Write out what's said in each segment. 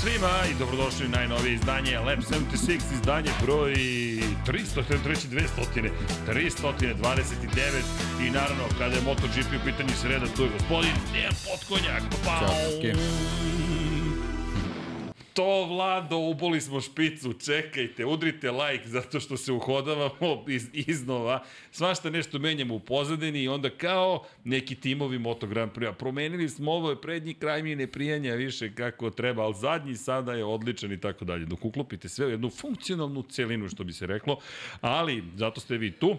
Svima i dobrodošli u najnovije izdanje Lab 76, izdanje broj 300, 300, 200, 329 i naravno kada je MotoGP u pitanju sreda, tu je gospodin Dejan Potkonjak. Pau! Ćao, To, Vlado, uboli smo špicu, čekajte, udrite like zato što se uhodavamo iz, iznova. Svašta nešto menjamo u pozadini i onda kao neki timovi Moto Grand Prix. Promenili smo ovo, prednji kraj mi ne prijanja više kako treba, ali zadnji sada je odličan i tako dalje. Dok uklopite sve u jednu funkcionalnu celinu, što bi se reklo, ali zato ste vi tu,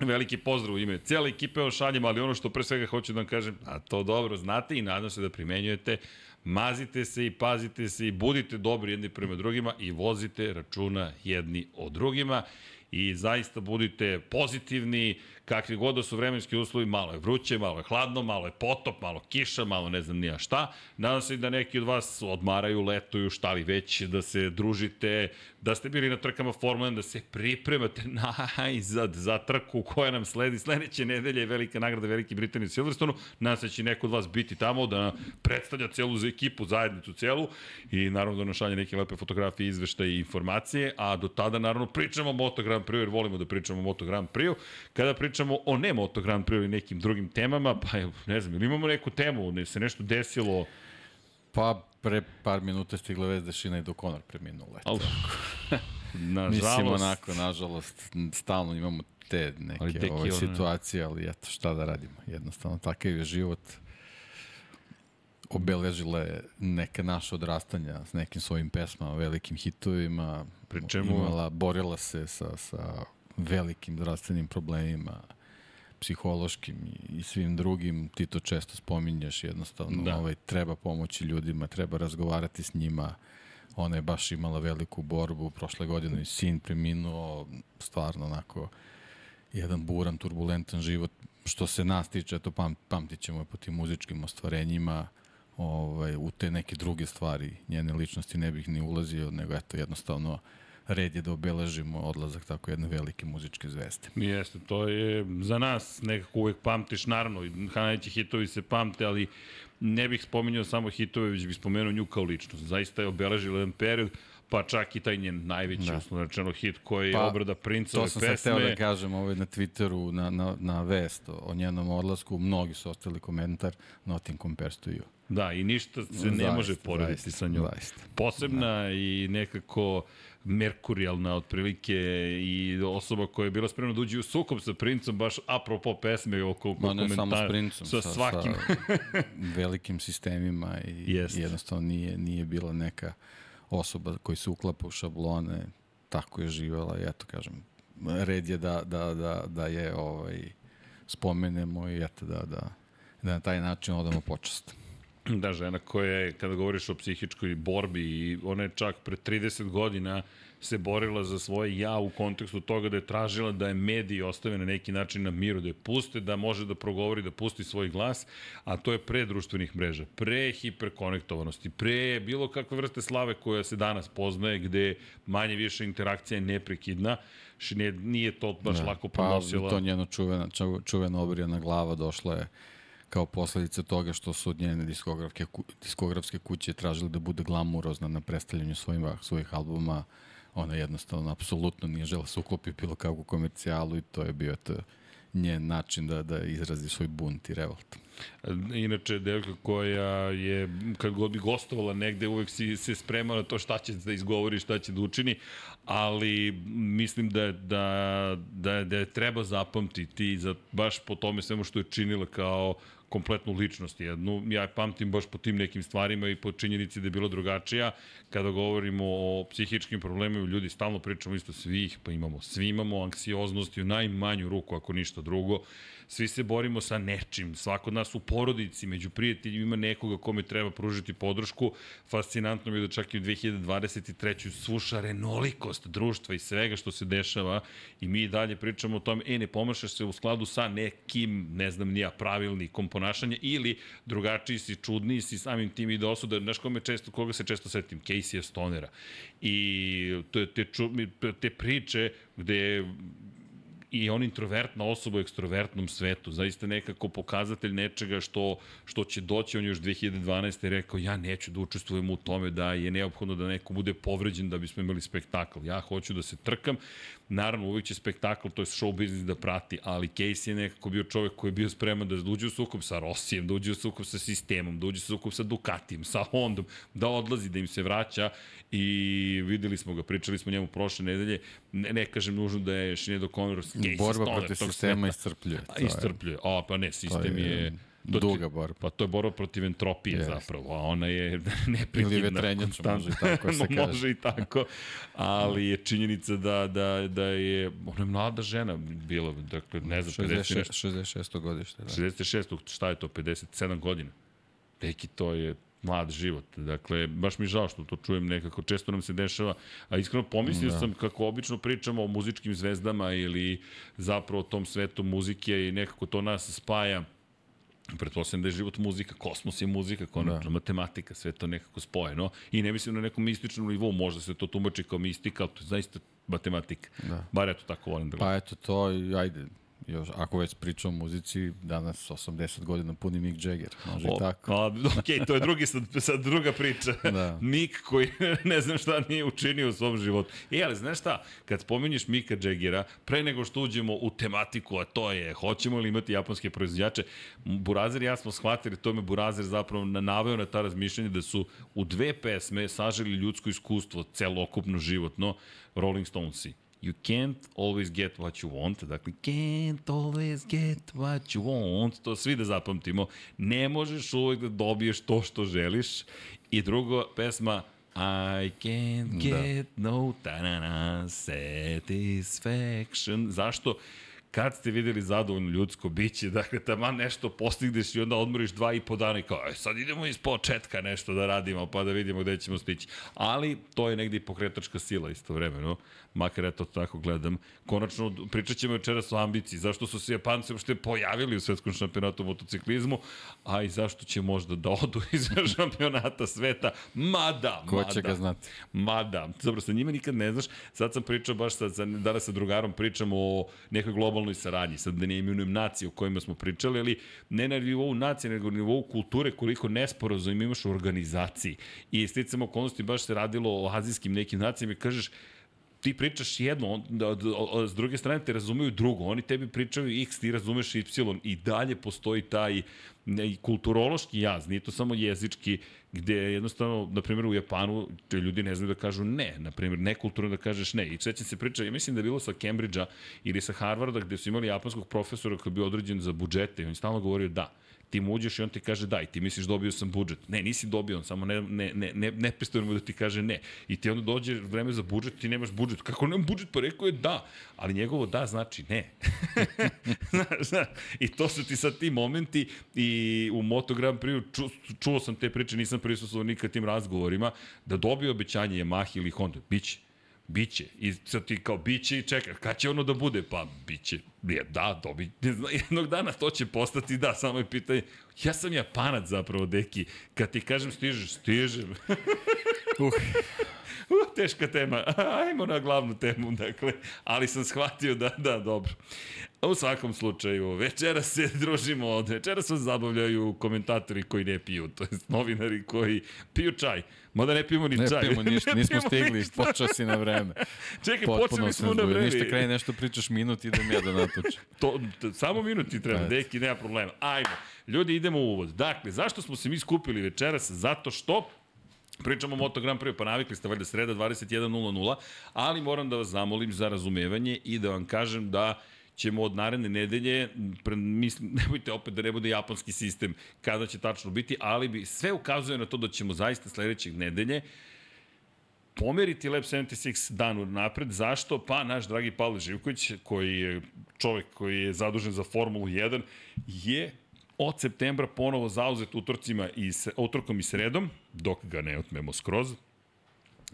Veliki pozdrav u ime cijele ekipe o šaljem, ali ono što pre svega hoću da vam kažem, a to dobro znate i nadam se da primenjujete, mazite se i pazite se i budite dobri jedni prema drugima i vozite računa jedni o drugima i zaista budite pozitivni, kakvi god da su vremenski uslovi, malo je vruće, malo je hladno, malo je potop, malo kiša, malo ne znam nija šta. Nadam se da neki od vas odmaraju, letuju, šta li već, da se družite, da ste bili na trkama Formula 1, da se pripremate najzad za trku koja nam sledi. Sledeće nedelje je velika nagrada Velike Britanije u Silverstonu. Nadam se će neko od vas biti tamo da predstavlja celu za ekipu, zajednicu celu i naravno da nam šalje neke lepe fotografije, izveštaje i informacije, a do tada naravno pričamo o Moto Grand Prix jer volimo da pričamo o Moto Grand Prix. Kada pričamo o ne Moto Grand Prix ili nekim drugim temama, pa ne znam, ili imamo neku temu, ne se nešto desilo, Pa, pre par minuta stigla vez da Šina i do Conor preminuo leto. Al, nažalost, Mislim, onako, nažalost, stalno imamo te neke Ali deki, ove ono- situacije, ali eto, šta da radimo. Jednostavno, takav je život. Obeležila je neka naša odrastanja s nekim svojim pesmama, velikim hitovima. Pri čemu- Imala, borila se sa, sa velikim zdravstvenim problemima, psihološkim i, svim drugim. Ti to često spominješ, jednostavno Da. ovaj, treba pomoći ljudima, treba razgovarati s njima. Ona je baš imala veliku borbu, prošle godine i sin preminuo, stvarno onako jedan buran, turbulentan život. Što se nas tiče, to pam, pamtit ćemo je po tim muzičkim ostvarenjima, ovaj, u te neke druge stvari njene ličnosti ne bih ni ulazio, nego eto jednostavno red je da obeležimo odlazak tako jedne velike muzičke zvezde. Jeste, to je za nas nekako uvek pamtiš, naravno, i najveći hitovi se pamte, ali ne bih spominjao samo hitove, već bih spomenuo nju kao ličnost. Zaista je obeležila jedan period, pa čak i taj njen najveći, da. Uslovno rečeno, hit koji je Pa, obrada princove To sam pesme. sad teo da kažem ovaj, na Twitteru, na, na, na vest o, o njenom odlasku, mnogi su ostali komentar, nothing compares to you. Da, i ništa se ne Zaista, može porediti zaista, sa njom. zaista. Posebna da. i nekako merkurijalna otprilike i osoba koja je bila spremna da uđe u sukob sa princom, baš apropo pesme oko, Ma ne samo s princom, sa, svakim. sa velikim sistemima i Jest. jednostavno nije, nije bila neka osoba koji se uklapa u šablone, tako je živela i eto kažem, red je da, da, da, da je ovaj, spomenemo i eto da, da, da na taj način odamo počast. Da, žena koja je, kada govoriš o psihičkoj borbi, i ona je čak pre 30 godina se borila za svoje ja u kontekstu toga da je tražila da je mediji ostave na neki način na miru, da je puste, da može da progovori, da pusti svoj glas, a to je pre društvenih mreža, pre hiperkonektovanosti, pre bilo kakve vrste slave koja se danas poznaje, gde manje više interakcija je neprekidna, nije, nije to baš da, lako Pa podnosila. to njeno čuvena, ču- čuvena obrijana glava došla je kao posledica toga što su od njene diskografske, ku- diskografske kuće tražili da bude glamurozna na predstavljanju svojih, svojih albuma. Ona jednostavno apsolutno nije žela se uklopi bilo kakvu komercijalu i to je bio to njen način da, da izrazi svoj bunt i revolt. Inače, devojka koja je, kad god bi gostovala negde, uvek si se sprema na to šta će da izgovori, šta će da učini, ali mislim da, da, da, da je treba zapamtiti za, baš po tome svemu što je činila kao kompletnu ličnost jednu. Ja je pamtim baš po tim nekim stvarima i po činjenici da je bila drugačija. Kada govorimo o psihičkim problemima, ljudi stalno pričamo isto svih, pa imamo, svi imamo anksioznost i u najmanju ruku, ako ništa drugo. Svi se borimo sa nečim. Svako od nas u porodici, među prijateljima ima nekoga kome treba pružiti podršku. Fascinantno mi je da čak i u 2023. svu šarenolikost društva i svega što se dešava i mi dalje pričamo o tome, e, ne pomašaš se u skladu sa nekim, ne znam, nija pravilnikom ponašanja ili drugačiji si, čudniji si, samim tim i da osuda, znaš kome često, koga se često setim, Casey Stonera. I to, te, ču, te priče gde i on introvertna osoba u ekstrovertnom svetu, zaista nekako pokazatelj nečega što, što će doći, on je još 2012. rekao, ja neću da učestvujem u tome da je neophodno da neko bude povređen da bismo imali spektakl. Ja hoću da se trkam, naravno uvijek će spektakl, to je show biznis da prati, ali Casey je nekako bio čovek koji je bio spreman da uđe u sukob sa Rosijem, da uđe u sukob sa sistemom, da uđe u sukob sa Ducatijem, sa Hondom, da odlazi, da im se vraća i videli smo ga, pričali smo njemu prošle nedelje, ne, ne kažem nužno da je Shinedo Conor Casey Borba protiv sistema iscrpljuje. Iscrpljuje, a pa ne, sistem je, je To, duga borba. Pa to je borba protiv entropije yes. zapravo, a ona je neprekidna. Ili vetrenjača, može i tako se kaže. može i tako, ali je činjenica da, da, da je, ona je mlada žena bila, dakle, ne znam, 56, 66. godište. Da. 66. šta je to, 57 godina? Deki, to je mlad život. Dakle, baš mi žao što to čujem nekako, često nam se dešava, a iskreno pomislio da. sam kako obično pričamo o muzičkim zvezdama ili zapravo o tom svetu muzike i nekako to nas spaja Pretpostavljam da je život muzika, kosmos je muzika, konačno da. matematika, sve to nekako spojeno. I ne mislim na nekom mističnom nivou, možda se to tumači kao mistika, ali to je zaista matematika. Da. Bar eto tako volim da Pa eto to, ajde, još, ako već pričam o muzici, danas 80 godina puni Mick Jagger, može o, i tako. A, ok, to je drugi, sad, sad druga priča. Da. Mick koji ne znam šta nije učinio u svom životu. E, ali znaš šta, kad spominješ Mika Jaggera, pre nego što uđemo u tematiku, a to je, hoćemo li imati japanske proizvođače, Burazer i ja smo shvatili, to me Burazer zapravo naveo na ta razmišljanja da su u dve pesme saželi ljudsko iskustvo, celokupno životno, Rolling Stonesi You can't always get what you want. Dakle, can't always get what you want. To svi da zapamtimo. Ne možeš uvek da dobiješ to što želiš. I drugo, pesma I can't da. get da. no ta satisfaction. Zašto? kad ste videli zadovoljno ljudsko biće, dakle, tamo nešto postigneš i onda odmoriš dva i po dana i kao, e, sad idemo iz početka nešto da radimo, pa da vidimo gde ćemo stići. Ali to je negdje i pokretačka sila istovremeno makar ja to tako gledam. Konačno, pričat ćemo večeras o ambiciji, zašto su se Japanci uopšte pojavili u svetskom šampionatu u motociklizmu, a i zašto će možda da odu iz šampionata sveta, mada, Ko mada. će ga znati? Mada. Dobro, sa njima nikad ne znaš, sad sam pričao baš sa, sa danas sa drugarom pričamo o nekoj globalnoj saradnji, sad da ne imenujem nacije o kojima smo pričali, ali ne na nivou nacije, nego na nivou kulture, koliko nesporazum imaš u organizaciji. I sticamo okolnosti baš se radilo o azijskim nekim nacijama i kažeš, ti pričaš jedno, da, s druge strane te razumeju drugo, oni tebi pričaju x, ti razumeš y, i dalje postoji taj ne, kulturološki jaz, nije to samo jezički, gde jednostavno, na primjer u Japanu, ljudi ne znaju da kažu ne, na primjer, nekulturno da kažeš ne. I sveća se priča, ja mislim da je bilo sa Cambridgea ili sa Harvarda, gde su imali japanskog profesora koji je bio određen za budžete i on je stalno govorio da ti mu uđeš i on ti kaže da i ti misliš dobio sam budžet. Ne, nisi dobio, on samo ne, ne, ne, ne, ne mu da ti kaže ne. I ti onda dođe vreme za budžet, ti nemaš budžet. Kako nemam budžet? Pa rekao je da. Ali njegovo da znači ne. I to su ti sad ti momenti i u Moto Grand Prix ču, čuo sam te priče, nisam prisustuo nikad tim razgovorima, da dobije obećanje Yamaha ili Honda. Biće. Biće. I sad ti kao biće i čekaj, kad će ono da bude? Pa biće. Je, da, dobi. Jednog dana to će postati, da, samo je pitanje. Ja sam japanac zapravo, deki. Kad ti kažem stižeš, stižem. uh. Uh, teška tema. Ajmo na glavnu temu, dakle. Ali sam shvatio da, da, dobro. U svakom slučaju, večera se družimo od večera se zabavljaju komentatori koji ne piju, to je novinari koji piju čaj. Mada ne pijemo ni ne čaj. Ne pijemo ništa, nismo stigli, počeo si na vreme. Čekaj, Potpuno počeli smo na vreme. Ništa kraj nešto pričaš minut, idem ja da natučem. to, to, samo minut ti treba, deki, nema problema. Ajmo, ljudi, idemo u uvod. Dakle, zašto smo se mi skupili večeras? Zato što Pričamo o Moto Grand Prix, pa navikli ste valjda sreda 21.00, ali moram da vas zamolim za razumevanje i da vam kažem da ćemo od naredne nedelje, pre, mislim, nemojte opet da ne bude japanski sistem kada će tačno biti, ali bi sve ukazuje na to da ćemo zaista sledećeg nedelje pomeriti Lab 76 dan napred. Zašto? Pa naš dragi Pavle Živković, koji je čovek koji je zadužen za Formulu 1, je od septembra ponovo zauzet utorcima i, utorkom i sredom, dok ga ne otmemo skroz,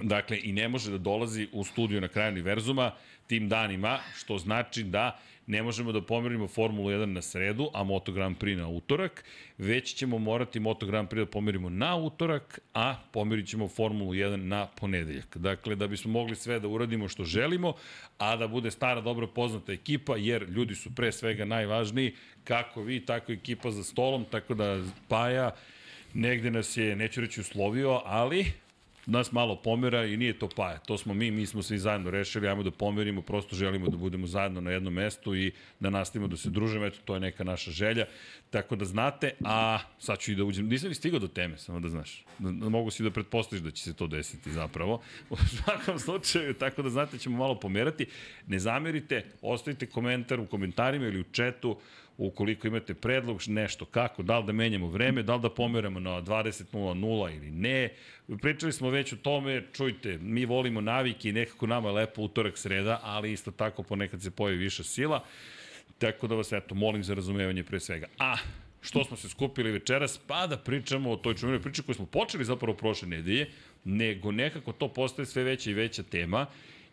Dakle, i ne može da dolazi u studiju na kraju univerzuma tim danima, što znači da ne možemo da pomerimo Formulu 1 na sredu, a Moto Grand Prix na utorak, već ćemo morati Moto Grand Prix da pomerimo na utorak, a pomerit ćemo Formulu 1 na ponedeljak. Dakle, da bismo mogli sve da uradimo što želimo, a da bude stara, dobro poznata ekipa, jer ljudi su pre svega najvažniji, kako vi, tako ekipa za stolom, tako da Paja negde nas je, neću reći uslovio, ali nas malo pomera i nije to paja. To smo mi, mi smo svi zajedno rešili, ajmo da pomerimo, prosto želimo da budemo zajedno na jednom mestu i da nastavimo da se družimo, eto, to je neka naša želja. Tako da znate, a sad ću i da uđem, nisam ni stigao do teme, samo da znaš. Da, mogu si da pretpostaviš da će se to desiti zapravo. U svakom slučaju, tako da znate, ćemo malo pomerati. Ne zamerite, ostavite komentar u komentarima ili u četu, ukoliko imate predlog, nešto kako, da li da menjamo vreme, da li da pomeramo na 20.00 ili ne. Pričali smo već o tome, čujte, mi volimo navike i nekako nama je lepo utorak sreda, ali isto tako ponekad se pojavi više sila. Tako da vas, eto, molim za razumevanje pre svega. A, što smo se skupili večeras, pa da pričamo o toj čuvenoj priči koju smo počeli zapravo prošle nedelje, nego nekako to postaje sve veća i veća tema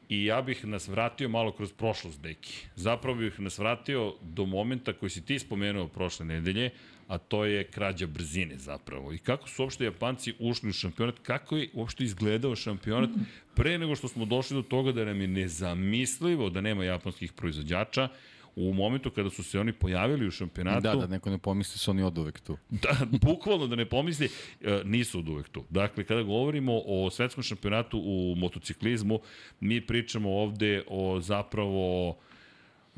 I ja bih nas vratio malo kroz prošlost, deki. Zapravo bih nas vratio do momenta koji si ti spomenuo prošle nedelje, a to je krađa brzine zapravo. I kako su uopšte Japanci ušli u šampionat, kako je uopšte izgledao šampionat pre nego što smo došli do toga da nam je nezamislivo da nema japanskih proizvođača, u momentu kada su se oni pojavili u šampionatu... Da, da neko ne pomisli su oni od uvek tu. Da, bukvalno da ne pomisli, e, nisu od uvek tu. Dakle, kada govorimo o svetskom šampionatu u motociklizmu, mi pričamo ovde o zapravo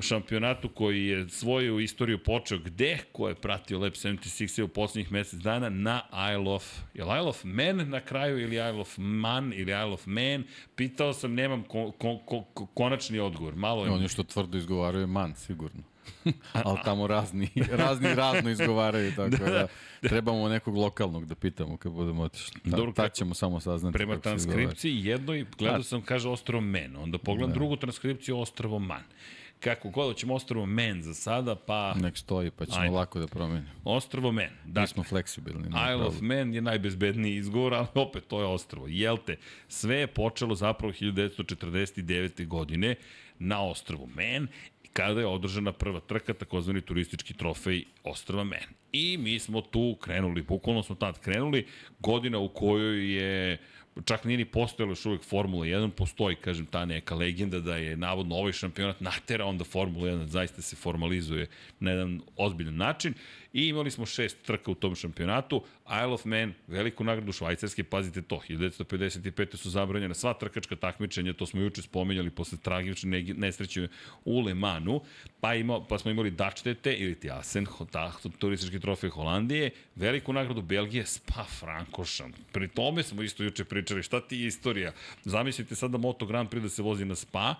šampionatu koji je svoju istoriju počeo gde, ko je pratio Lab 76 u poslednjih mesec dana, na Isle of, je li Isle of Man na kraju ili Isle of Man ili Isle of Man, pitao sam, nemam ko, ko, ko, konačni odgovor. Malo je... On je što tvrdo izgovaraju Man, sigurno. ali tamo razni, razni razno izgovaraju, tako da, da, da, trebamo nekog lokalnog da pitamo kad budemo otišli. Ta, Dobro, tad ćemo samo saznati. Prema transkripciji jednoj, gledao da. sam, kaže Ostrovo Men, onda pogledam da. drugu transkripciju Ostrovo Man kako god, ćemo Ostrovo Men za sada, pa... Nek stoji, pa ćemo Ajde. lako da promenimo. Ostrovo Men. Dakle, Mi smo fleksibilni. Isle of Man je najbezbedniji izgovor, ali opet to je Ostrovo. Jel te, sve je počelo zapravo 1949. godine na Ostrovo Men kada je održana prva trka, takozvani turistički trofej Ostrava Men. I mi smo tu krenuli, bukvalno smo tad krenuli, godina u kojoj je čak nije ni postojalo još uvek Formula 1, postoji, kažem, ta neka legenda da je navodno ovaj šampionat natera onda Formula 1 zaista se formalizuje na jedan ozbiljan način i imali smo šest trka u tom šampionatu. Isle of Man, veliku nagradu Švajcarske, pazite to, 1955. su zabranjena sva trkačka takmičenja, to smo juče spomenjali posle tragične nesreće u Le Manu, pa, ima, pa smo imali Dačtete ili ti Asen, ta, turistički trofej Holandije, veliku nagradu Belgije, Spa Frankošan. Pri tome smo isto juče pričali, šta ti je istorija? Zamislite sada Moto Grand Prix da se vozi na Spa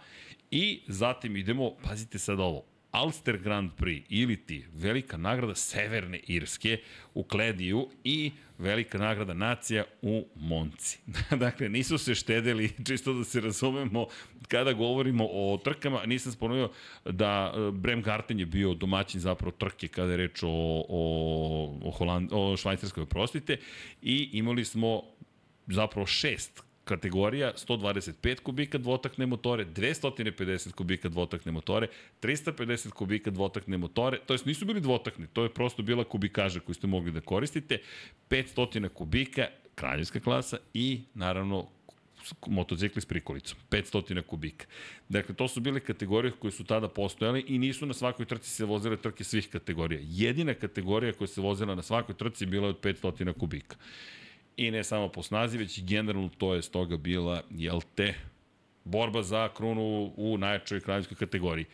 i zatim idemo, pazite sad ovo, Ulster Grand Prix ili ti velika nagrada Severne Irske u Klediju i velika nagrada nacija u Monci. dakle, nisu se štedeli, čisto da se razumemo, kada govorimo o trkama, nisam spomenuo da e, Brem Garten je bio domaćin zapravo trke kada je reč o, o, o, Holand, o Švajcarskoj, prostite, i imali smo zapravo šest kategorija 125 kubika dvotakne motore, 250 kubika dvotakne motore, 350 kubika dvotakne motore, to jest nisu bili dvotakne, to je prosto bila kubikaža koju ste mogli da koristite, 500 kubika, kraljevska klasa i naravno motocikli s prikolicom, 500 kubika. Dakle, to su bile kategorije koje su tada postojale i nisu na svakoj trci se vozile trke svih kategorija. Jedina kategorija koja se vozila na svakoj trci bila je od 500 kubika. I ne samo po snazi, već i generalno to je stoga bila, jel te, borba za krunu u najjačoj kraljevskoj kategoriji.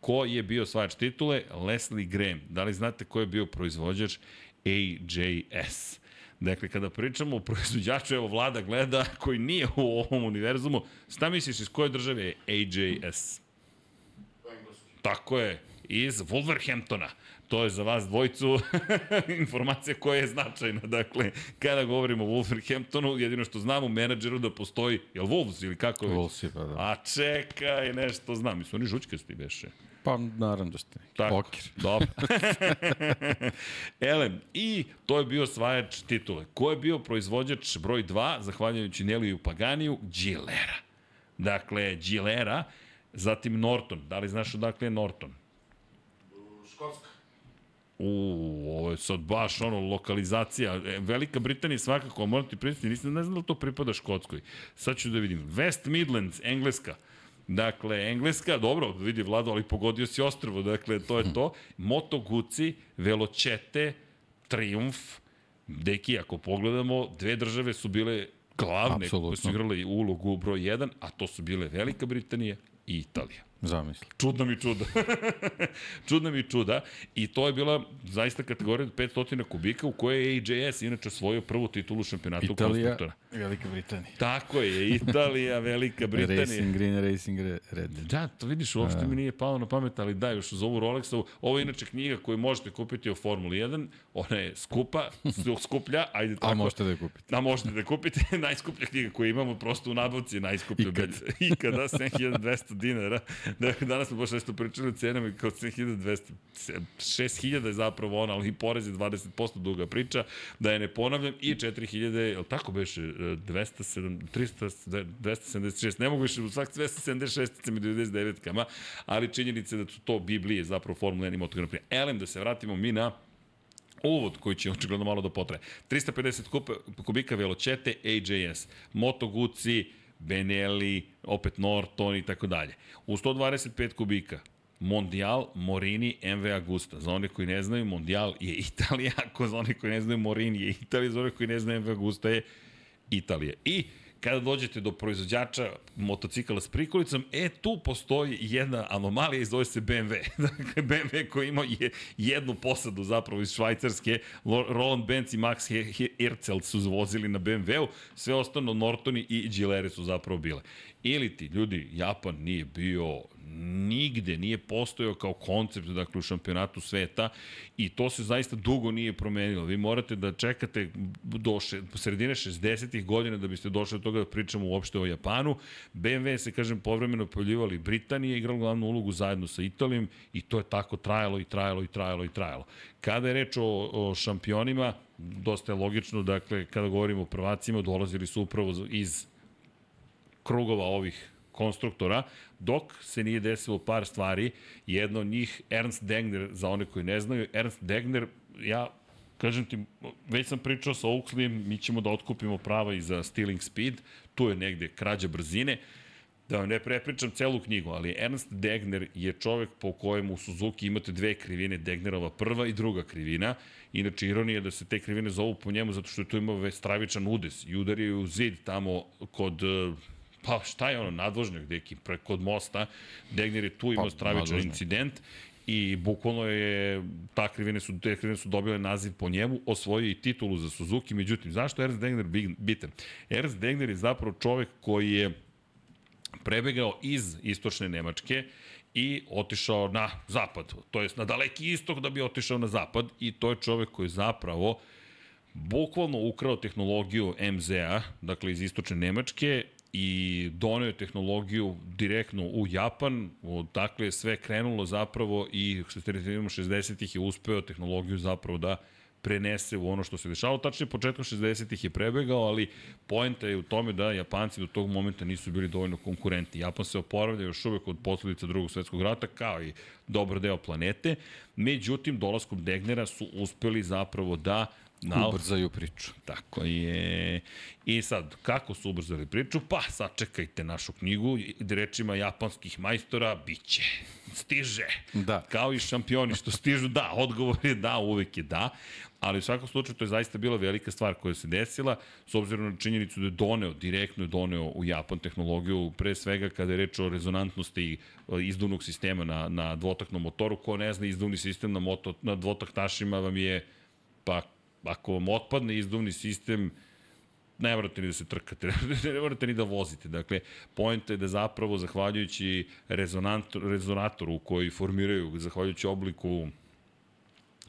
Ko je bio svajač titule? Leslie Graham. Da li znate ko je bio proizvođač? AJS. Dakle, kada pričamo o proizvođaču, evo vlada gleda, koji nije u ovom univerzumu, šta misliš iz koje države je AJS? Tako je, iz Wolverhamptona. To je za vas dvojcu informacija koja je značajna. Dakle, kada govorimo o Wolverhamptonu, jedino što znam u menadžeru da postoji, je li Wolves ili kako već? Wolves, pa da. A čekaj, nešto znam. Mislim, oni žučkasti beše. Pa, naravno da ste. Tako, Okir. dobro. Elem, i to je bio osvajač titule. Ko je bio proizvođač broj 2, zahvaljujući Neliju Paganiju? Gilera. Dakle, Gilera, zatim Norton. Da li znaš odakle je Norton? Škotska. U, ovo je sad baš ono, lokalizacija. E, Velika Britanija svakako, moram ti priznati, nisam ne znam da li to pripada Škotskoj. Sad ću da vidim. West Midlands, Engleska. Dakle, Engleska, dobro, vidi Vlado, ali pogodio si ostrvo, dakle, to je to. Moto Guzzi, Veločete, Triumf, Deki, ako pogledamo, dve države su bile glavne Apsolutno. koje su igrale ulogu broj 1, a to su bile Velika Britanija i Italija. Zamisli. Čudno mi čuda. čudno mi čuda. I to je bila zaista kategorija od 500 kubika u kojoj je AJS inače osvojio prvu titulu šampionata Italija, konstruktora. Velika Britanija. Tako je, Italija, Velika Britanija. Racing Green, Racing Red. Da, to vidiš, uopšte mi nije palo na pamet, ali da, još uz ovu Rolexovu, ovo je inače knjiga koju možete kupiti o Formuli 1, ona je skupa, skuplja, ajde tako. A možete da je kupite. A možete da kupite najskuplja knjiga koju imamo prosto u nabavci je najskuplja. Ikad. Ikada, 7200 dinara. Dakle, danas smo baš nešto pričali o cenama i kao 7200, 6000 je zapravo ona, ali i porez je 20% duga priča, da je ne ponavljam, i 4000, je li tako beše, 207, 300, 276, ne mogu više, u svak 276 i 99 kama, ali činjenica je da su to Biblije zapravo Formula 1 i Moto Grand Prix. Elem, da se vratimo mi na uvod koji će očigledno malo da potraje. 350 kupa, kubika veločete AJS, Moto Guzzi, Benelli, opet Norton i tako dalje. U 125 kubika Mondial, Morini, MV Agusta. Za one koji ne znaju, Mondial je Italija, ako za one koji ne znaju, Morini je Italija, za one koji ne znaju, MV Agusta je Italija. I kada dođete do proizvođača motocikala s prikolicom, e, tu postoji jedna anomalija i zove se BMW. Dakle, BMW koji ima je, jednu posadu zapravo iz Švajcarske, Roland Benz i Max He- He- Herzl su vozili na BMW-u, sve ostano Nortoni i Gilere su zapravo bile. Ili ti, ljudi, Japan nije bio nigde nije postojao kao koncept dakle u šampionatu sveta i to se zaista dugo nije promenilo. Vi morate da čekate do še, sredine 60-ih godina da biste došli do toga da pričamo uopšte o Japanu. BMW se, kažem, povremeno pojavljivali Britanije, igralo glavnu ulogu zajedno sa Italijom i to je tako trajalo i trajalo i trajalo i trajalo. Kada je reč o, o šampionima, dosta je logično, dakle, kada govorimo o prvacima, dolazili su upravo iz krugova ovih konstruktora, dok se nije desilo par stvari. Jedno od njih, Ernst Degner, za one koji ne znaju, Ernst Degner, ja kažem ti, već sam pričao sa Oakslijem, mi ćemo da otkupimo prava i za Stealing Speed, tu je negde krađa brzine, Da vam ne prepričam celu knjigu, ali Ernst Degner je čovek po kojem u Suzuki imate dve krivine, Degnerova prva i druga krivina. Inače, ironija je da se te krivine zovu po njemu zato što je tu imao stravičan udes i udario je u zid tamo kod eh, pa šta je ono, nadvožnjak deki, kod mosta, Degner je tu imao Pa, stravičan incident i bukvalno je, ta krivine su, te krivine su dobile naziv po njemu, osvojio i titulu za Suzuki, međutim, zašto je Ernst Degner bitan? Ernst Degner je zapravo čovek koji je prebegao iz istočne Nemačke i otišao na zapad, to jest na daleki istok da bi otišao na zapad i to je čovek koji zapravo bukvalno ukrao tehnologiju MZ-a, dakle iz istočne Nemačke i doneo je tehnologiju direktno u Japan, dakle je sve krenulo zapravo i što ste recimo 60-ih je uspeo tehnologiju zapravo da prenese u ono što se dešavalo. Tačnije, početkom 60-ih je prebegao, ali poenta je u tome da Japanci do tog momenta nisu bili dovoljno konkurenti. Japan se oporavlja još uvek od posledica drugog svetskog rata, kao i dobar deo planete. Međutim, dolaskom Degnera su uspeli zapravo da na, Ubrzaju priču. Tako je. I sad, kako su ubrzali priču? Pa, sačekajte našu knjigu, rečima japanskih majstora, bit će. Stiže. Da. Kao i šampioni što stižu, da, odgovor je da, uvek je da. Ali u svakom slučaju to je zaista bila velika stvar koja se desila, s obzirom na činjenicu da je doneo, direktno je doneo u Japan tehnologiju, pre svega kada je reč o rezonantnosti e, izduvnog sistema na, na dvotaknom motoru. Ko ne zna, izduvni sistem na, moto, na dvotaktašima vam je, pa ako vam otpadne izduvni sistem, ne morate ni da se trkate, ne morate ni da vozite. Dakle, pojenta je da zapravo, zahvaljujući rezonatoru koji formiraju, zahvaljujući obliku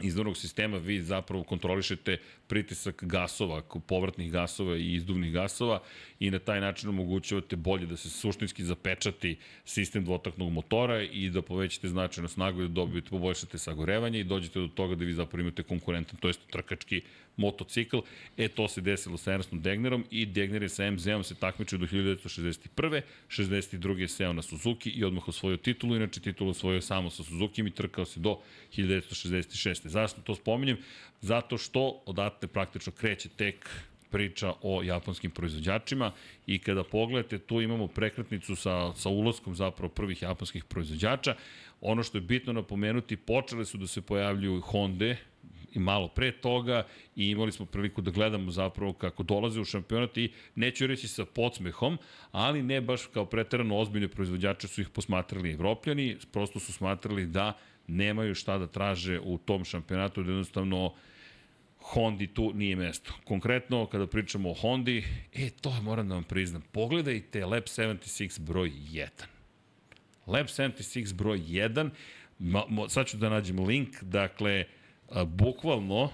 izvornog sistema vi zapravo kontrolišete pritisak gasova, povratnih gasova i izduvnih gasova i na taj način omogućavate bolje da se suštinski zapečati sistem dvotaknog motora i da povećate značajno snagu i da dobijete, poboljšate sagorevanje i dođete do toga da vi zapravo imate konkurentan, to je trkački motocikl. E, to se desilo sa Ernstom Degnerom i Degner je sa MZ-om se takmičio do 1961. 62. je seo na Suzuki i odmah osvojio titulu, inače titulu osvojio samo sa Suzuki i trkao se do 1966. Zašto to spominjem? Zato što odatle praktično kreće tek priča o japanskim proizvođačima i kada pogledate, tu imamo prekretnicu sa, sa ulazkom zapravo prvih japanskih proizvođača. Ono što je bitno napomenuti, počele su da se pojavljuju Honda, i malo pre toga i imali smo priliku da gledamo zapravo kako dolaze u šampionat i neću reći sa podsmehom, ali ne baš kao preterano ozbiljne proizvođače su ih posmatrali evropljani, prosto su smatrali da nemaju šta da traže u tom šampionatu, da jednostavno Hondi tu nije mesto. Konkretno, kada pričamo o Hondi, e, to moram da vam priznam, pogledajte Lab 76 broj 1. Lab 76 broj 1, ma, mo, sad ću da nađem link, dakle, a, bukvalno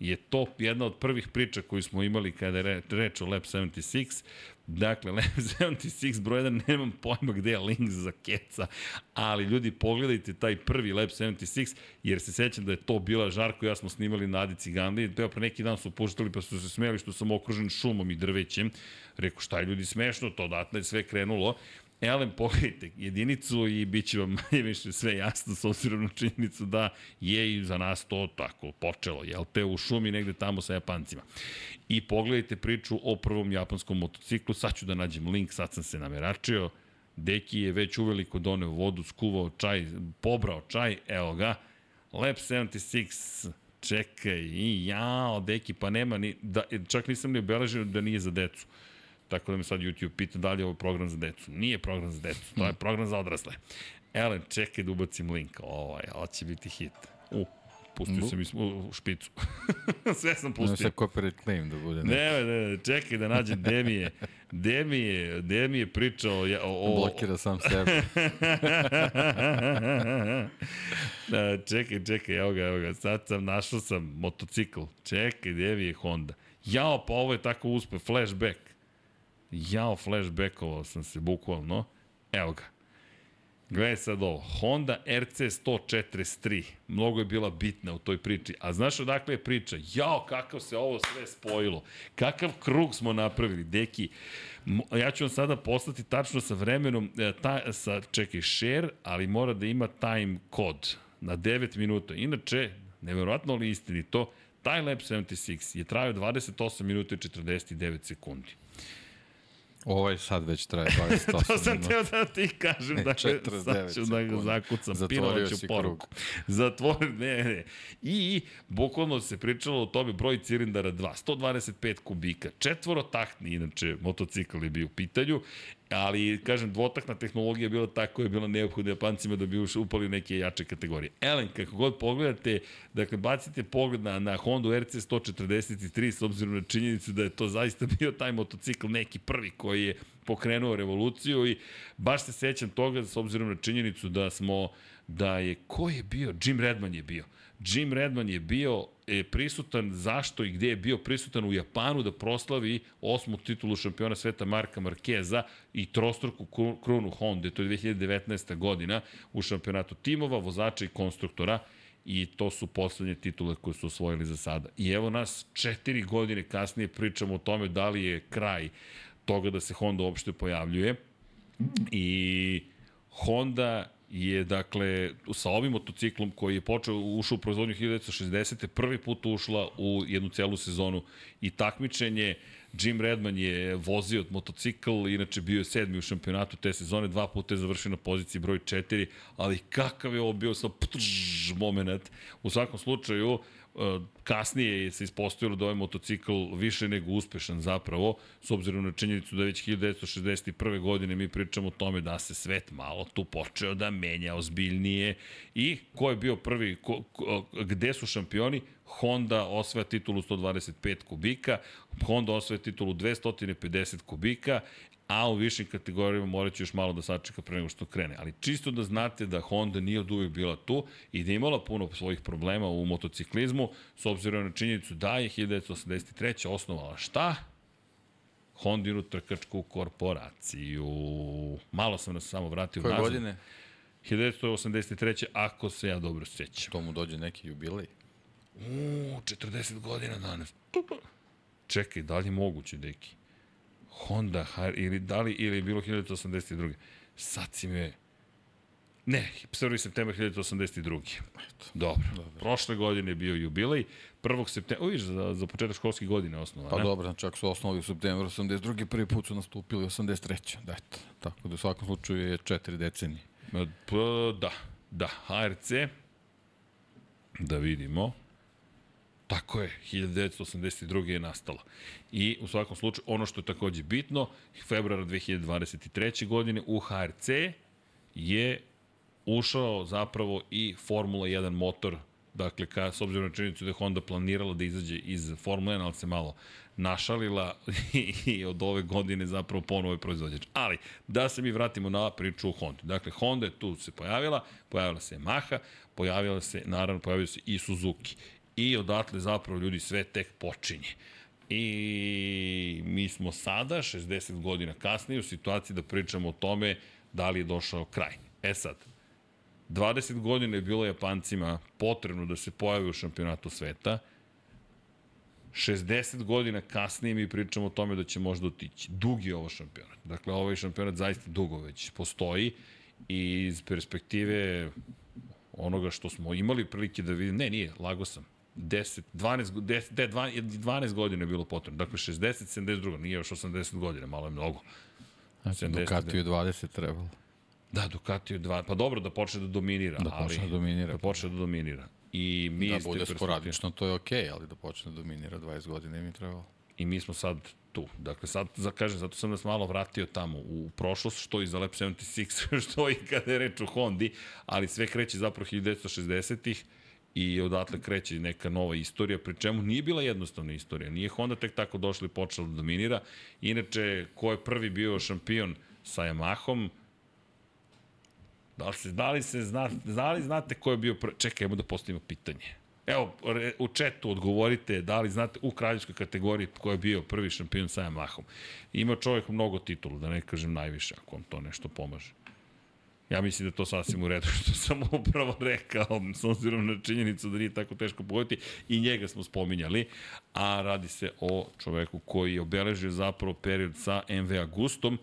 je to jedna od prvih priča koju smo imali kada je reč o Lab 76. Dakle, Lab 76 broj 1, nemam pojma gde je link za keca, ali ljudi pogledajte taj prvi Lab 76, jer se sećam da je to bila Žarko ja smo snimali na Adi Cigandi, to je pre neki dan su puštali pa su se smeli što sam okružen šumom i drvećem. Rekao, šta je ljudi smešno, to odatle je sve krenulo. Elem, pogledajte jedinicu i bit će vam manje više sve jasno s obzirom na činjenicu da je i za nas to tako počelo, jel te, u šumi negde tamo sa Japancima. I pogledajte priču o prvom japanskom motociklu, sad ću da nađem link, sad sam se nameračio, Deki je već uveliko doneo vodu, skuvao čaj, pobrao čaj, evo ga, Lab 76, čekaj, i jao, Deki, pa nema ni, da, čak nisam ni obeležio da nije za decu. Tako da me sad YouTube pita da li je ovo program za decu. Nije program za decu, to je program za odrasle. Elen, čekaj da ubacim link. Ovaj, ovo će biti hit. U, pustio sam u špicu. Sve sam pustio. Ne se copyright claim da bude. Ne, ne, ne, čekaj da nađem gde mi je. Gde mi je, gde mi je pričao o... o... Blokira sam sebe. da, čekaj, čekaj, evo ga, evo ga. Sad sam, našao sam motocikl. Čekaj, gde mi je Honda. Jao, pa ovo je tako uspe, flashback. Jao, flashbackovao sam se, bukvalno. Evo ga. Gledaj sad ovo. Honda RC 143. Mnogo je bila bitna u toj priči. A znaš odakle je priča? Jao, kakav se ovo sve spojilo. Kakav krug smo napravili, deki. Ja ću vam sada poslati tačno sa vremenom, e, ta, sa, čekaj, share, ali mora da ima time kod na 9 minuta. Inače, neverovatno li istini to, taj Lab 76 je trajao 28 minuta i 49 sekundi. Ovaj sad već traje 28 to sam teo da ti kažem, da dakle, sad ću da ga zakucam, pinovaću poruku. Zatvori, ne, ne. I, bukvalno se pričalo o tome broj cilindara 2, 125 kubika, četvoro tahtni, inače, motocikl je bio u pitanju, ali, kažem, dvotakna tehnologija je bila ta koja je bila neophodna Japancima da bi upali neke jače kategorije. Elen, kako god pogledate, dakle, bacite pogled na, na Honda RC 143 s obzirom na činjenicu da je to zaista bio taj motocikl neki prvi koji je pokrenuo revoluciju i baš se sećam toga s obzirom na činjenicu da smo, da je, ko je bio? Jim Redman je bio. Jim Redman je bio e, prisutan, zašto i gde je bio prisutan u Japanu da proslavi osmu titulu šampiona sveta Marka Markeza i trostruku krunu Honda, to je 2019. godina u šampionatu timova, vozača i konstruktora i to su poslednje titule koje su osvojili za sada. I evo nas četiri godine kasnije pričamo o tome da li je kraj toga da se Honda uopšte pojavljuje i Honda je, dakle, sa ovim motociklom koji je počeo, ušao u proizvodnju 1960. prvi put ušla u jednu celu sezonu i takmičenje. Jim Redman je vozio motocikl, inače bio je sedmi u šampionatu te sezone, dva puta je završio na poziciji broj 4, ali kakav je ovo bio sa ptrž moment. U svakom slučaju, Kasnije se ispostavilo da ovaj motocikl više nego uspešan zapravo, s obzirom na činjenicu da već 1961. godine mi pričamo o tome da se svet malo tu počeo da menja ozbiljnije i ko je bio prvi, ko, ko, gde su šampioni? Honda osvaja titulu 125 kubika, Honda osvaja titulu 250 kubika a u višim kategorijama morat će još malo da sačeka pre nego što krene. Ali čisto da znate da Honda nije od uvek bila tu i da imala puno svojih problema u motociklizmu, s obzirom na činjenicu da je 1983. osnovala šta? Hondinu trkačku korporaciju. Malo sam nas samo vratio Koje nazad. godine? 1983. ako se ja dobro sjećam. To mu dođe neki jubilej. Uuu, 40 godina danas. Čekaj, da li je moguće, deki? Honda, ili da li, ili je bilo 1982. Sad si me... Ne, 1. septembar 1982. Eto. Dobro. dobro. Prošle godine je bio jubilej. 1. septembra, uviš, za, za početak školske godine osnova, Pa ne? dobro, znači ako su osnovi u septembru 82. prvi put su nastupili 83. Da, eto. Tako da u svakom slučaju je četiri decenije. Pa, da, da, HRC, da vidimo, Tako je, 1982. je nastala. I u svakom slučaju, ono što je takođe bitno, februara 2023. godine u HRC je ušao zapravo i Formula 1 motor, dakle, ka, s obzirom na činjenicu da je Honda planirala da izađe iz Formula 1, ali se malo našalila i, i od ove godine zapravo ponovo je proizvođač. Ali, da se mi vratimo na priču o Honda. Dakle, Honda je tu se pojavila, pojavila se Yamaha, pojavila se, naravno, pojavila se i Suzuki i odatle zapravo ljudi sve tek počinje. I mi smo sada, 60 godina kasnije, u situaciji da pričamo o tome da li je došao kraj. E sad, 20 godina je bilo Japancima potrebno da se pojave u šampionatu sveta, 60 godina kasnije mi pričamo o tome da će možda otići. Dug je ovo šampionat. Dakle, ovaj šampionat zaista dugo već postoji i iz perspektive onoga što smo imali prilike da vidimo, ne, nije, lago sam, 10, 12, 10, 12, 12 godina je bilo potrebno. Dakle, 60, 72, nije još 80 godina, malo je mnogo. Znači, Ducati je 20 trebalo. Da, Ducati je 20, pa dobro da počne da dominira. Da počne da dominira. Da počne da dominira. I mi da bude sporadično, to je okej, okay, ali da počne da dominira 20 godina je trebalo. I mi smo sad tu. Dakle, sad, za, kažem, zato sam nas malo vratio tamo u prošlost, što i za Lab 76, što i kada je reč o Hondi, ali sve kreće zapravo 1960-ih i odatle kreće neka nova istorija, pri čemu nije bila jednostavna istorija. Nije Honda tek tako došla i počela da dominira. Inače, ko je prvi bio šampion sa Yamahom, da li, se, da li, se zna, da li znate ko je bio prvi? Čekaj, da postavimo pitanje. Evo, u četu odgovorite da li znate u kraljevskoj kategoriji ko je bio prvi šampion sa Yamahom. Ima čovjek mnogo titula, da ne kažem najviše, ako vam to nešto pomaže. Ja mislim da to sasvim u redu što sam upravo rekao, s obzirom na činjenicu da nije tako teško pogoditi i njega smo spominjali, a radi se o čoveku koji je obeležio zapravo period sa MV Agustom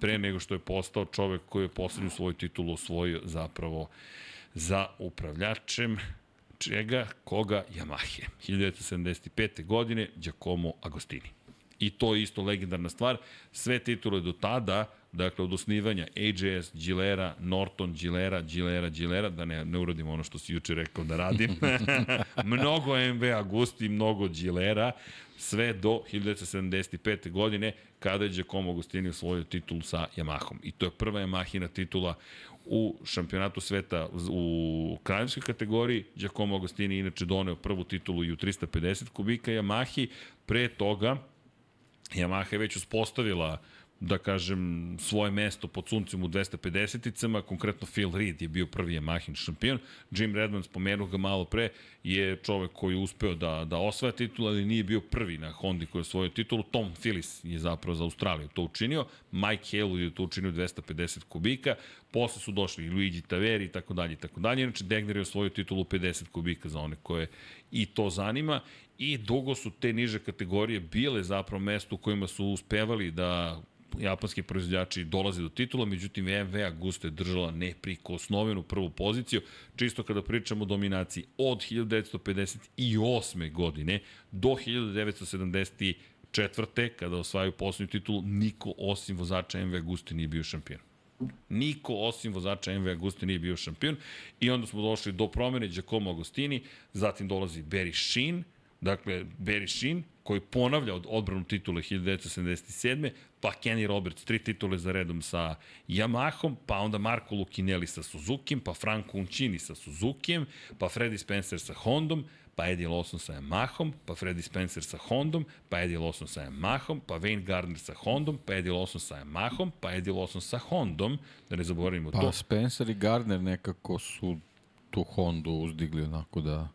pre nego što je postao čovek koji je poslednju svoju titulu osvojio zapravo za upravljačem čega, koga, Yamahe. 1975. godine, Giacomo Agostini. I to je isto legendarna stvar. Sve titule do tada Dakle, od osnivanja AJS, Gilera, Norton, Gilera, Gilera, Gilera, da ne, ne uradim ono što si juče rekao da radim. mnogo MV Agusti, mnogo Gilera, sve do 1975. godine, kada je Giacomo Agostini osvojio titul sa Yamahom. I to je prva Yamahina titula u šampionatu sveta u kraljevskoj kategoriji. Giacomo Agostini inače doneo prvu titulu i u 350 kubika Yamahi. Pre toga, Yamaha je već uspostavila uh, da kažem, svoje mesto pod suncem u 250-icama, konkretno Phil Reed je bio prvi Yamahin šampion, Jim Redman, spomenuo ga malo pre, je čovek koji je uspeo da, da osvaja titul, ali nije bio prvi na Hondi koji je osvojio titulu, Tom Phillips je zapravo za Australiju to učinio, Mike Hale je to učinio 250 kubika, posle su došli i Luigi Taveri i tako dalje i tako dalje, inače Degner je osvojio titulu 50 kubika za one koje i to zanima. I dugo su te niže kategorije bile zapravo mesto u kojima su uspevali da japanski proizvođači dolaze do titula, međutim MV Augusta je držala neprikosnovenu prvu poziciju, čisto kada pričamo o dominaciji od 1958. godine do 1974. kada osvajaju poslednju titulu, niko osim vozača MV Augusta nije bio šampion. Niko osim vozača MV Augusta nije bio šampion i onda smo došli do promene Giacomo Agostini, zatim dolazi Barry Sheen, Dakle, Barry Sheen, koji ponavlja od odbranu titule 1977. Pa Kenny Roberts, tri titule za redom sa Yamahom, pa onda Marco Lucinelli sa Suzuki, pa Franco Uncini sa Suzuki, pa Freddy Spencer sa Hondom, pa Eddie Lawson sa Yamahom, pa Freddy Spencer sa Hondom, pa Eddie Lawson sa Yamahom, pa Wayne Gardner sa Hondom, pa Eddie Lawson sa Yamahom, pa Eddie Lawson sa Hondom, da ne zaboravimo pa, to. Pa Spencer i Gardner nekako su tu Hondu uzdigli onako da,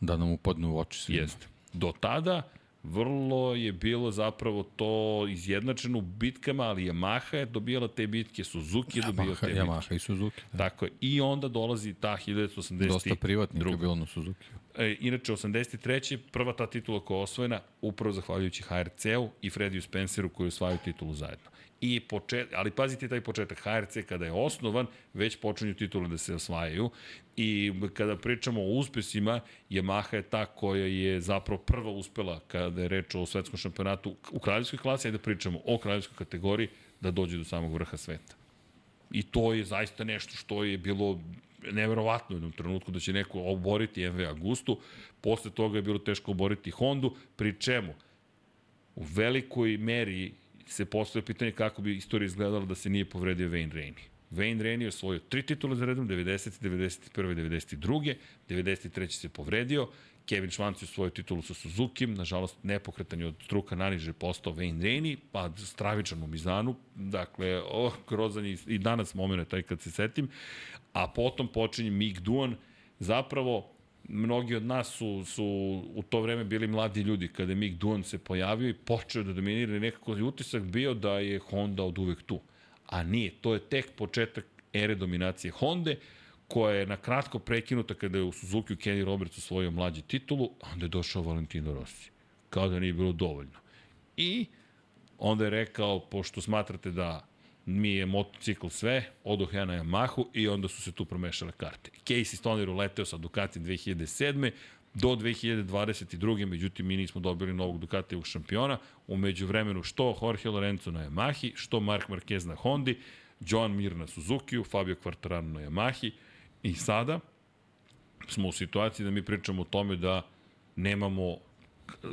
da nam upadnu u oči svima. Jeste. Do tada vrlo je bilo zapravo to izjednačeno u bitkama, ali Yamaha je dobijala te bitke, Suzuki je Yamaha, dobijao te bitke. Yamaha i Suzuki. Da. Tako je. I onda dolazi ta 1980. Dosta privatnika je bilo na Suzuki. E, inače, 83. prva ta titula koja je osvojena, upravo zahvaljujući HRC-u i Frediju Spenceru koji osvajaju titulu zajedno. I počet, ali pazite taj početak, HRC kada je osnovan, već počinju titule da se osvajaju. I kada pričamo o uspesima, Yamaha je ta koja je zapravo prva uspela kada je reč o svetskom šampionatu u kraljevskoj klasi, ajde da pričamo o kraljevskoj kategoriji, da dođe do samog vrha sveta. I to je zaista nešto što je bilo neverovatno u jednom trenutku da će neko oboriti MV Agustu, posle toga je bilo teško oboriti Hondu, pri čemu u velikoj meri se postoje pitanje kako bi istorija izgledala da se nije povredio Wayne Rainey. Wayne Rainey je osvojio tri titule za redom, 90, 91, 92. 93. se povredio, Kevin Schwantz je osvojio titulu sa Suzuki, nažalost nepokretan je od struka naniže postao Wayne Rainey, pa stravičan u Mizanu, dakle, oh, grozan i, i danas moment taj kad se setim, a potom počinje Mick Duan, zapravo mnogi od nas su, su u to vreme bili mladi ljudi kada je Mick Duan se pojavio i počeo da dominira i nekako je utisak bio da je Honda od uvek tu. A nije, to je tek početak ere dominacije Honde, koja je na kratko prekinuta kada je u Suzuki u Kenny Roberts osvojio mlađi titulu, a onda je došao Valentino Rossi. Kao da nije bilo dovoljno. I onda je rekao, pošto smatrate da mi je motocikl sve, odoh ja na Yamahu i onda su se tu promešale karte. Casey Stoner uleteo sa Ducati 2007. do 2022. Međutim, mi nismo dobili novog Ducatijevog šampiona. Umeđu vremenu što Jorge Lorenzo na Yamahi, što Mark Marquez na Hondi, John Mir na Suzuki, Fabio Quartararo na Yamahi i sada smo u situaciji da mi pričamo o tome da nemamo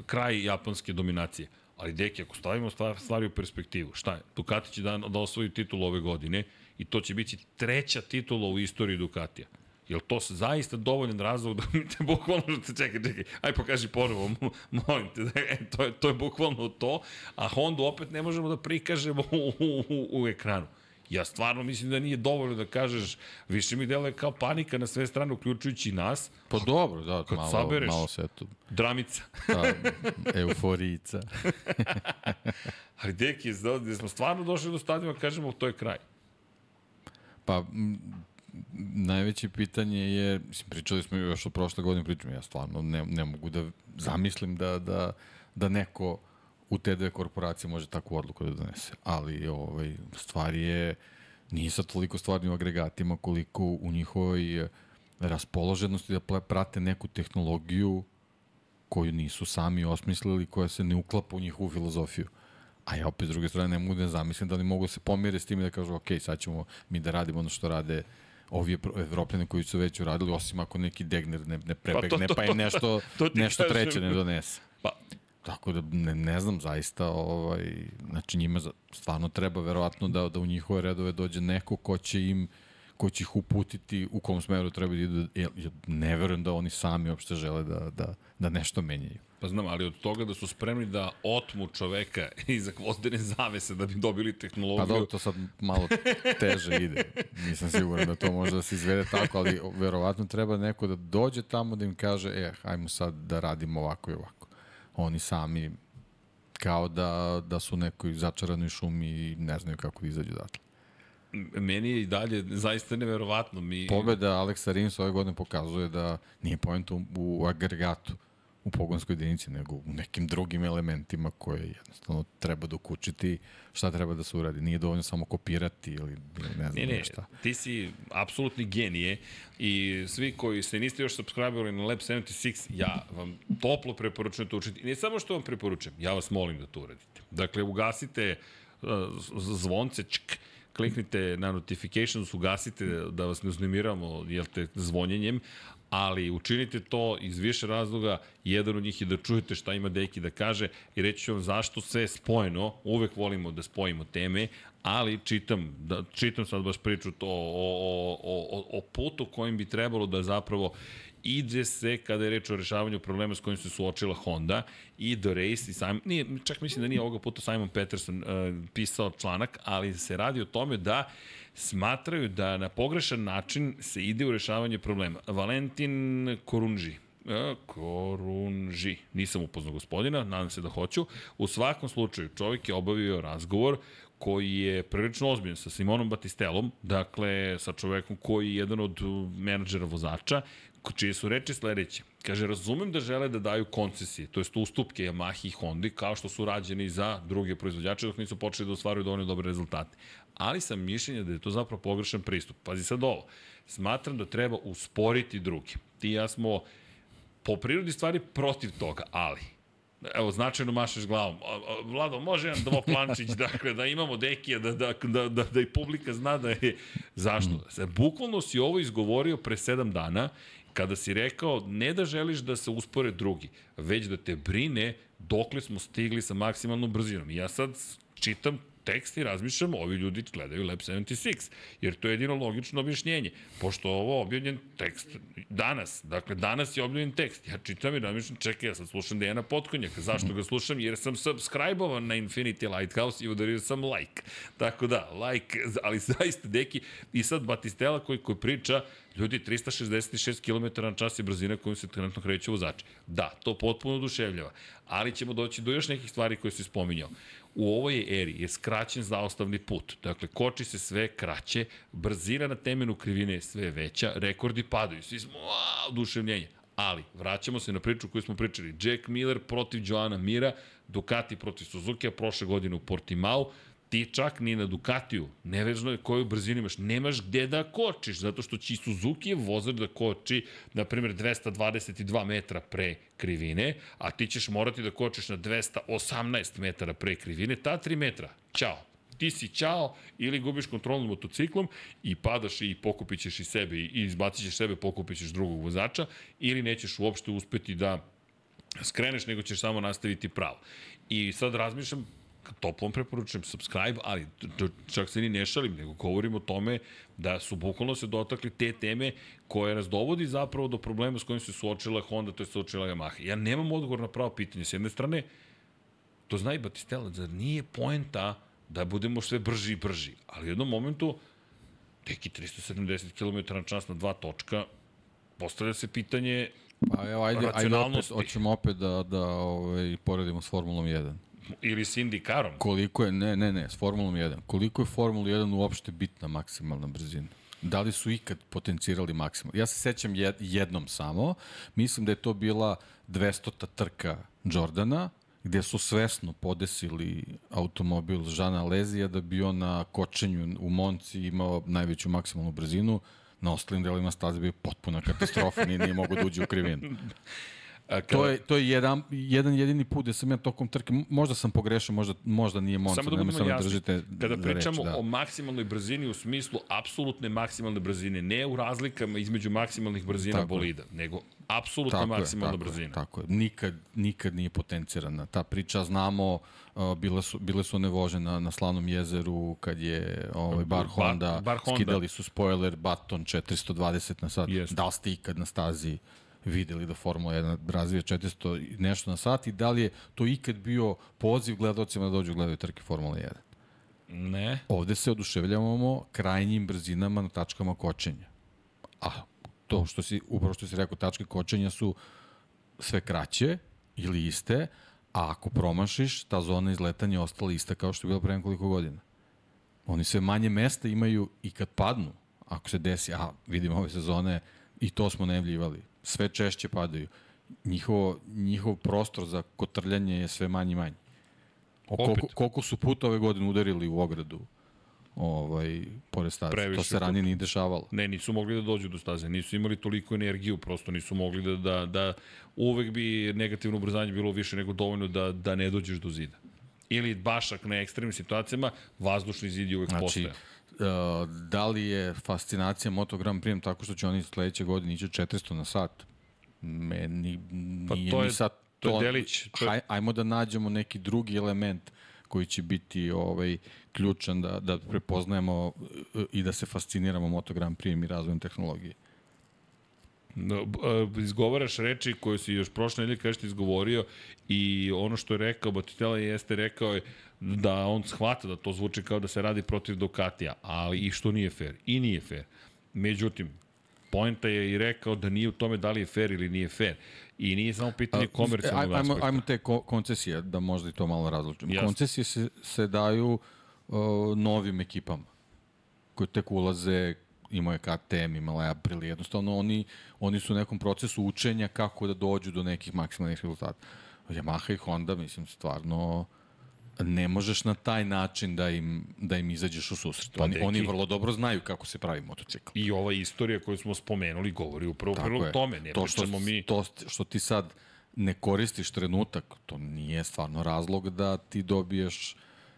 kraj japanske dominacije. Ali deki, ako stavimo stvari u perspektivu, šta je? Ducati će da, da osvoji titul ove godine i to će biti treća titula u istoriji Ducatija. Je li to zaista dovoljan razlog da mi te bukvalno te čekaj, čekaj, aj pokaži ponovo, molim te, da, e, to, je, to je bukvalno to, a Honda opet ne možemo da prikažemo u, u, u, u ekranu. Ja stvarno mislim da nije dovoljno da kažeš, više mi deluje kao panika na sve strane, uključujući nas. Pa dobro, da, kad malo, sabereš, malo se tu. Dramica. Ta, euforica. Ali deki, da smo stvarno došli do stadima, kažemo, to je kraj. Pa, najveće pitanje je, mislim, pričali smo još o prošle godine, pričam, ja stvarno ne, ne mogu da zamislim da, da, da neko u te dve korporacije može takvu odluku da donese. Ali ovaj, stvar je, nije sad toliko stvarnim agregatima koliko u njihovoj raspoloženosti da prate neku tehnologiju koju nisu sami osmislili, koja se ne uklapa u njihovu filozofiju. A ja opet s druge strane ne mogu da zamislim da li mogu da se pomire s tim i da kažu ok, sad ćemo mi da radimo ono što rade ovi evropljani koji su već uradili, osim ako neki Degner ne, ne prebegne, pa, to, to, pa i nešto, to nešto treće ne donese. Pa, Tako da ne, ne znam zaista, ovaj, znači njima stvarno treba verovatno da, da u njihove redove dođe neko ko će im ko će ih uputiti u kom smeru treba da idu. Ja, ja ne verujem da oni sami uopšte žele da, da, da nešto menjaju. Pa znam, ali od toga da su spremni da otmu čoveka iza gvozdene zavese da bi dobili tehnologiju. Pa dobro, to sad malo teže ide. Nisam siguran da to može da se izvede tako, ali verovatno treba neko da dođe tamo da im kaže, e, hajmo sad da radimo ovako i ovako oni sami kao da, da su nekoj začaranoj šumi i ne znaju kako da izađu odatle. Meni je i dalje zaista neverovatno. Mi... Pobeda Aleksa Rins ove godine pokazuje da nije point u, u agregatu u pogonskoj jedinici, nego u nekim drugim elementima koje jednostavno treba dokučiti šta treba da se uradi. Nije dovoljno samo kopirati ili, ne znam ne, ne, šta. Ti si apsolutni genije i svi koji se niste još subscriberi na Lab 76, ja vam toplo preporučujem to učiti. I ne samo što vam preporučujem, ja vas molim da to uradite. Dakle, ugasite uh, zvonce, čk, kliknite na notifications, ugasite da vas ne uznemiramo jel te, zvonjenjem, ali učinite to iz više razloga. Jedan od njih je da čujete šta ima Deki da kaže i reći ću vam zašto sve spojeno. Uvek volimo da spojimo teme, ali čitam, da, čitam sad baš priču to o, o, o, o putu kojim bi trebalo da zapravo ide se kada je reč o rešavanju problema s kojim se suočila Honda i The Race i Simon, nije, čak mislim da nije ovoga puta Simon Peterson uh, pisao članak, ali se radi o tome da smatraju da na pogrešan način se ide u rešavanje problema. Valentin Korunži, E, Korunži. Nisam upoznao gospodina, nadam se da hoću. U svakom slučaju, čovjek je obavio razgovor koji je prilično ozbiljan sa Simonom Batistelom, dakle sa čovekom koji je jedan od menadžera vozača, čije su reči sledeće. Kaže, razumem da žele da daju koncesije, to jest ustupke Yamaha i Honda, kao što su rađeni za druge proizvođače dok nisu počeli da ostvaruju dovoljno dobre rezultate. Ali sam mišljenja da je to zapravo pogrešan pristup. Pazi sad ovo. Smatram da treba usporiti druge. Ti i ja smo po prirodi stvari protiv toga, ali evo, značajno mašeš glavom. Vlado, može jedan dvoplančić, dakle, da imamo dekija, da, da, da, da, da i publika zna da je... Zašto? Bukvalno si ovo izgovorio pre sedam dana, kada si rekao ne da želiš da se uspore drugi, već da te brine dokle smo stigli sa maksimalnom brzinom. I ja sad čitam tekst i razmišljam, ovi ljudi gledaju Lab 76, jer to je jedino logično objašnjenje. Pošto ovo objavljen tekst danas, dakle danas je objavljen tekst, ja čitam i razmišljam, čekaj, ja sad slušam Dejana Potkonjaka, zašto ga slušam? Jer sam subscribe-ovan na Infinity Lighthouse i udario sam like. Tako da, like, ali zaista, deki, i sad Batistela koji, koji priča, Ljudi, 366 km na čas je brzina kojom se trenutno kreće vozači. Da, to potpuno oduševljava, ali ćemo doći do još nekih stvari koje si spominjao u ovoj eri je skraćen zaostavni put. Dakle, koči se sve kraće, brzina na temenu krivine je sve veća, rekordi padaju. Svi smo, oduševljenje. Ali, vraćamo se na priču koju smo pričali. Jack Miller protiv Joana Mira, Ducati protiv Suzuki, prošle godine u Portimao, ti čak ni na Ducatiju, nevezno je koju brzinu imaš, nemaš gde da kočiš, zato što će Suzuki vozač da koči, na primjer, 222 metra pre krivine, a ti ćeš morati da kočiš na 218 metara pre krivine, ta 3 metra, ćao, ti si ćao ili gubiš kontrol nad motociklom i padaš i pokupit ćeš i sebe i izbacit ćeš sebe, pokupit ćeš drugog vozača ili nećeš uopšte uspeti da skreneš, nego ćeš samo nastaviti pravo. I sad razmišljam, toplom preporučujem subscribe, ali čak se ni ne šalim, nego govorim o tome da su bukvalno se dotakli te teme koje nas dovodi zapravo do problema s kojim se suočila Honda, to je suočila Yamaha. Ja nemam odgovor na pravo pitanje. S jedne strane, to zna i Batistella, zar nije poenta da budemo sve brži i brži, ali u jednom momentu teki 370 km na čas na dva točka, postavlja se pitanje Pa evo, ajde, ajde opet, hoćemo opet da, da ovaj, poredimo s Formulom 1 ili s IndyCarom. Koliko je, ne, ne, ne, s Formulom 1. Koliko je Formula 1 uopšte bitna maksimalna brzina? Da li su ikad potencirali maksimalno? Ja se sećam jednom samo, mislim da je to bila 200. trka Jordana, gde su svesno podesili automobil Žana Lezija da bi on na kočenju u Monci imao najveću maksimalnu brzinu, na ostalim delima staze bio potpuna katastrofa, nije, nije mogo da uđe u krivinu. Kada... To je, to je jedan, jedan jedini put gde sam ja tokom trke, možda sam pogrešao, možda, možda nije Monca, samo da budemo samo jasni, držite kada pričamo reč, da. o maksimalnoj brzini u smislu apsolutne maksimalne brzine, ne u razlikama između maksimalnih brzina tako bolida, je. nego apsolutna tako maksimalna je, tako brzina. Je, tako je, nikad, nikad nije potencirana. Ta priča, znamo, uh, bile, su, bile su one vože na, na Slanom jezeru, kad je ovaj, bar, Honda, bar, bar Honda, skidali su spoiler, baton 420 na sat. Yes. Da li ste ikad na stazi videli da Formula 1 razvija 400 nešto na sat i da li je to ikad bio poziv gledalcima da dođu gledaju trke Formula 1? Ne. Ovde se oduševljavamo krajnjim brzinama na tačkama kočenja. A to što si, upravo što si rekao, tačke kočenja su sve kraće ili iste, a ako promašiš, ta zona izletanja je ostala ista kao što je bila pre nekoliko godina. Oni sve manje mesta imaju i kad padnu, ako se desi, a vidimo ove sezone, i to smo nevljivali, sve češće padaju. Njihovo, njihov prostor za kotrljanje je sve manji i manji. O, koliko, koliko su puta ove godine udarili u ogradu ovaj, pored staze. Previše to se ranije nije dešavalo. Ne, nisu mogli da dođu do staze, nisu imali toliko energiju, prosto nisu mogli da, da, da uvek bi negativno ubrzanje bilo više nego dovoljno da, da ne dođeš do zida. ili bašak na ekstremnim situacijama, vazdušni zid je uvek Znači, postoja. Uh, da li je fascinacija Moto Grand Prix tako što će oni sledeće godine ići 400 na sat? Meni Pa nije to je- ni sad to je delić, to je- Haj, ajmo da nađemo neki drugi element koji će biti ovaj ključan da, da prepoznajemo uh, i da se fasciniramo Moto Grand Prix i razvojem tehnologije. No, a, izgovaraš reči koje si još prošle nedelje kažete izgovorio i ono što je rekao Batistella jeste rekao je da on shvata da to zvuči kao da se radi protiv Ducatija, ali i što nije fair. I nije fair. Međutim, Poenta je i rekao da nije u tome da li je fair ili nije fair. I nije samo pitanje komercijalnog ajmo, aspekta. ajmo te ko koncesije, da možda i to malo razlučimo. Jasno. Koncesije se, se daju uh, novim ekipama koji tek ulaze, imao je KTM, imala je Aprilia, jednostavno oni, oni su u nekom procesu učenja kako da dođu do nekih maksimalnih rezultata. Yamaha i Honda, mislim, stvarno ne možeš na taj način da im, da im izađeš u susret. Pa, oni, deki. oni vrlo dobro znaju kako se pravi motocikl. I ova istorija koju smo spomenuli govori upravo je. tome. Ne to što, mi... to što ti sad ne koristiš trenutak, to nije stvarno razlog da ti dobiješ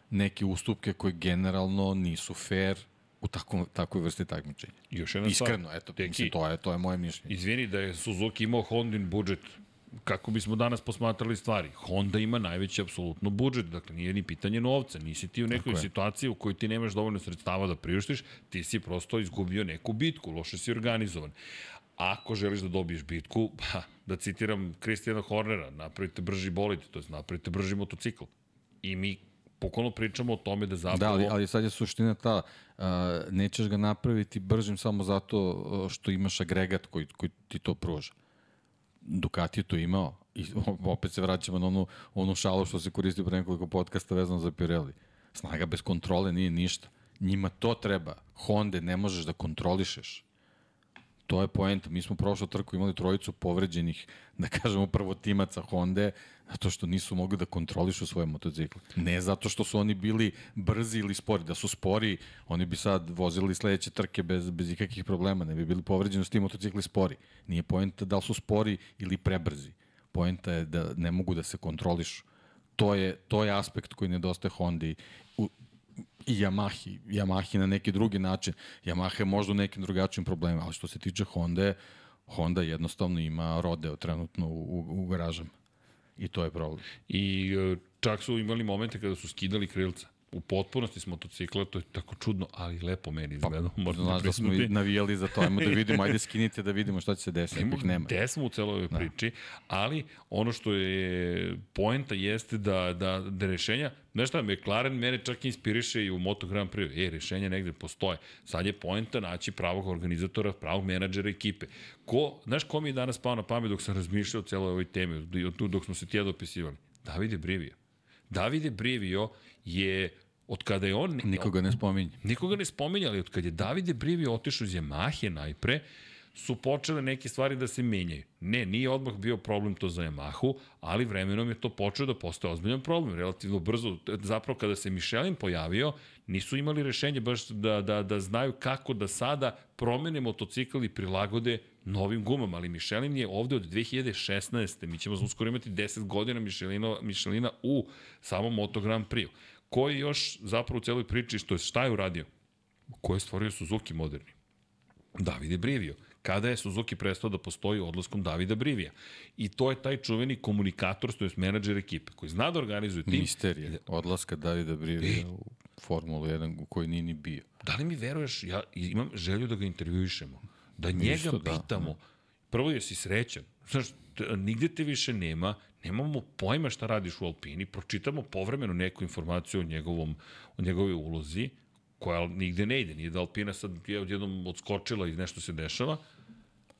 neke ustupke koji generalno nisu fair u takvom, takvoj vrsti takmičenja. Još jedna stvar. Iskreno, eto, Deki, mislim, to je, to je moje mišljenje. Izvini da je Suzuki imao Hondin budžet, kako bismo danas posmatrali stvari? Honda ima najveći apsolutno budžet, dakle nije ni pitanje novca, nisi ti u nekoj je. situaciji u kojoj ti nemaš dovoljno sredstava da priuštiš, ti si prosto izgubio neku bitku, loše si organizovan. Ako želiš da dobiješ bitku, pa, da citiram Kristijana Hornera, napravite brži bolid, to je napravite brži motocikl. I mi pokolno pričamo o tome da Da, zapravo... ali, ali sad je suština ta, uh, nećeš ga napraviti bržim samo zato što imaš agregat koji, koji ti to pruža. Ducati je to imao i opet se vraćamo na onu, onu šalu što se koristi pre nekoliko podcasta vezano za Pirelli. Snaga bez kontrole nije ništa. Njima to treba. Honda ne možeš da kontrolišeš. To je poenta. Mi smo prošlu trku imali trojicu povređenih, da kažemo, prvotimaca Honda, zato što nisu mogli da kontrolišu svoje motocikle. Ne zato što su oni bili brzi ili spori. Da su spori, oni bi sad vozili sledeće trke bez, bez ikakvih problema. Ne bi bili povređeni s tim motocikli spori. Nije poenta da li su spori ili prebrzi. Poenta je da ne mogu da se kontrolišu. To je, to je aspekt koji nedostaje Hondi. U, i Yamahi, Yamahi na neki drugi način. Yamaha je možda u nekim drugačijim problemima, ali što se tiče Honda, Honda jednostavno ima rodeo trenutno u, u, garažama. I to je problem. I e, čak su imali momente kada su skidali krilca. U potpunosti s motocikla, to je tako čudno, ali lepo meni izgleda. Pa, Znaš da smo i navijali za to, ajmo da vidimo, ajde skinite da vidimo šta će se desiti, ako ih nema. Gde smo u celoj ovoj priči, ali ono što je poenta jeste da, da, da rešenja, znaš šta, McLaren mene čak inspiriše i u Moto Grand Prix, e, rešenja negde postoje. Sad je poenta naći pravog organizatora, pravog menadžera ekipe. Ko, znaš ko mi je danas pao na pamet dok sam razmišljao o celoj ovoj temi, dok smo se tijeda opisivali? Davide Brivio. Davide Brivio je od kada je on... Nikoga ne spominje. Nikoga ne spominja, ali od kad je Davide Brivio otišao iz Yamahe najpre, su počele neke stvari da se menjaju. Ne, nije odmah bio problem to za Yamahu, ali vremenom je to počeo da postaje ozbiljan problem. Relativno brzo, zapravo kada se Michelin pojavio, nisu imali rešenje baš da, da, da znaju kako da sada promene motocikl i prilagode novim gumama, ali Michelin je ovde od 2016. Mi ćemo uskoro imati 10 godina Michelina, Michelina u samom Moto Grand Prix. Ko je još zapravo u celoj priči, što je šta je uradio? Ko je stvorio Suzuki moderni? Davide Brivio. Kada je Suzuki prestao da postoji odlaskom Davida Brivija. I to je taj čuveni komunikator, to je menadžer ekipe, koji zna da organizuje tim. Misterija. Odlaska Davida Brivija u Formulu 1 u kojoj nije ni bio. Da li mi veruješ, ja imam želju da ga intervjuišemo, da njega Isto, da, pitamo, prvo jesi srećan, znaš, nigde te više nema, nemamo pojma šta radiš u Alpini, pročitamo povremeno neku informaciju o, njegovom, o njegovoj ulozi, koja nigde ne ide, nije da Alpina sad je odjednom odskočila i nešto se dešava,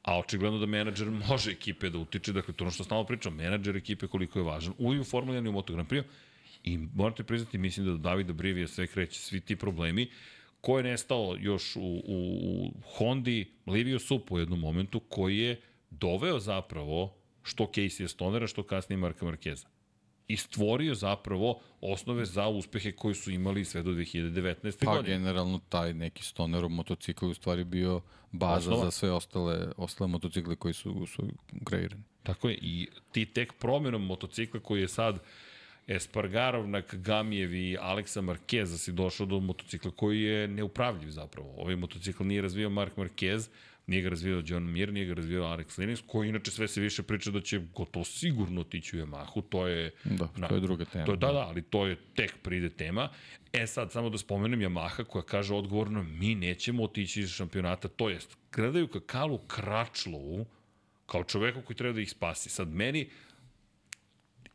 a očigledno da menadžer može ekipe da utiče, dakle to ono što stalno pričam, menadžer ekipe koliko je važan, u i u Formula 1 i u Moto Grand Prix, i morate priznati, mislim da Davida Brivija sve kreće, svi ti problemi, ko je nestao još u, u, u Hondi, Livio Sup u jednom momentu, koji je doveo zapravo što Casey Stonera, što kasnije Marka Markeza. I stvorio zapravo osnove za uspehe koji su imali sve do 2019. Pa godine. generalno taj neki stonerov motocikl je u stvari bio baza Osnova. za sve ostale, ostale motocikle koji su, su kreirani. Tako je, i ti tek promjenom motocikla koji je sad Espargarov, Nakagamijev i Aleksa Marqueza si došao do motocikla koji je neupravljiv zapravo. Ovaj motocikl nije razvio Mark Marquez, nije ga razvio John Mir, nije ga razvio Alex Linus, koji inače sve se više priča da će gotovo sigurno otići u Yamahu, to je... Da, na, to je druga tema. To je, da, da, ali to je tek pride tema. E sad, samo da spomenem Yamaha koja kaže odgovorno, mi nećemo otići iz šampionata, to jest, gledaju ka Kalu Kračlovu, kao čoveku koji treba da ih spasi. Sad, meni,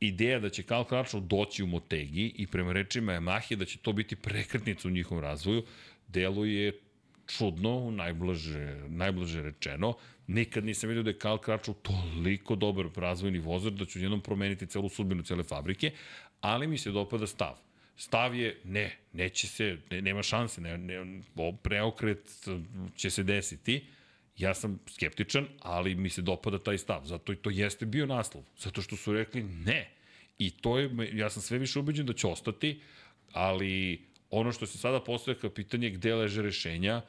ideja da će Karl Kračlov doći u Motegi i prema rečima Yamahe da će to biti prekretnica u njihovom razvoju, deluje čudno, najblaže, najblaže rečeno. Nikad nisam vidio da je Karl Kračov toliko dobar razvojni vozač da će jednom promeniti celu sudbinu cele fabrike, ali mi se dopada stav. Stav je, ne, neće se, ne, nema šanse, ne, ne, preokret će se desiti. Ja sam skeptičan, ali mi se dopada taj stav. Zato i to jeste bio naslov. Zato što su rekli ne. I to je, ja sam sve više ubeđen da će ostati, ali ono što se sada postoje kao pitanje gde leže rešenja,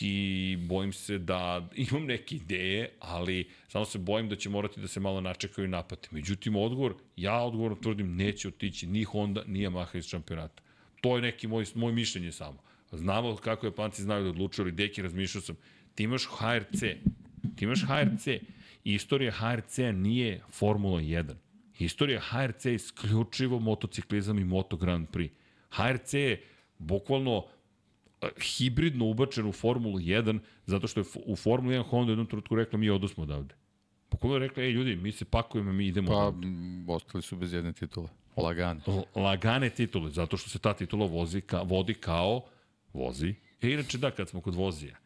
i bojim se da imam neke ideje, ali samo se bojim da će morati da se malo načekaju napate. Međutim, odgovor, ja odgovorno tvrdim, neće otići ni Honda, ni Yamaha iz šampionata. To je neki moj, moj mišljenje samo. Znamo kako Japanci znaju da odlučuju, ali deki razmišljao sam, ti imaš HRC, ti imaš HRC, istorija HRC nije Formula 1. Istorija HRC je isključivo motociklizam i Moto Grand Prix. HRC je bukvalno hibridno ubačen u Formulu 1, zato što je u Formulu 1 Honda jednom trenutku rekla mi odosmo odavde. Pokulo je rekla, ej ljudi, mi se pakujemo, mi idemo pa, odavde. Pa, ostali su bez jedne titule. Lagane. L lagane titule, zato što se ta titula vozi ka, vodi kao vozi. E, inače da, kad smo kod vozija,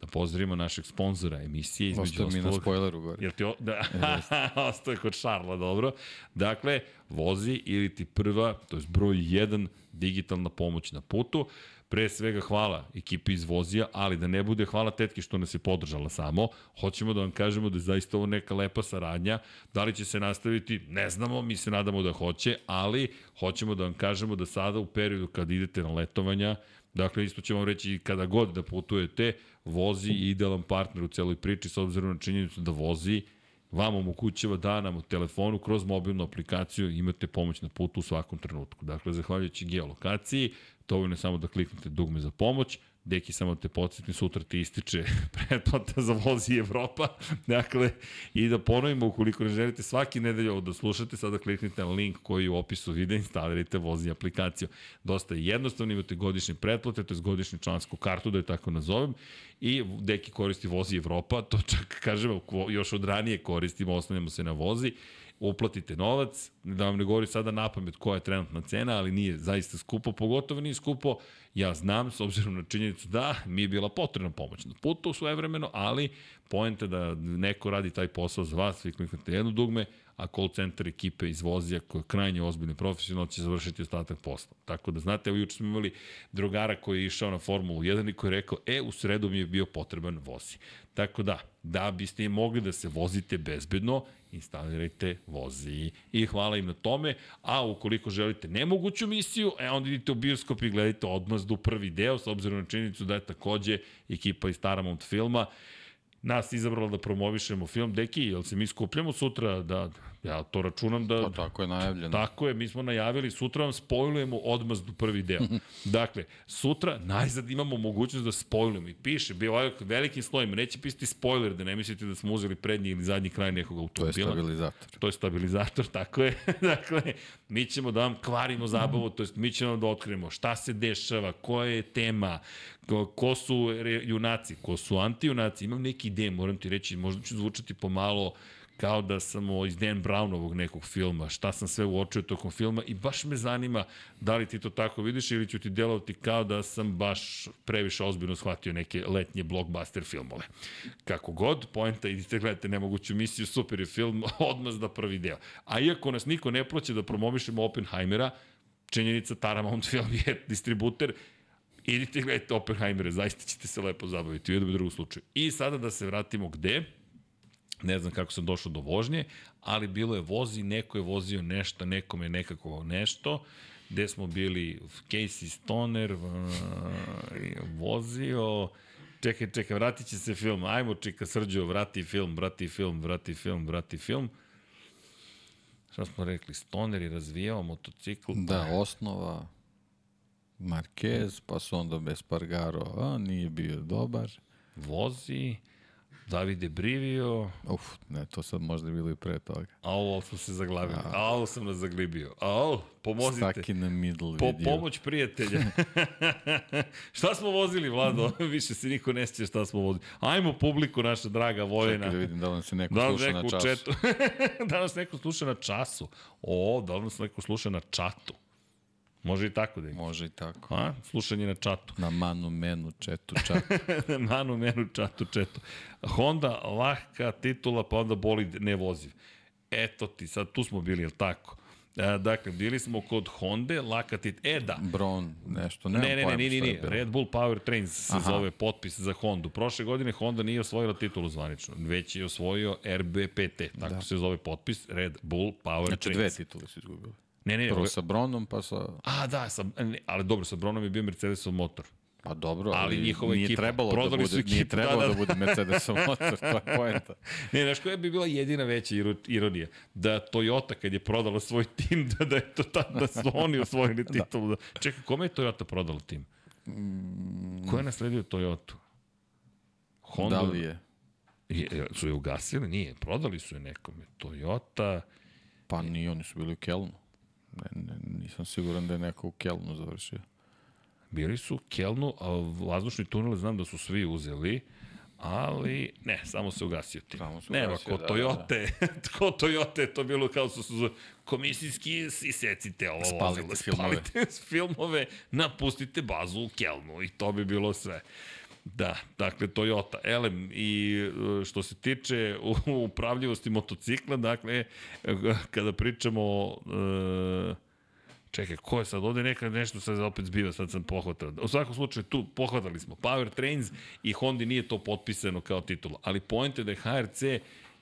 da pozdravimo našeg sponzora emisije između ostalog. mi na spoileru gore. Jer ti o, da, ostaje kod Šarla, dobro. Dakle, vozi ili ti prva, to je broj 1, digitalna pomoć na putu. Pre svega hvala ekipi iz Vozija, ali da ne bude hvala tetki što nas je podržala samo. Hoćemo da vam kažemo da je zaista ovo neka lepa saradnja. Da li će se nastaviti, ne znamo, mi se nadamo da hoće, ali hoćemo da vam kažemo da sada u periodu kad idete na letovanja, Dakle, isto ćemo vam reći kada god da putujete, vozi i idealan partner u celoj priči s obzirom na činjenicu da vozi vam omogućava da nam u telefonu kroz mobilnu aplikaciju imate pomoć na putu u svakom trenutku. Dakle, zahvaljujući geolokaciji, dovoljno je samo da kliknete dugme za pomoć, Deki, samo te podsjetim, sutra ti ističe pretplata za vozi Evropa. Dakle, i da ponovimo, ukoliko ne želite svaki nedelj ovo da slušate, sada kliknite na link koji u opisu videa, instalirajte vozi aplikaciju. Dosta je jednostavno, imate godišnje pretplate, to je godišnju člansku kartu, da je tako nazovem, i Deki koristi vozi Evropa, to čak, kažemo, još od ranije koristimo, osnovljamo se na vozi, uplatite novac, da vam ne govori sada na pamet koja je trenutna cena, ali nije zaista skupo, pogotovo nije skupo, ja znam, s obzirom na činjenicu da mi je bila potrebna pomoć na putu svoje vremeno, ali pojenta da neko radi taj posao za vas, vi kliknete jedno dugme, a call center ekipe iz Vozija, koja je krajnje ozbiljno profesionalno, će završiti ostatak posla. Tako da, znate, evo juče smo imali drugara koji je išao na Formulu 1 i koji je rekao, e, u sredu mi je bio potreban vozi. Tako da, da biste mogli da se vozite bezbedno, instalirajte vozi. I hvala im na tome, a ukoliko želite nemoguću misiju, e, onda idite u bioskop i gledajte odmazdu prvi deo, s obzirom na činjenicu da je takođe ekipa iz Paramount filma nas izabrala da promovišemo film. Deki, jel se mi skupljamo sutra da Ja to računam da... Pa tako je najavljeno. Tako je, mi smo najavili, sutra vam spojlujemo odmazdu prvi deo. dakle, sutra najzad imamo mogućnost da spojlujemo i piše, bio ovaj velikim slojem, neće pisati spoiler, da ne mislite da smo uzeli prednji ili zadnji kraj nekog automobila. To je stabilizator. To je stabilizator, tako je. dakle, mi ćemo da vam kvarimo zabavu, to jest mi ćemo da otkrijemo šta se dešava, koja je tema, ko, ko su junaci, ko su antijunaci. Imam neki ideje, moram ti reći, možda ću zvučati pomalo kao da sam iz Dan Brownovog nekog filma, šta sam sve uočio tokom filma i baš me zanima da li ti to tako vidiš ili ću ti delovati kao da sam baš previše ozbiljno shvatio neke letnje blockbuster filmove. Kako god, poenta, idite gledajte nemoguću misiju, super je film, odmah da prvi deo. A iako nas niko ne proće da promovišemo Oppenheimera, činjenica Paramount film je distributer, idite gledajte Oppenheimera, zaista ćete se lepo zabaviti u jednom i drugom slučaju. I sada da se vratimo gde? Ne znam kako sam došao do vožnje, ali bilo je vozi, neko je vozio nešto, nekom je nekako nešto, gde smo bili Casey Stoner vozio, čekaj, čekaj, vratit će se film, ajmo čeka Srđo, vrati film, vrati film, vrati film, vrati film. Šta smo rekli? Stoner je razvijao motocikl. Da, osnova, Marquez, pa su onda Bespargaro, a nije bio dobar. Vozi, Davide Brivio, Uf, ne, to sad možda je bilo i pre toga. a ovo smo se zaglavili. A ovo sam nas zaglibio. A ovo, pomozite. Stuck in the middle Po, video. pomoć prijatelja. šta smo vozili, Vlado? Više se niko ne sjeća šta smo vozili. Ajmo publiku, naša draga Čekaj Vojena. da vidim da li se neko Da li sluša neko na času. četu? da nas neko sluša na času? O, da li nas neko sluša na čatu? Može i tako da je. Može i tako. A? Slušanje na čatu. Na manu, menu, četu, čat. Manu, menu, čatu, četu. Honda, lahka titula, pa onda bolid nevoziv. Eto ti, sad tu smo bili, jel tako? E, dakle, bili smo kod Honda, laka titula. E, da, Bron, nešto, Ne, ne, ne, ne, ne, ne. Red Bull Power Trains se Aha. zove potpis za Hondu. Prošle godine Honda nije osvojila titulu zvanično, već je osvojio RBPT, tako da. se zove potpis Red Bull Power Znači dve Trains. titule su izgubili. Ne, ne, Prvo sa Bronom, pa sa... a da, sa, ne, ali dobro, sa Bronom je bio Mercedesov motor. Pa dobro, Ali ali, njihova nije ekipa, trebalo da bude, su nije ekipu, trebalo da, da, da. bude Mercedesov motor, to je poenta. Ne, znaš koja bi bila jedina veća iro- ironija? Da Toyota kad je prodala svoj tim, da, da, je to ta, da su oni osvojili titulu. Da. Čekaj, kome je Toyota prodala tim? Ko je nasledio Toyotu? Honda, Da li je? Je, je- su je ugasili? Nije, prodali su je nekome. Toyota, Pa ni oni su bili u Kelnu. Ne, ne, nisam siguran da je neko u Kelnu završio. bili su u Kelnu, a vazdušni tunel znam da su svi uzeli, ali ne, samo se ugasio tim. Samo se Nema, ugasio, ko da, Toyota, ko Toyota je to bilo kao su su komisijski isecite ovo Spalite vozilo, filmove. spalite filmove, napustite bazu u Kelnu i to bi bilo sve. Da, dakle, Toyota. Elem, i e, što se tiče upravljivosti motocikla, dakle, e, kada pričamo e, Čekaj, ko je sad? Ovde neka nešto sad opet zbiva, sad sam pohvatao. U svakom slučaju, tu pohvatali smo Power Trains i Hondi nije to potpisano kao titula. Ali point je da je HRC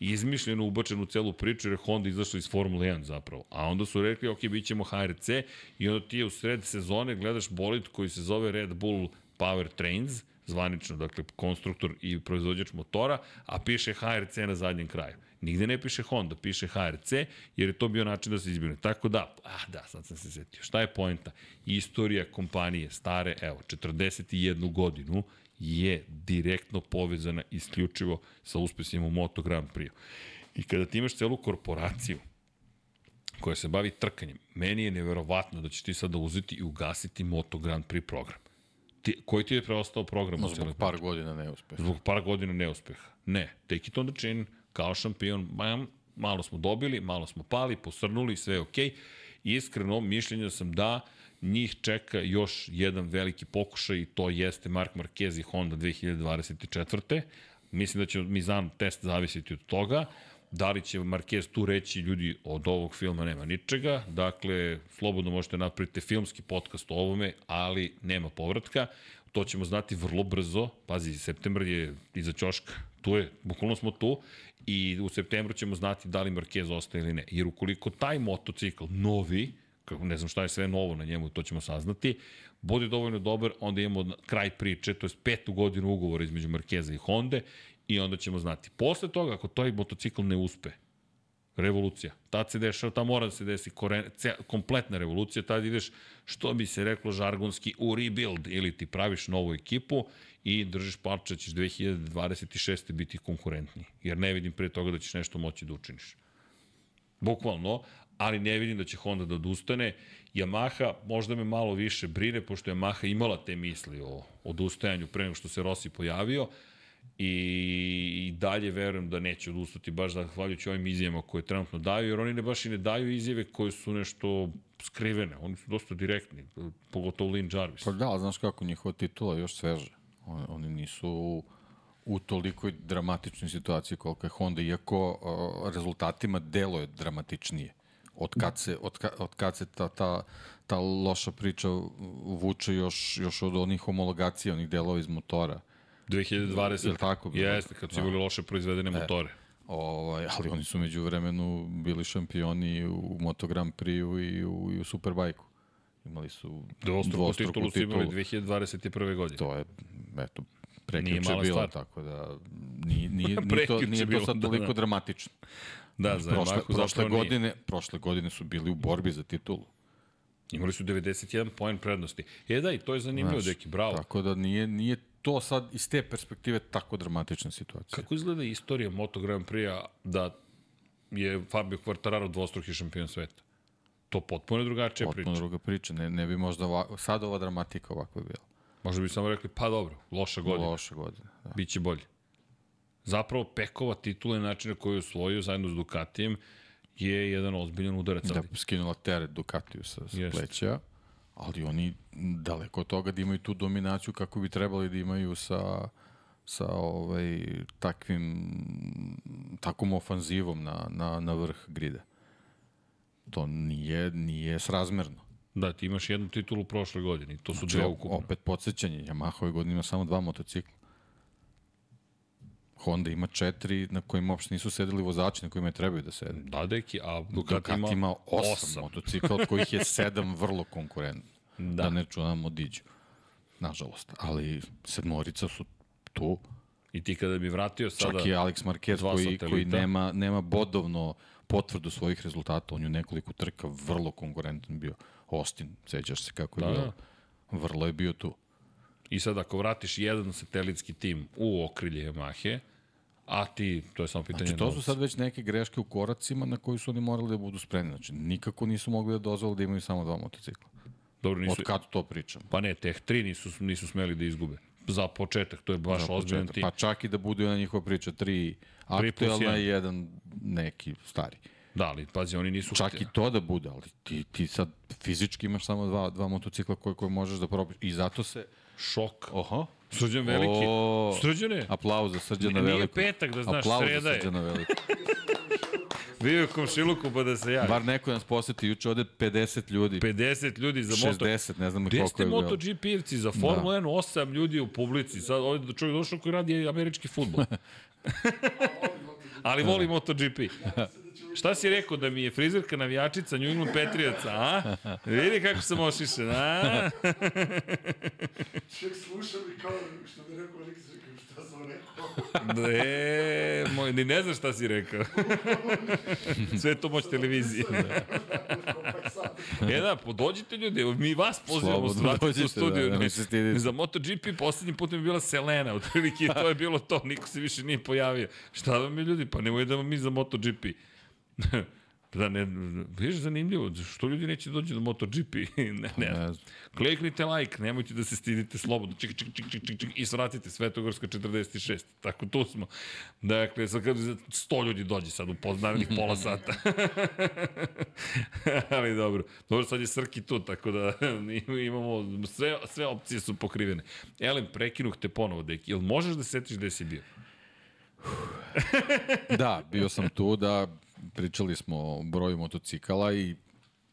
izmišljeno ubačen u celu priču jer je Honda izašla iz Formule 1 zapravo. A onda su rekli, ok, bit ćemo HRC i onda ti je u sred sezone gledaš bolid koji se zove Red Bull Power Trains, zvanično, dakle, konstruktor i proizvođač motora, a piše HRC na zadnjem kraju. Nigde ne piše Honda, piše HRC, jer je to bio način da se izbjene. Tako da, ah da, sad sam se setio. Šta je poenta? Istorija kompanije stare, evo, 41 godinu je direktno povezana isključivo sa uspesima u Moto Grand Prix. I kada ti imaš celu korporaciju koja se bavi trkanjem, meni je neverovatno da ćeš ti sada uzeti i ugasiti Moto Grand Prix program. Ti, koji ti je preostao program? celoj Zbog par godina neuspeha. Zbog par godina neuspeha. Ne, take it on the chin, kao šampion, bam, malo smo dobili, malo smo pali, posrnuli, sve je okej. Iskreno, mišljenja sam da njih čeka još jedan veliki pokušaj i to jeste Mark Marquez i Honda 2024. Mislim da će Mizan test zavisiti od toga. Da li će Marquez tu reći, ljudi, od ovog filma nema ničega, dakle, slobodno možete napraviti filmski podcast o ovome, ali nema povratka. To ćemo znati vrlo brzo. Pazi, septembar je iza ćoška. Tu je, bukvalno smo tu i u septembru ćemo znati da li Marquez ostaje ili ne. Jer ukoliko taj motocikl novi, kako ne znam šta je sve novo na njemu, to ćemo saznati, bude dovoljno dobar, onda imamo kraj priče, to je petu godinu ugovora između Markeza i Honda i onda ćemo znati. Posle toga, ako taj motocikl ne uspe, revolucija. Tad se dešava, tad mora da se desi koren, ce, kompletna revolucija, tad ideš, što bi se reklo žargonski, u rebuild, ili ti praviš novu ekipu i držiš parče da ćeš 2026. biti konkurentni. Jer ne vidim pre toga da ćeš nešto moći da učiniš. Bukvalno, ali ne vidim da će Honda da odustane. Yamaha možda me malo više brine, pošto je Yamaha imala te misli o odustajanju pre nego što se Rossi pojavio i, i dalje verujem da neće odustati baš zahvaljujući ovim izjavama koje trenutno daju, jer oni ne baš i ne daju izjave koje su nešto skrivene, oni su dosta direktni, pogotovo Lin Jarvis. Pa da, znaš kako njihova titula još sveže. Oni, oni nisu u, u tolikoj dramatičnoj situaciji koliko je Honda, iako uh, rezultatima delo je dramatičnije. Od kad se, od ka, od kad se ta, ta, ta loša priča vuče još, još od onih homologacija, onih delova iz motora. 2020. Jel tako bilo? Jeste, kad su imali loše proizvedene motore. Ovaj, ali oni su među vremenu bili šampioni u Moto Grand Prix i u, i u Superbajku. Imali su Dvostruku titulu su imali 2021. godine. To je, eto, prekjuče mala bilo, stvar. tako da nije, nije, nije, to, nije to bilo, sad da, toliko da. dramatično. Da, za prošle, Yamahu prošle zapravo nije. godine, prošle godine su bili u borbi za titulu. Imali su 91 poen prednosti. E da, i to je zanimljivo, Znaš, deki, bravo. Tako da nije, nije to sad iz te perspektive tako dramatična situacija. Kako izgleda istorija Moto Grand Prix-a da je Fabio Quartararo dvostruki šampion sveta? To potpuno je drugačija Potpuno priča. druga priča. Ne, ne bi možda ovako, sad ova dramatika ovako bila. Možda bi samo rekli, pa dobro, loša godina, Loša godina. Da. biće bolje. Zapravo, Pekova titula i način na koji je osvojio zajedno s Ducatijem je jedan ozbiljan udarac. da skinula teret Ducatiju sa, sa Jeste. pleća, ali oni daleko od toga da imaju tu dominaciju kako bi trebali da imaju sa sa ovaj takvim takvom ofanzivom na, na, na vrh grida. To nije, nije srazmerno. Da, ti imaš jednu titulu prošle godine to su Znači, dve ukupno. opet podsjećanje, Yamaha ove godine ima samo dva motocikla. Honda ima četiri na kojima uopšte nisu sedeli vozači na kojima je trebaju da sede. Da, deki, a Ducati, ima, ima osam, osam. motocikla, od kojih je sedam vrlo konkurentni. Da. Da. ne čunamo Diđu. Nažalost. Ali sedmorica su tu. I ti kada bi vratio sada... Čak i Alex Marquez koji, koji nema, nema bodovno potvrdu svojih rezultata. On je nekoliko trka vrlo konkurentan bio. Austin, sećaš se kako je Da, bio. Vrlo je bio tu. I sad ako vratiš jedan satelitski tim u okrilje Yamahe, a ti, to je samo pitanje Znači, to su sad već neke greške u koracima na koji su oni morali da budu spremni. Znači, nikako nisu mogli da dozvole da imaju samo dva motocikla. Dobro, nisu, Od kad to pričam? Pa ne, teh tri nisu, nisu smeli da izgube. Za početak, to je baš ozbiljan početak. tim. Pa čak i da bude ona njihova priča, tri aktuelna i jedan neki stari. Da, ali pazi, oni nisu... Čak i to da bude, ali ti, ti sad fizički imaš samo dva, dva motocikla koje, koje možeš da probiš. I zato se... Šok. Oho. Srđan Veliki. O, Srđane, Aplauz za Srđana Nije Velikog. petak, da znaš, Aplauz sreda za je. Srđana Velikog. bio je komšiluku pa da se javi. Bar neko nas poseti juče ovde 50 ljudi. 50 ljudi za moto. 60, ne znam Gde koliko ste je bilo. MotoGP-evci za Formula 1, 8 ljudi u publici. Sad ovdje čovjek došao koji radi američki futbol. Ali voli MotoGP. Šta si rekao da mi je frizerka navijačica New England Patriotsa, a? Vidi kako sam ošišen, a? Ček slušam i kao što bi rekao rekao šta sam rekao. E, moj, ni ne znaš šta si rekao. Sve je to moć televizije. E da, podođite ljudi, mi vas pozivamo Slobodno u dođite, studiju. da, ne, stiditi. za MotoGP poslednji put je bila Selena, otprilike i to je bilo to, niko se više nije pojavio. Šta vam je ljudi, pa nemoj da mi za MotoGP. Da ne, vidiš zanimljivo, što ljudi neće dođu na MotoGP? ne, ne, Ne. Kliknite like, nemojte da se stidite slobodno. Čik, čik, čik, čik, čik, čik, i svratite Svetogorska 46. Tako tu smo. Dakle, sad kad 100 ljudi dođe sad u poznanih pola sata. Ali dobro. Dobro, sad je Srki tu, tako da imamo, sve, sve opcije su pokrivene. Elem, prekinuh te ponovo, deki. Jel možeš da se setiš gde si bio? Da, bio sam tu da pričali smo o broju motocikala i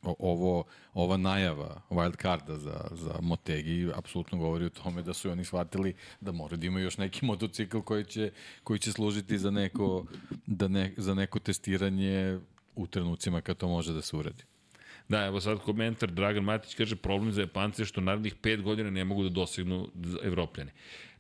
ovo, ova najava wild carda za, za Motegi apsolutno govori o tome da su oni shvatili da moraju da imaju još neki motocikl koji će, koji će služiti za neko, da ne, za neko testiranje u trenucima kad to može da se uradi. Da, evo sad komentar, Dragan Matić kaže problem za Japance je što narednih pet godina ne mogu da dosegnu Evropljane.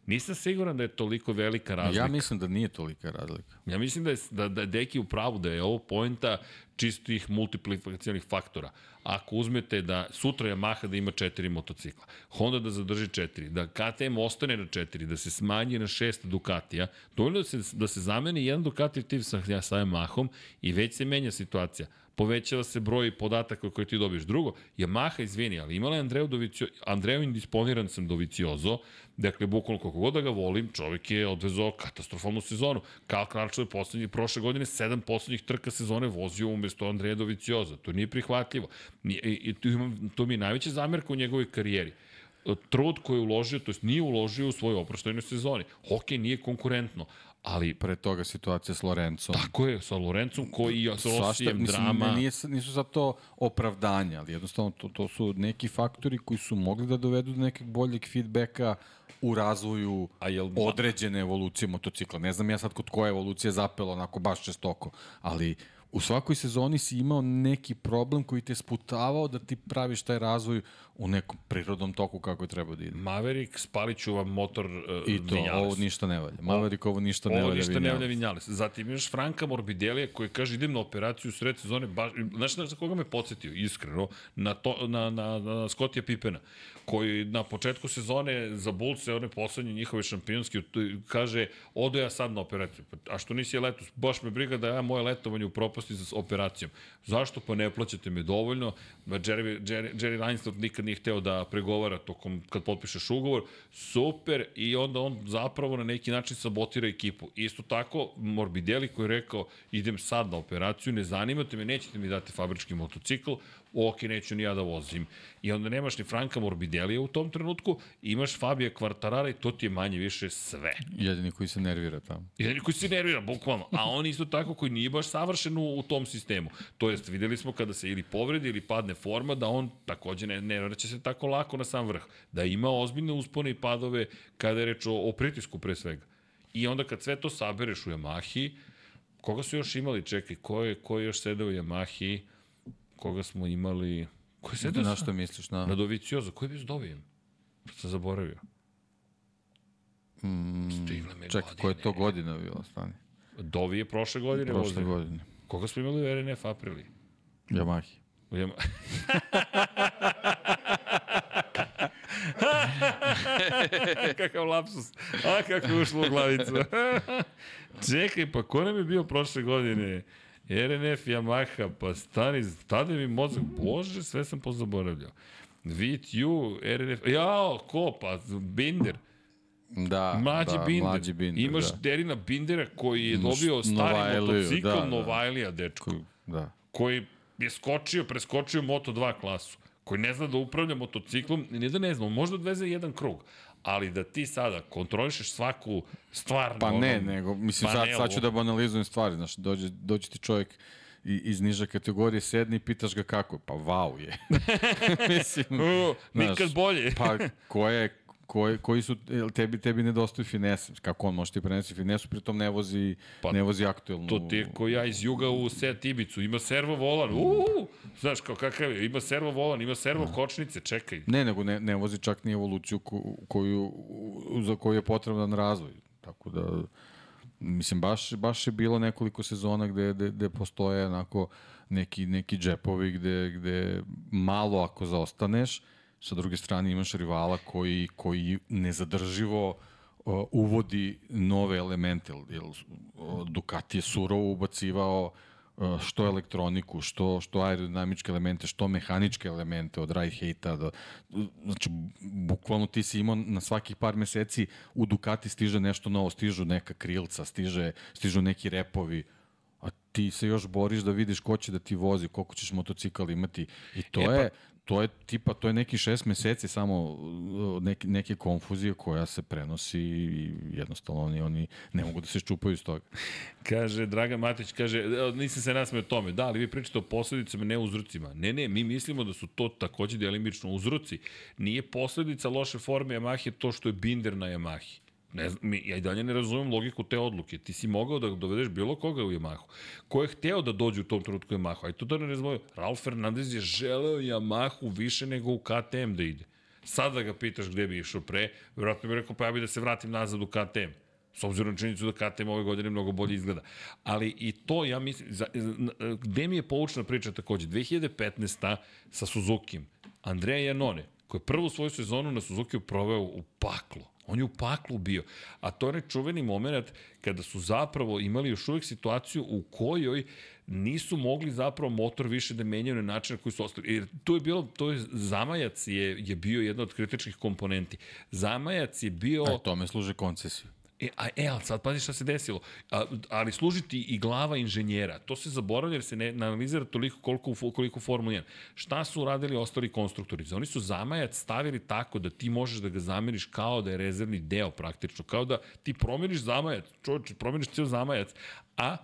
Nisam siguran da je toliko velika razlika. Ja mislim da nije tolika razlika. Ja mislim da je, da, da Deki u pravu, da je ovo poenta čistih multiplikacijalnih faktora. Ako uzmete da sutra Yamaha da ima četiri motocikla, Honda da zadrži četiri, da KTM ostane na četiri, da se smanji na šest Ducatija, dovoljno da se, da se zameni jedan Ducati tim sa, sa Yamahom i već se menja situacija povećava se broj podataka koje ti dobiješ. Drugo, Yamaha, izvini, ali imala je Andreu, Dovicio, Andreu indisponiran sam Doviciozo, dakle, bukvalno koliko god da ga volim, čovjek je odvezao katastrofalnu sezonu. Karl Kralčov je poslednji, prošle godine sedam poslednjih trka sezone vozio umesto Andreja Dovicioza. To nije prihvatljivo. I, i, tu imam, to mi je najveća zamerka u njegovoj karijeri trud koji je uložio, to jest nije uložio u svojoj oproštajnoj sezoni. Hokej nije konkurentno, ali Pre toga situacija s Lorencom. tako je, sa Lorencom koji je sa mislim, drama. ne, nije, nisu za to opravdanja, ali jednostavno to, to su neki faktori koji su mogli da dovedu do nekog boljeg feedbacka u razvoju A jel- određene evolucije motocikla. Ne znam ja sad kod koje evolucije zapelo onako baš čestoko, ali u svakoj sezoni si imao neki problem koji te sputavao da ti praviš taj razvoj u nekom prirodnom toku kako je trebao da ide. Maverick, spalit ću vam motor uh, I to, Vinales. ovo ništa ne valja. Maverick ovo ništa ne Ovo valja. ništa ne Vinales. valja Vinales. Zatim imaš Franka Morbidelija koji kaže idem na operaciju u sred sezone. Baš, znaš na koga me podsjetio, iskreno? Na, to, na, na, na Scottija Pipena koji na početku sezone za Bulce, one poslednje njihove šampionske, kaže, odo ja sad na operaciju. A što nisi je letos? Baš me briga da ja moje letovanje upropasti sa operacijom. Zašto? Pa ne plaćate me dovoljno. Jerry, Jerry, Jerry Reinsdorf nikad nije hteo da pregovara tokom kad potpišeš ugovor. Super. I onda on zapravo na neki način sabotira ekipu. Isto tako, Morbidelli koji je rekao idem sad na operaciju, ne zanimate me, nećete mi dati fabrički motocikl, ok, neću ni ja da vozim. I onda nemaš ni Franka Morbidelija u tom trenutku, imaš Fabija Kvartarara i to ti je manje više sve. Jedini koji se nervira tamo. Jedini koji se nervira, bukvalno. A on isto tako koji nije baš savršen u, u tom sistemu. To jest, videli smo kada se ili povredi ili padne forma, da on takođe ne, ne vraća se tako lako na sam vrh. Da ima ozbiljne uspone i padove kada je reč o, o pritisku pre svega. I onda kad sve to sabereš u Yamahi, koga su još imali, čekaj, ko je, ko je još sedeo u Yamahi, koga smo imali... Ko sedeo Na što misliš? Na, Na Dovicioza, ko je bio s Dovijem? Sam zaboravio. mm, Stigle me čekaj, koja je to godina bila, stani? Dovi je prošle godine Prošle vozio. godine. Koga smo imali u RNF Aprili? Yamahi. U Yama... Kakav lapsus. A, kako je ušlo u glavicu. Čekaj, pa ko nam je bio prošle godine? RNF, Yamaha, pa stani, tada mi mozak, bože, sve sam pozaboravljao. VTU, RNF, jao, ko, pa Binder. Da, Mlađi da, Binder. Mlađi Binder, Imaš da. Derina Bindera koji je dobio stari Novajliju, motocikl da, da. Novajlija, dečko Koji- Da. koji je skočio, preskočio Moto2 klasu, koji ne zna da upravlja motociklom, ne da ne zna, možda odveze jedan krug, ali da ti sada kontrolišeš svaku stvar Pa ne, onom nego, mislim, sad, panelu. sad ću da banalizujem stvari, znaš, dođe, dođe ti čovjek i, iz niže kategorije sedni i pitaš ga kako je. Pa vau je. mislim, znaš, nikad bolje. pa ko je, koji, koji su, jel tebi, tebi nedostaju finese, kako on može ti prenesi finesu, pritom ne vozi, Pa, ne vozi aktuelnu. To ti ko ja iz juga u Seat Ibicu, ima servo volan, uuu, znaš kao kakav je, ima servo volan, ima servo kočnice, čekaj. Ne, nego ne, ne vozi čak ni evoluciju ko, koju, za koju je potreban razvoj. Tako da, mislim, baš, baš je bilo nekoliko sezona gde, gde, gde postoje onako neki, neki džepovi gde, gde malo ako zaostaneš, sa druge strane imaš rivala koji, koji nezadrživo o, uvodi nove elemente. Jer, o, Ducati je surovo ubacivao o, što elektroniku, što, što aerodinamičke elemente, što mehaničke elemente od hate-a. Da, znači, bukvalno ti si imao na svakih par meseci u Ducati stiže nešto novo, stižu neka krilca, stiže, stižu neki repovi, a ti se još boriš da vidiš ko će da ti vozi, koliko ćeš motocikl imati. I to E, pa- je, to je tipa, to je neki šest meseci samo uh, neke, neke konfuzije koja se prenosi i jednostavno oni, oni ne mogu da se čupaju iz toga. Kaže, Dragan Matić, kaže, "E, nisam se nasmeo tome. Da, ali vi pričate o posledicama, ne uzrocima. Ne, ne, mi mislimo da su to takođe delimično uzroci. Nije posledica loše forme Yamahe to što je Binder na Yamahi. Ne znam, ja i dalje ne razumem logiku te odluke. Ti si mogao da dovedeš bilo koga u Yamahu. Ko je hteo da dođe u tom trenutku u Yamahu? Aj to da ne razumem. Ralf Fernandez je želeo Yamahu više nego u KTM da ide. Sad da ga pitaš gde bi išao pre, vjerojatno bi rekao pa ja bi da se vratim nazad u KTM. S obzirom na činjenicu da KTM ove godine mnogo bolje izgleda. Ali i to, ja mislim, za, gde mi je poučna priča takođe? 2015. sa Suzukijem. Andreja Janone, koji je prvu svoju sezonu na Suzukiju proveo u paklu. On je u paklu bio. A to je čuveni moment kada su zapravo imali još uvek situaciju u kojoj nisu mogli zapravo motor više da menjaju na način na koji su ostali. Jer to je bilo, to je, zamajac je, je bio jedna od kritičkih komponenti. Zamajac je bio... A tome služe koncesiju. E, a, e, ali sad pazi šta se desilo. A, ali služiti i glava inženjera. To se zaboravlja jer se ne, ne analizira toliko koliko, koliko Formula 1. Šta su uradili ostali konstruktori? Oni su zamajac stavili tako da ti možeš da ga zameriš kao da je rezervni deo praktično. Kao da ti promeniš zamajac. Čovječ, promeniš cijel zamajac. A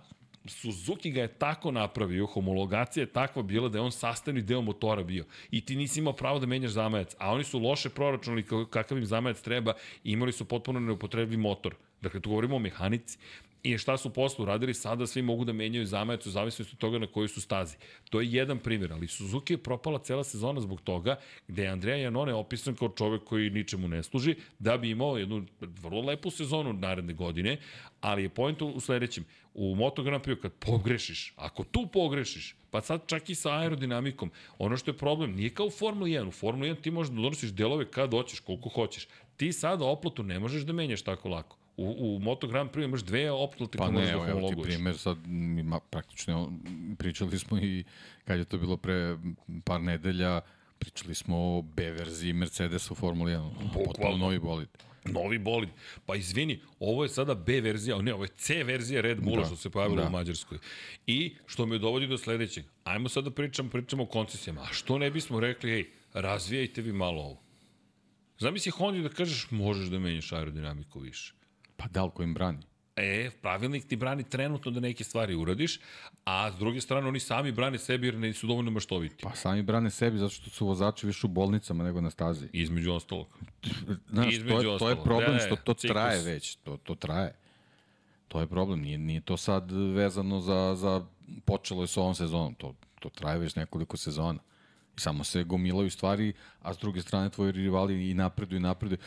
Suzuki ga je tako napravio, homologacija je takva bila da je on sastavni deo motora bio. I ti nisi imao pravo da menjaš zamajac. A oni su loše proračunali kakav im zamajac treba i imali su potpuno neupotrebljiv motor. Dakle, tu govorimo o mehanici. I šta su posle uradili, sada svi mogu da menjaju zamajac u zavisnosti od toga na kojoj su stazi. To je jedan primjer, ali Suzuki je propala cela sezona zbog toga gde je Andrea Janone opisan kao čovek koji ničemu ne služi, da bi imao jednu vrlo lepu sezonu naredne godine, ali je point u sledećem. U Moto Grand Prix kad pogrešiš, ako tu pogrešiš, pa sad čak i sa aerodinamikom, ono što je problem, nije kao u Formuli 1. U Formuli 1 ti možeš da donosiš delove kad hoćeš, koliko hoćeš. Ti sada oplotu ne možeš da menjaš tako lako. U, u Moto Grand Prix imaš dve oplote Pa ne, da evo, evo ti primjer, sad ima, praktično pričali smo i kad je to bilo pre par nedelja, pričali smo o B verziji Mercedesa u Formuli 1, potpuno novi bolid. Novi bolid. Pa izvini, ovo je sada B verzija, ne, ovo je C verzija Red Bulla Da, što se pojavilo da. u Mađarskoj. I što me dovodi do sledećeg. Ajmo sad da pričam, pričamo o koncesijama. A što ne bismo rekli, ej, razvijajte vi malo ovo. Zamisli Hondi da kažeš možeš da menjaš aerodinamiku više. Pa da li ko im brani? E, pravilnik ti brani trenutno da neke stvari uradiš, a s druge strane oni sami brane sebi jer nisu dovoljno maštoviti. Pa sami brane sebi zato što su vozači više u bolnicama nego na stazi. Između ostalog. Znaš, Između to je, to je problem Da, što to ciklus. traje već, to, to traje. To je problem, nije, nije to sad vezano za, za počelo je s ovom sezonom, to, to traje već nekoliko sezona. Samo se gomilaju stvari, a s druge strane tvoji rivali i napreduju i napreduju.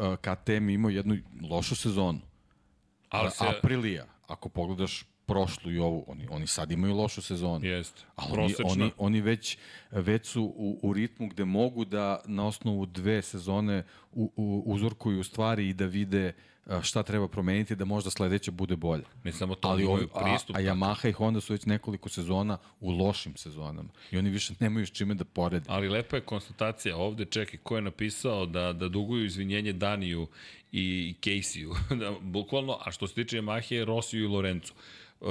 A, KTM imao jednu lošu sezonu. Ali Se... Aprilija, ako pogledaš prošlu i ovu, oni, oni sad imaju lošu sezonu. Jeste. Ali oni, Prosečna. oni, oni već, već su u, u ritmu gde mogu da na osnovu dve sezone u, u, uzorkuju stvari i da vide šta treba promeniti da možda sledeća bude bolja. Ne samo to, Ali on, imaju a, pristup. a Yamaha i Honda su već nekoliko sezona u lošim sezonama i oni više nemaju s čime da porede. Ali lepa je konstatacija ovde, čekaj, ko je napisao da, da duguju izvinjenje Daniju i Caseyju, da, bukvalno, a što se tiče Yamahe, Rosiju i Lorencu. E,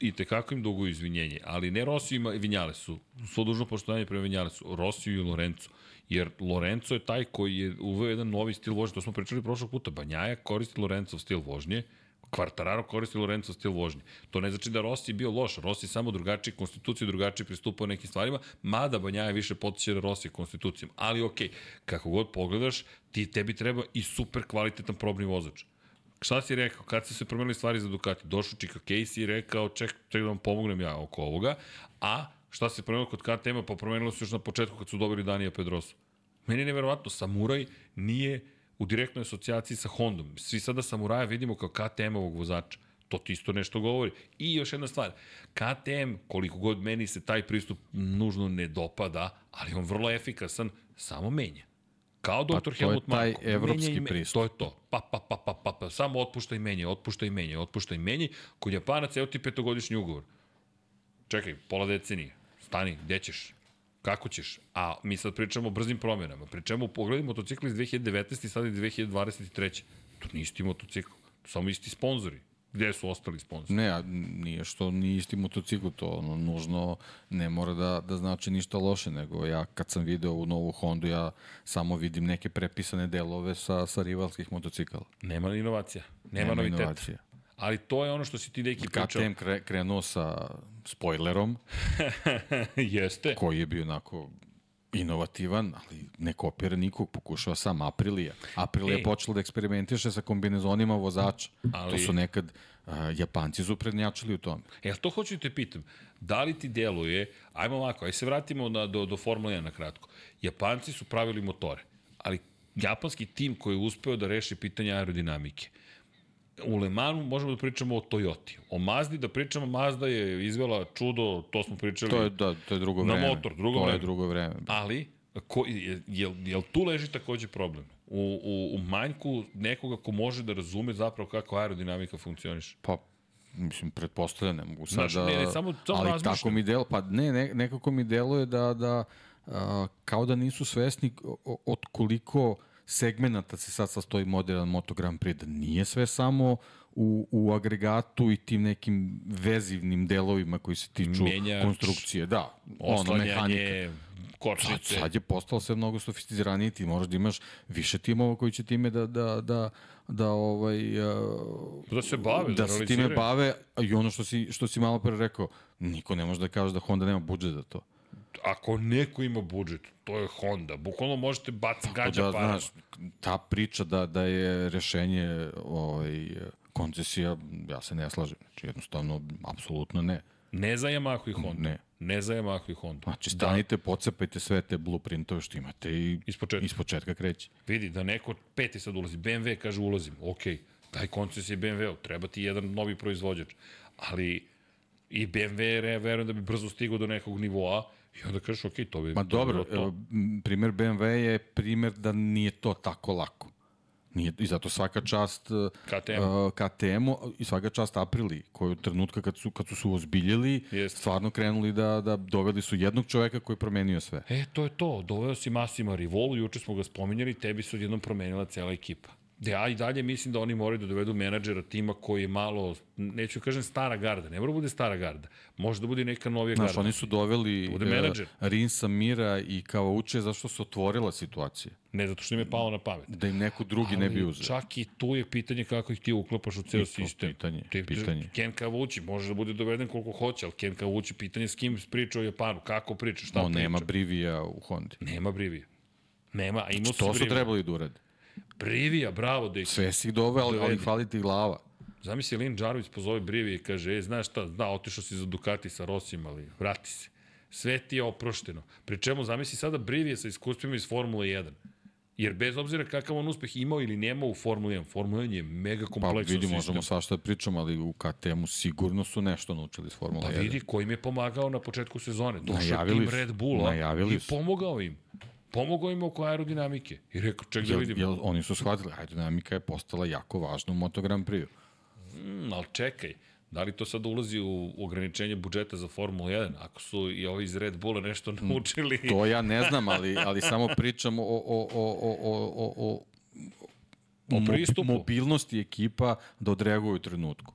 I tekako im duguju izvinjenje, ali ne Rosiju i Vinjalesu, svo dužno poštovanje prema Vinjalesu, Rosiju i Lorencu. Jer Lorenzo je taj koji je uveo jedan novi stil vožnje, to smo pričali prošlog puta, Banjaja koristi Lorencov stil vožnje, Quartararo koristi Lorenzo stil vožnje. To ne znači da Rossi bio loš, Rossi samo drugačiji konstituciju, drugačiji pristupao nekim stvarima, mada Banjaja više potiče Rossi konstitucijom. Ali okej, kako god pogledaš, ti, tebi treba i super kvalitetan probni vozač. Šta si rekao? Kad su se promenili stvari za Ducati? Došao Čika Casey i rekao, ček, ček da vam pomognem ja oko ovoga. A šta se promenilo kod KTM-a? Pa promenilo se još na početku kad su dobili Danija Pedrosu. Meni je neverovatno, Samuraj nije u direktnoj asocijaciji sa Hondom. Svi sada Samuraja vidimo kao KTM-ovog vozača. To ti isto nešto govori. I još jedna stvar, KTM, koliko god meni se taj pristup nužno ne dopada, ali on vrlo efikasan, samo menja. Kao Pa doktor to je Helmut taj Marko. evropski Menja pristup. To je to. Pa, pa, pa, pa, pa, pa. Samo otpuštaj i menja, otpuštaj i menja, otpuštaj i menja. Kod Japanaca, evo ti petogodišnji ugovor. Čekaj, pola decenije. Stani, gde ćeš? Kako ćeš? A mi sad pričamo o brzim promjenama. Pričamo, pogledaj motocikli iz 2019. i sad iz 2023. To nije isti motocikl. To samo isti sponzori. Gde su ostali sponzori? Ne, a nije što nije isti motocikl, to ono, nužno ne mora da, da znači ništa loše, nego ja kad sam video u novu Hondu, ja samo vidim neke prepisane delove sa, sa rivalskih motocikala. Nema inovacija. Nema, Nema noviteta. inovacija. Ali to je ono što si ti neki pričao. KTM kre, krenuo sa spoilerom, Jeste. koji je bio onako inovativan, ali ne kopira nikog, pokušava sam Aprilija. Aprilija E. je počela da eksperimentiše sa kombinezonima vozača. Ali- To su nekad, a, Japanci su prednjačili u tome. E, to hoću da te pitam. Da li ti deluje, ajmo ovako, aj se vratimo na, do, do Formule 1 na kratko. Japanci su pravili motore, ali japanski tim koji je uspeo da reši pitanje aerodinamike. U Le Manu možemo da pričamo o Toyoti. O Mazdi da pričamo, Mazda je izvela čudo, to smo pričali. To je, da, to je drugo Na vreme. motor, drugo to vreme. je drugo vreme. Ali, ko, je, je, je tu leži takođe problem? U, u, u manjku nekoga ko može da razume zapravo kako aerodinamika funkcioniše. Pa, mislim, pretpostavljam, ne mogu sad Znaš, da... ne, ne, samo- samo ali razmišljam. tako mi delo, pa ne, ne, nekako mi deluje da, da a, kao da nisu svesni od koliko segmenata se sad sastoji modern Moto Grand Prix, da nije sve samo u, u agregatu i tim nekim vezivnim delovima koji se tiču Menjač, konstrukcije. Da, ono, mehanika. Oslanjanje, Sad, kočnice. sad je postalo sve mnogo sofisticiranije, ti moraš da imaš više timova koji će time da, da, da, da ovaj, uh, Da se bave, da, da se time bave i ono što si, što si malo pre rekao, niko ne može da kaže da Honda nema budžet za to. Ako neko ima budžet, to je Honda. Bukvalno možete baciti gađa da, parama. znaš, ta priča da, da je rešenje ovaj, koncesija, ja se ne slažem. Znači, jednostavno, apsolutno ne. Ne za Yamahu i Honda. Ne. Ne za Yamahu i Honda. Znači, stanite, da. pocepajte sve te blueprintove što imate i Ispočetka. ispočetka kreće. Vidi, da neko peti sad ulazi. BMW kaže ulazim. Ok, daj koncesije BMW-u. Treba ti jedan novi proizvođač. Ali i BMW, verujem da bi brzo stigao do nekog nivoa i onda kažeš, ok, to bi... Ma dobro, to. evo, primer BMW je primer da nije to tako lako. Nije, I zato svaka čast uh, KTM-u. KTM-u i svaka čast Aprili, koju trenutka kad su, kad su se ozbiljili, Jeste. stvarno krenuli da, da doveli su jednog čoveka koji je promenio sve. E, to je to. Doveo si Massima Rivolu, juče smo ga spominjali, tebi se odjednom promenila cela ekipa. Ja i dalje mislim da oni moraju da dovedu menadžera tima koji je malo, neću da kažem stara garda, ne mora da bude stara garda, može da bude neka novija Znaš, garda. oni su doveli Bude menadžer. Rinsa Mira i Kavauče zašto se otvorila situacija. Ne zato što im je palo na pamet. Da im neko drugi ne bi uzeo. Čak i tu je pitanje kako ih ti uklapaš u ceo sistem. pitanje, Ti- pitanje. Ken Kavući može da bude doveden koliko hoće, ali Ken Kavući pitanje s kim priča o Japanu, kako priča, šta On priča. nema Brivija u Hondi. Nema Brivija. Nema, a imao si To su Brivija. trebali da urade. Brivija, bravo, da Sve si doveo, ali, ali fali ti glava. Zamisli Lin Džarović pozove Brivija i kaže, e, znaš šta, da, otišao si za Ducati sa Rosim, ali vrati se. Sve ti je oprošteno. Pri čemu zamisli sada Brivije sa iskustvima iz Formule 1. Jer bez obzira kakav on uspeh imao ili nemao u Formuli 1, Formula 1 je mega Pa kompleksan vidi, sistem. možemo svašta da pričamo, ali u KTM-u sigurno su nešto naučili iz Formula Pa 1. vidi ko im je pomagao na početku sezone. Došao tim. Red Bulla i pomogao im. Pomogao im oko aerodinamike. I rekao, ček da Jel, vidim. jel, oni su shvatili, aerodinamika je postala jako važna u Moto Grand Prix. Mm, ali čekaj, da li to sad ulazi u ograničenje budžeta za Formulu 1? Ako su i ovi iz Red Bulla nešto naučili... To ja ne znam, ali, ali samo pričam o, o, o, o, o, o, o pristupu. mobilnosti ekipa da odreaguju u trenutku.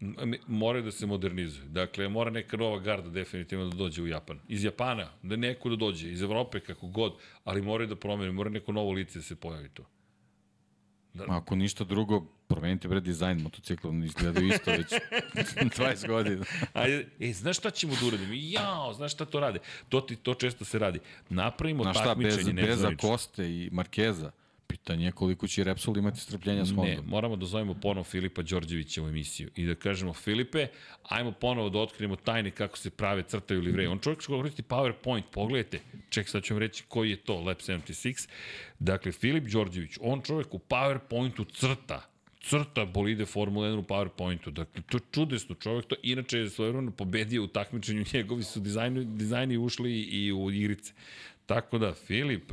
Moraju da se modernizuju. Dakle, mora neka nova garda definitivno da dođe u Japan. Iz Japana, da neko da dođe, iz Evrope, kako god, ali moraju da promene, mora neko novo lice da se pojavi to. Ako ništa drugo, promenite bre dizajn motocikla, oni izgledaju isto već 20 godina. Ajde, e, znaš šta ćemo da uradimo? Jao, znaš šta to rade? To, ti, to često se radi. Napravimo Znaš šta, bez, takmičenje bez nezvanično. Koste i Markeza, pitanje je koliko će Repsol imati strpljenja s Hondom. Ne, moramo da zovemo ponovo Filipa Đorđevića u emisiju i da kažemo Filipe, ajmo ponovo da otkrijemo tajne kako se prave crtaju livreje. On čovjek što koristi PowerPoint, pogledajte, ček sad ću vam reći koji je to, Lab 76. Dakle, Filip Đorđević, on čovjek u PowerPointu crta crta bolide Formula 1 u PowerPointu. Dakle, to je čudesno. Čovjek to inače je svojevremeno pobedio u takmičenju. Njegovi su dizajni, dizajni ušli i u igrice. Tako da, Filip,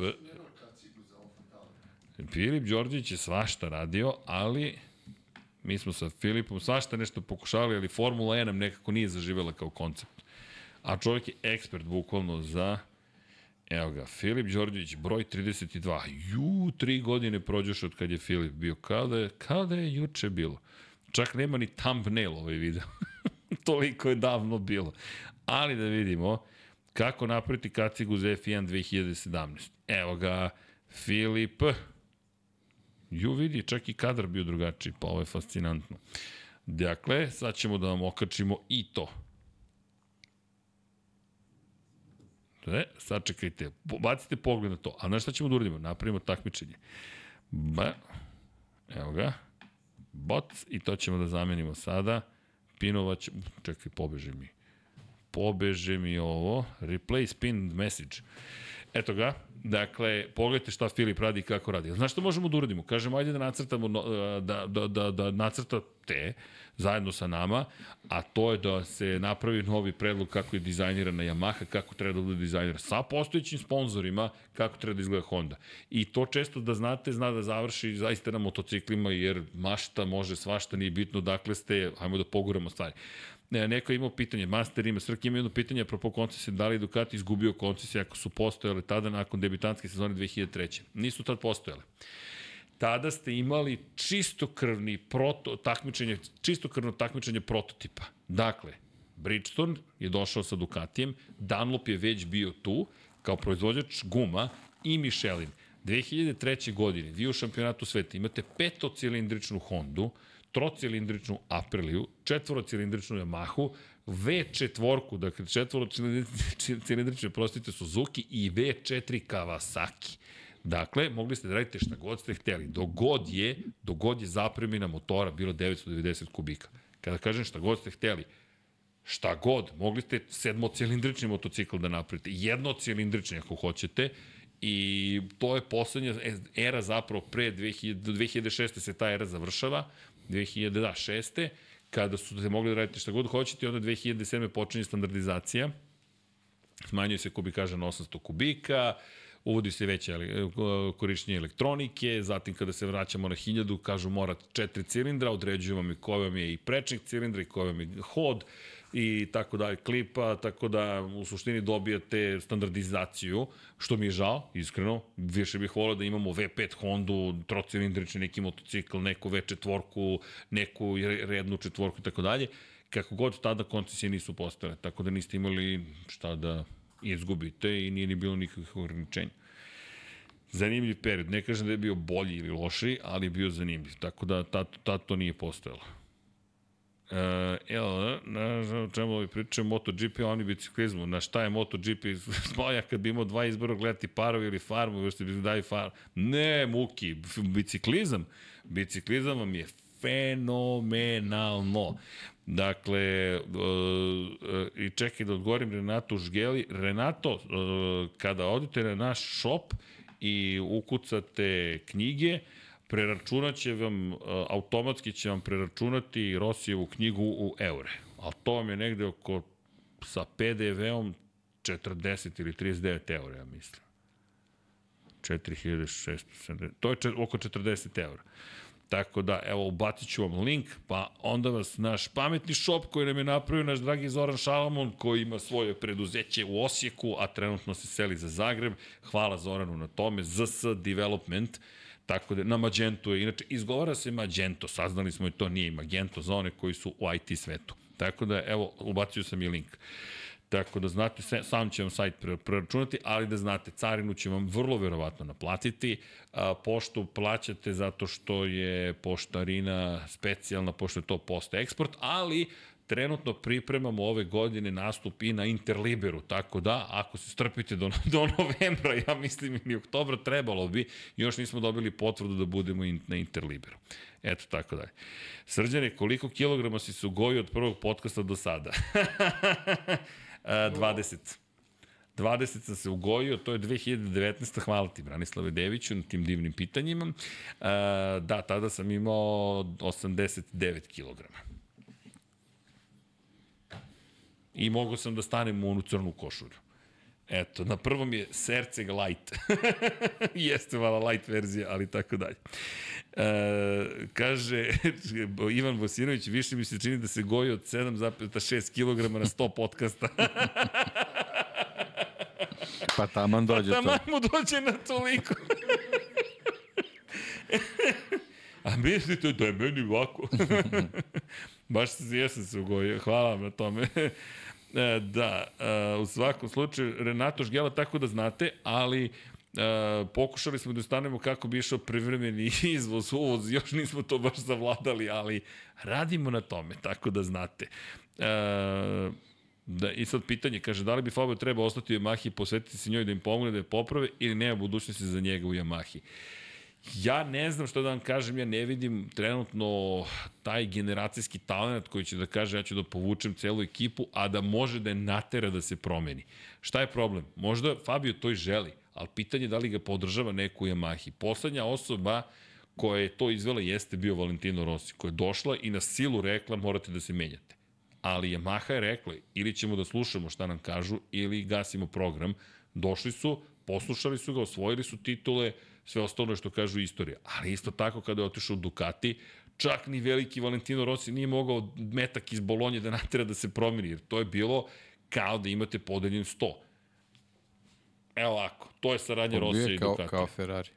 Filip Đorđević je svašta radio, ali mi smo sa Filipom svašta nešto pokušali, ali Formula 1 nam nekako nije zaživela kao koncept. A čovjek je ekspert bukvalno za Evo ga, Filip Đorđević, broj 32. Ju, tri godine prođeš od kad je Filip bio. Kao da je, kao da je juče bilo. Čak nema ni thumbnail ovaj video. Toliko je davno bilo. Ali da vidimo kako napraviti kacigu za F1 2017. Evo ga, Filip. Ju vidi, čak i kadar bio drugačiji, pa ovo je fascinantno. Dakle, sad ćemo da vam okačimo i to. E, sad čekajte, po- bacite pogled na to. A znaš šta ćemo da uradimo? Napravimo takmičenje. Ba, evo ga. Bot, i to ćemo da zamenimo sada. Pinova će, čekaj, pobeže mi. Pobeže mi ovo. Replace pinned message. Eto ga. Dakle, pogledajte šta Filip radi i kako radi. Znaš šta možemo da uradimo? Kažemo, ajde da nacrtamo, no- da, da, da, da nacrta te zajedno sa nama, a to je da se napravi novi predlog kako je dizajnirana Yamaha, kako treba da bude dizajnira sa postojećim sponzorima, kako treba da izgleda Honda. I to često da znate, zna da završi zaista na motociklima, jer mašta može svašta, nije bitno dakle ste, ajmo da poguramo stvari. Ne, neko je imao pitanje, Master ima, Srk ima jedno pitanje, apropo koncesije, da li Ducati izgubio koncesije ako su postojale tada nakon debitanske sezone 2003. Nisu tad postojale tada ste imali čistokrvni proto, takmičenje, čistokrvno takmičenje prototipa. Dakle, Bridgestone je došao sa Ducatijem, Dunlop je već bio tu, kao proizvođač guma i Michelin. 2003. godine vi u šampionatu sveta imate petocilindričnu Hondu, trocilindričnu Apriliju, četvorocilindričnu Yamahu, V4, dakle četvorocilindrične, prostite, Suzuki i V4 Kawasaki. Dakle, mogli ste da radite šta god ste hteli. Dogod je, dogod je zapremina motora bilo 990 kubika. Kada kažem šta god ste hteli, šta god, mogli ste sedmocilindrični motocikl da napravite, jednocilindrični ako hoćete, i to je poslednja era zapravo pre 2000, do 2006. se ta era završava, 2006. kada su se mogli da radite šta god hoćete, onda 2007. počinje standardizacija, smanjuje se kubikaža na 800 kubika, uvodi se veće korišćenje elektronike, zatim kada se vraćamo na 1000, kažu mora četiri cilindra, određujemo mi koji vam je i prečnik cilindra i koji vam je hod, i tako dalje, klipa, tako da u suštini dobijate standardizaciju, što mi je žao, iskreno, više bih volio da imamo V5 Hondu, trocilindrični neki motocikl, neku V4, neku rednu četvorku i tako dalje, kako god tada koncesije nisu postale, tako da niste imali šta da izgubite i nije ni bilo nikakvih ograničenja. Zanimljiv period. Ne kažem da je bio bolji ili loši, ali je bio zanimljiv. Tako da tad, tad to nije postojalo. Uh, evo, na čemu ovi pričaju MotoGP, oni biciklizmu. Na šta je MotoGP? Smoja kad bi imao dva izbora gledati parovi ili farmu, još ti bi daju farmu. Ne, muki, biciklizam. Biciklizam vam je fenomenalno. Dakle, uh, uh, i čekaj da odgovorim Renato Žgeli. Renato, uh, kada odete na naš shop i ukucate knjige, preračunat će vam, automatski će vam preračunati Rosijevu knjigu u eure. A to vam je negde oko, sa PDV-om, 40 ili 39 eura, ja mislim. 4670, to je oko 40 eura. Tako da, evo, ubacit ću vam link, pa onda vas naš pametni shop koji nam je napravio naš dragi Zoran Šalamon, koji ima svoje preduzeće u Osijeku, a trenutno se seli za Zagreb. Hvala Zoranu na tome, ZS Development. Tako da, na Magento je, inače, izgovara se Magento, saznali smo i to nije Magento za one koji su u IT svetu. Tako da, evo, ubacio sam i link. Tako da znate, sam će vam sajt preračunati, ali da znate, carinu će vam vrlo verovatno naplatiti. Poštu plaćate zato što je poštarina specijalna, pošto je to post eksport, ali trenutno pripremamo ove godine nastup i na Interliberu, tako da ako se strpite do, do novembra, ja mislim i oktobra trebalo bi, još nismo dobili potvrdu da budemo in, na Interliberu. Eto, tako dalje. Srđane, koliko kilograma si se ugojio od prvog podcasta do sada? 20. 20 sam se ugojio, to je 2019. Hvala ti, Branislave Deviću, na tim divnim pitanjima. Da, tada sam imao 89 kilograma. I mogao sam da stanem u onu crnu košulju. Eto, na prvom je Serceg Light. Jeste vala light verzija, ali tako dalje. E, kaže, Ivan Vosinović, više mi se čini da se goji od 7,6 kg na 100 podcasta. pa taman dođe pa, taman to. mu dođe na toliko. A mislite da je meni ovako? Baš jesam se ugojio. Hvala vam na tome. E, da, e, u svakom slučaju, Renato Žgela, tako da znate, ali E, pokušali smo da ustanemo kako bi išao privremeni izvoz, uvoz, još nismo to baš zavladali, ali radimo na tome, tako da znate. E, da, I sad pitanje, kaže, da li bi Fabio treba ostati u Yamahi i posvetiti se njoj da im pomogne da je poprave ili nema budućnosti za njega u Yamahi? Ja ne znam što da vam kažem, ja ne vidim trenutno taj generacijski talent koji će da kaže ja ću da povučem celu ekipu, a da može da je natera da se promeni. Šta je problem? Možda Fabio to i želi, ali pitanje je da li ga podržava neko u Yamahi. Poslednja osoba koja je to izvela jeste bio Valentino Rossi, koja je došla i na silu rekla morate da se menjate. Ali Yamaha je rekla ili ćemo da slušamo šta nam kažu ili gasimo program. Došli su, poslušali su ga, osvojili su titule, sve ostalo što kažu istorija. Ali isto tako kada je otišao Ducati, čak ni veliki Valentino Rossi nije mogao metak iz Bolonje da natera da se promeni, jer to je bilo kao da imate podeljen 100. Evo ovako, to je saradnja Rosija i Ducati. Kao Ferrari.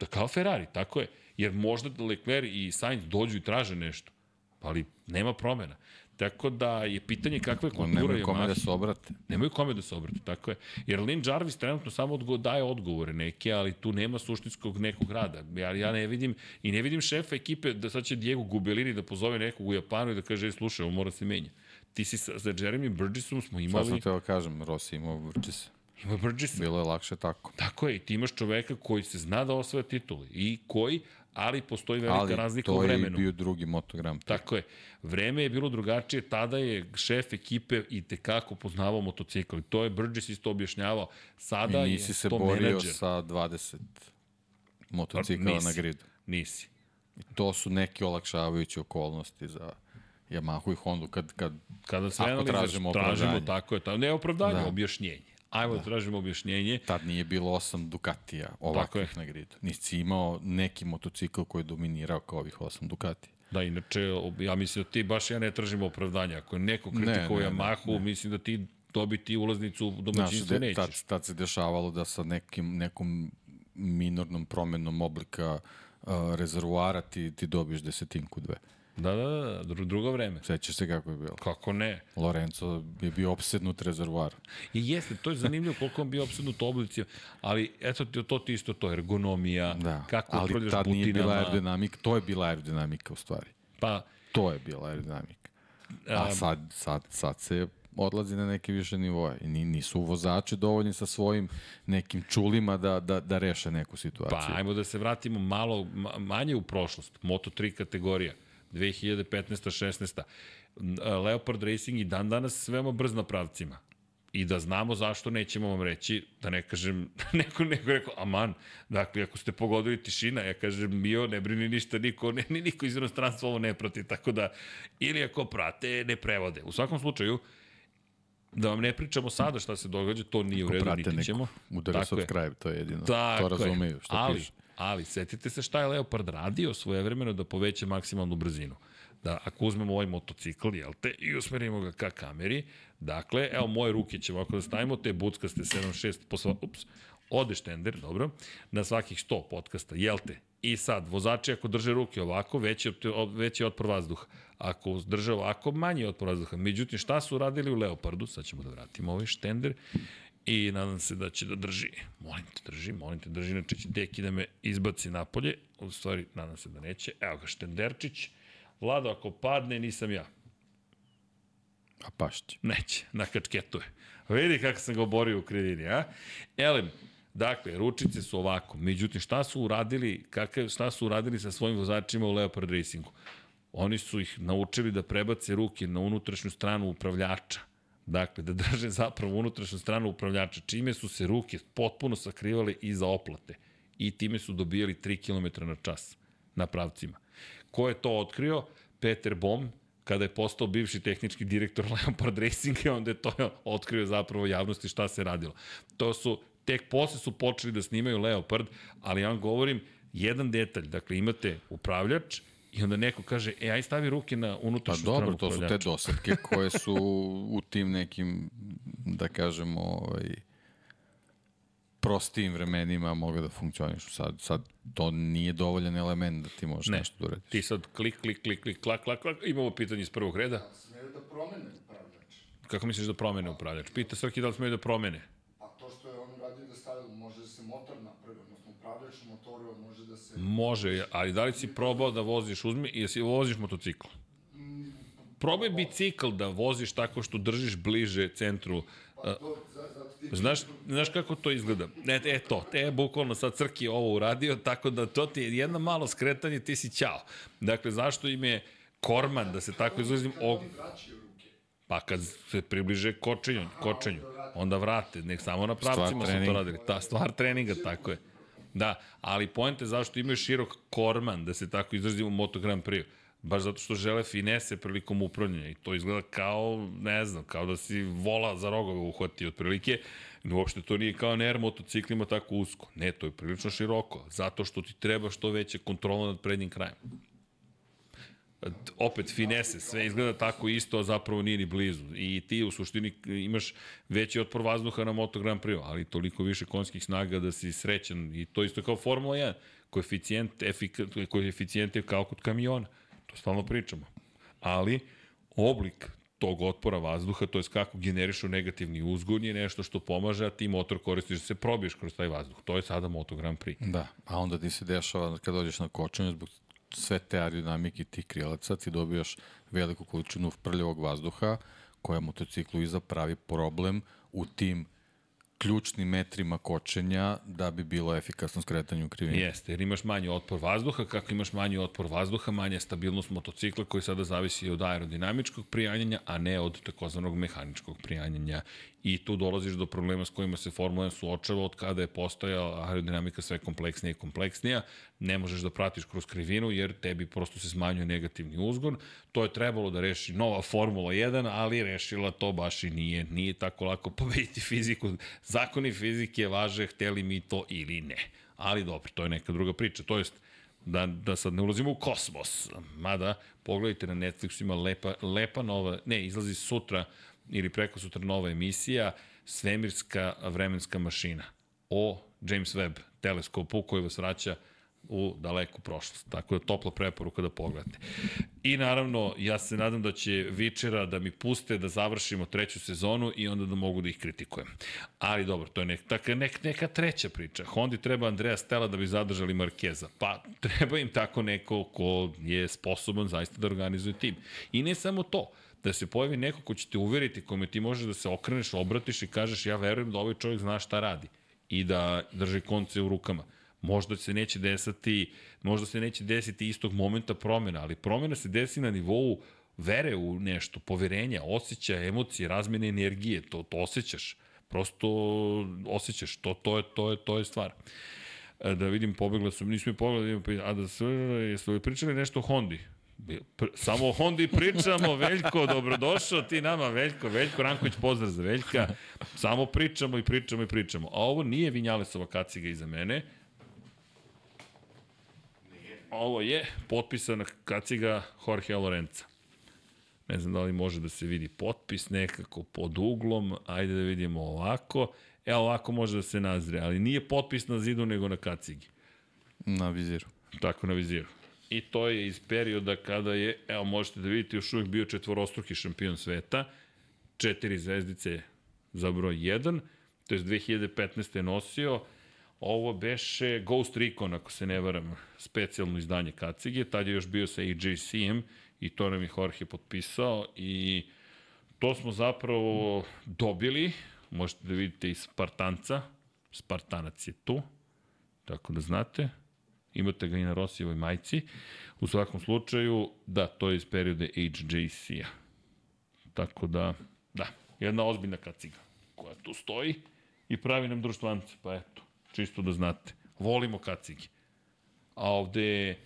Da, kao Ferrari, tako je. Jer možda Leclerc i Sainz dođu i traže nešto, ali nema promena. Tako da je pitanje kakva je kultura nemaju kome da se obrate. Nemaju kome da se obrate, tako je. Jer Lin Jarvis trenutno samo odgo daje odgovore neke, ali tu nema suštinskog nekog rada. Ja, ja ne vidim, i ne vidim šefa ekipe da sad će Diego Gubelini da pozove nekog u Japanu i da kaže, "Ej, slušaj, on mora se menja. Ti si sa, sa Jeremy Burgessom smo Sad imali, sam teo da kažem, Rossi imao Vrčis. ima Burgess, Bilo je lakše tako. Tako je, i ti imaš čoveka koji se zna da osvaja titule i koji, ali postoji velika Ali razlika u to je i vremenu. bio drugi motogram. Tako je. Vreme je bilo drugačije, tada je šef ekipe i tekako poznavao motocikl. To je Burgess isto objašnjavao. Sada I nisi je se to borio menadžer. sa 20 motocikala Nisi. na gridu. Nisi. I to su neke olakšavajuće okolnosti za Yamahu i Hondu kad, kad Kada sve Ako tražimo tražimo opravdanje. tako je. Ta, ne opravdanje, da. Da. objašnjenje. Ajmo da. tražimo objašnjenje. tad nije bilo osam Ducatija ovakvih na gridu. Nisi imao neki motocikl koji je dominirao kao ovih osam Ducatija. Da, inače, ja mislim da ti baš ja ne tražim opravdanje. Ako je neko Ne, kritikuje ne, ne, Yamahu, ne. mislim da ti dobiti ulaznicu u domaćinstvo nećeš. tad, tad se dešavalo da sa nekim, nekom minornom promenom oblika uh, rezervoara ti, ti dobiješ desetinku dve. Da, da, da, dru- drugo vreme. Sećaš se kako je bilo? Kako ne? Lorenzo je bio opsednut rezervoarom. I jeste, to je zanimljivo koliko on bio opsednut oblici, ali eto ti, to ti isto to, ergonomija, Da, kako ali upravljaš tad nije bila butinama, aerodinamika, to je bila aerodinamika u stvari. pa To je bila aerodinamika. A sad, sad, sad se odlazi na neke više nivoje. I ni- nisu vozači dovoljni sa svojim nekim čulima da, da, da reše neku situaciju. Pa, ajmo da se vratimo malo ma- manje u prošlost. Moto3 kategorija, 2015-16. Leopard Racing i dan danas veoma brz na pravcima. I da znamo zašto nećemo vam reći, da ne kažem, neko, neko je rekao, aman, dakle, ako ste pogodili tišina, ja kažem, bio, ne brini ništa, niko, ne, ni niko iz inostranstva ovo ne prati, tako da, ili ako prate, ne prevode. U svakom slučaju, da vam ne pričamo sada šta se događa, to nije u redu, niti neko, ćemo. je. subscribe, to je jedino. Tako to razumeju, što ali, piše. Ali, setite se šta je Leopard radio svoje vremeno da poveća maksimalnu brzinu. Da, ako uzmemo ovaj motocikl, jel te, i usmerimo ga ka kameri, dakle, evo, moje ruke ćemo ako da stavimo, te buckaste 7.6, po sva, ups, ode štender, dobro, na svakih 100 podcasta, jel te? I sad, vozači ako drže ruke ovako, veći, veći je otpor vazduha. Ako drže ovako, manji je otpor vazduha. Međutim, šta su radili u Leopardu? Sad ćemo da vratimo ovaj štender i nadam se da će da drži. Molim te, drži, molim te, drži, inače će Deki da me izbaci napolje. U stvari, nadam se da neće. Evo ga, Štenderčić. Vlado, ako padne, nisam ja. A pašće. Neće, na kačketu je. Vidi kako sam ga oborio u krivini, a? Elem, dakle, ručice su ovako. Međutim, šta su uradili, kakav, šta su uradili sa svojim vozačima u Leopard Racingu? Oni su ih naučili da prebace ruke na unutrašnju stranu upravljača. Dakle, da drže zapravo unutrašnju stranu upravljača, čime su se ruke potpuno sakrivale iza oplate. I time su dobijali 3 km na čas na pravcima. Ko je to otkrio? Peter Bom, kada je postao bivši tehnički direktor Leopard Racinga, onda je to otkrio zapravo javnosti šta se radilo. To su, tek posle su počeli da snimaju Leopard, ali ja vam govorim jedan detalj, dakle imate upravljač i onda neko kaže, e, aj stavi ruke na Pa unutrašnju dobro, stranu to su te dosadke koje su u tim nekim, da kažemo, ovaj, prostijim vremenima mogu da funkcionišu. Sad, sad to nije dovoljan element da ti možeš Ne. nešto da uradiš. Ti sad klik, klik, klik, klik, klak, klak, klak, imamo pitanje iz prvog reda. Smeju da promene upravljač. Kako misliš da promene upravljač? Pita Srki da li smeju da promene. A to što je on radio da stavio, može da se motor napravi, odnosno upravljač motora može ali da li si probao da voziš, uzmi, jesi voziš motocikl? Probaj bicikl da voziš tako što držiš bliže centru. Pa. Znaš, znaš kako to izgleda? E, e to, te je bukvalno sad Crki je ovo uradio, tako da to ti je jedno malo skretanje, ti si ćao. Dakle, zašto im je Korman, da se tako izrazim, ruke. Pa kad se približe kočenju, kočenju, onda vrate, nek samo na pravcima su to radili. Ta stvar treninga, tako je. Da, ali poente zašto imaju širok korman, da se tako izrazimo u Moto Grand Prix. Baš zato što žele finese prilikom upravljanja i to izgleda kao, ne znam, kao da si vola za rogove uhvati otprilike. Uopšte to nije kao NR motociklima tako usko. Ne, to je prilično široko, zato što ti treba što veća kontrola nad prednjim krajem opet finese, sve izgleda tako isto, a zapravo nije ni blizu. I ti u suštini imaš veći otpor vazduha na Moto Grand Prix, ali toliko više konjskih snaga da si srećan. I to isto kao Formula 1. Koeficijent, efika, koeficijent je kao kod kamiona. To stalno pričamo. Ali, oblik tog otpora vazduha, to je kako generišu negativni uzgon je nešto što pomaže, a ti motor koristiš da se probiješ kroz taj vazduh. To je sada Moto Grand Prix. Da, a onda ti se dešava kad dođeš na kočenje zbog sve te aerodinamike tih krilaca, ti dobijaš veliku količinu prljavog vazduha koja motociklu iza pravi problem u tim ključnim metrima kočenja da bi bilo efikasno skretanje u krivini. Jeste, jer imaš manji otpor vazduha, kako imaš manji otpor vazduha, manja stabilnost motocikla koji sada zavisi od aerodinamičkog prijanjanja, a ne od takozvanog mehaničkog prijanjanja i tu dolaziš do problema s kojima se Formula 1 suočava od kada je postojala aerodinamika sve kompleksnija i kompleksnija, ne možeš da pratiš kroz krivinu jer tebi prosto se smanjuje negativni uzgon. To je trebalo da reši nova Formula 1, ali rešila to baš i nije. Nije tako lako pobediti fiziku. Zakoni fizike važe, hteli mi to ili ne. Ali dobro, to je neka druga priča. To jest, da, da sad ne ulazimo u kosmos. Mada, pogledajte na Netflixu, ima lepa, lepa nova, ne, izlazi sutra ili preko sutra nova emisija, svemirska vremenska mašina o James Webb teleskopu koji vas vraća u daleku prošlost. Tako da topla preporuka da pogledate. I naravno, ja se nadam da će Vičera da mi puste da završimo treću sezonu i onda da mogu da ih kritikujem. Ali dobro, to je nek, tak, nek, neka treća priča. Hondi treba Andreja Stella da bi zadržali Markeza. Pa treba im tako neko ko je sposoban zaista da organizuje tim. I ne samo to da se pojavi neko ko će te uveriti, kome ti možeš da se okreneš, obratiš i kažeš ja verujem da ovaj čovjek zna šta radi i da drži konce u rukama. Možda se neće desiti, možda se neće desiti istog momenta promjena, ali promjena se desi na nivou vere u nešto, poverenja, osjećaja, emocije, razmene energije, to, to osjećaš. Prosto osjećaš, to, to, je, to, je, to je stvar. E, da vidim, pobegla sam, nismo mi pogledali, a da sve, jesu li pričali nešto o Hondi? Samo o Hondi pričamo, Veljko, dobrodošao ti nama, Veljko, Veljko Ranković, pozdrav za Veljka. Samo pričamo i pričamo i pričamo. A ovo nije Vinjalesova kaciga iza mene. Ovo je potpisana kaciga Jorge Lorenza. Ne znam da li može da se vidi potpis nekako pod uglom. Ajde da vidimo ovako. E, ovako može da se nazre, ali nije potpis na zidu nego na kacigi. Na viziru. Tako na viziru. I to je iz perioda kada je, evo možete da vidite, još uvijek bio četvorostruki šampion sveta, četiri zvezdice za broj 1, to je 2015. je nosio, ovo beše Ghost Recon, ako se ne varam, specijalno izdanje kacige, tad je još bio sa AJC-em i to nam je Jorge potpisao i to smo zapravo dobili, možete da vidite i Spartanca, Spartanac je tu, tako da znate, imate ga i na Rosijevoj majci. U svakom slučaju, da, to je iz perioda HJC-a. Tako da, da, jedna ozbiljna kaciga koja tu stoji i pravi nam društvance, pa eto, čisto da znate. Volimo kacige. A ovde je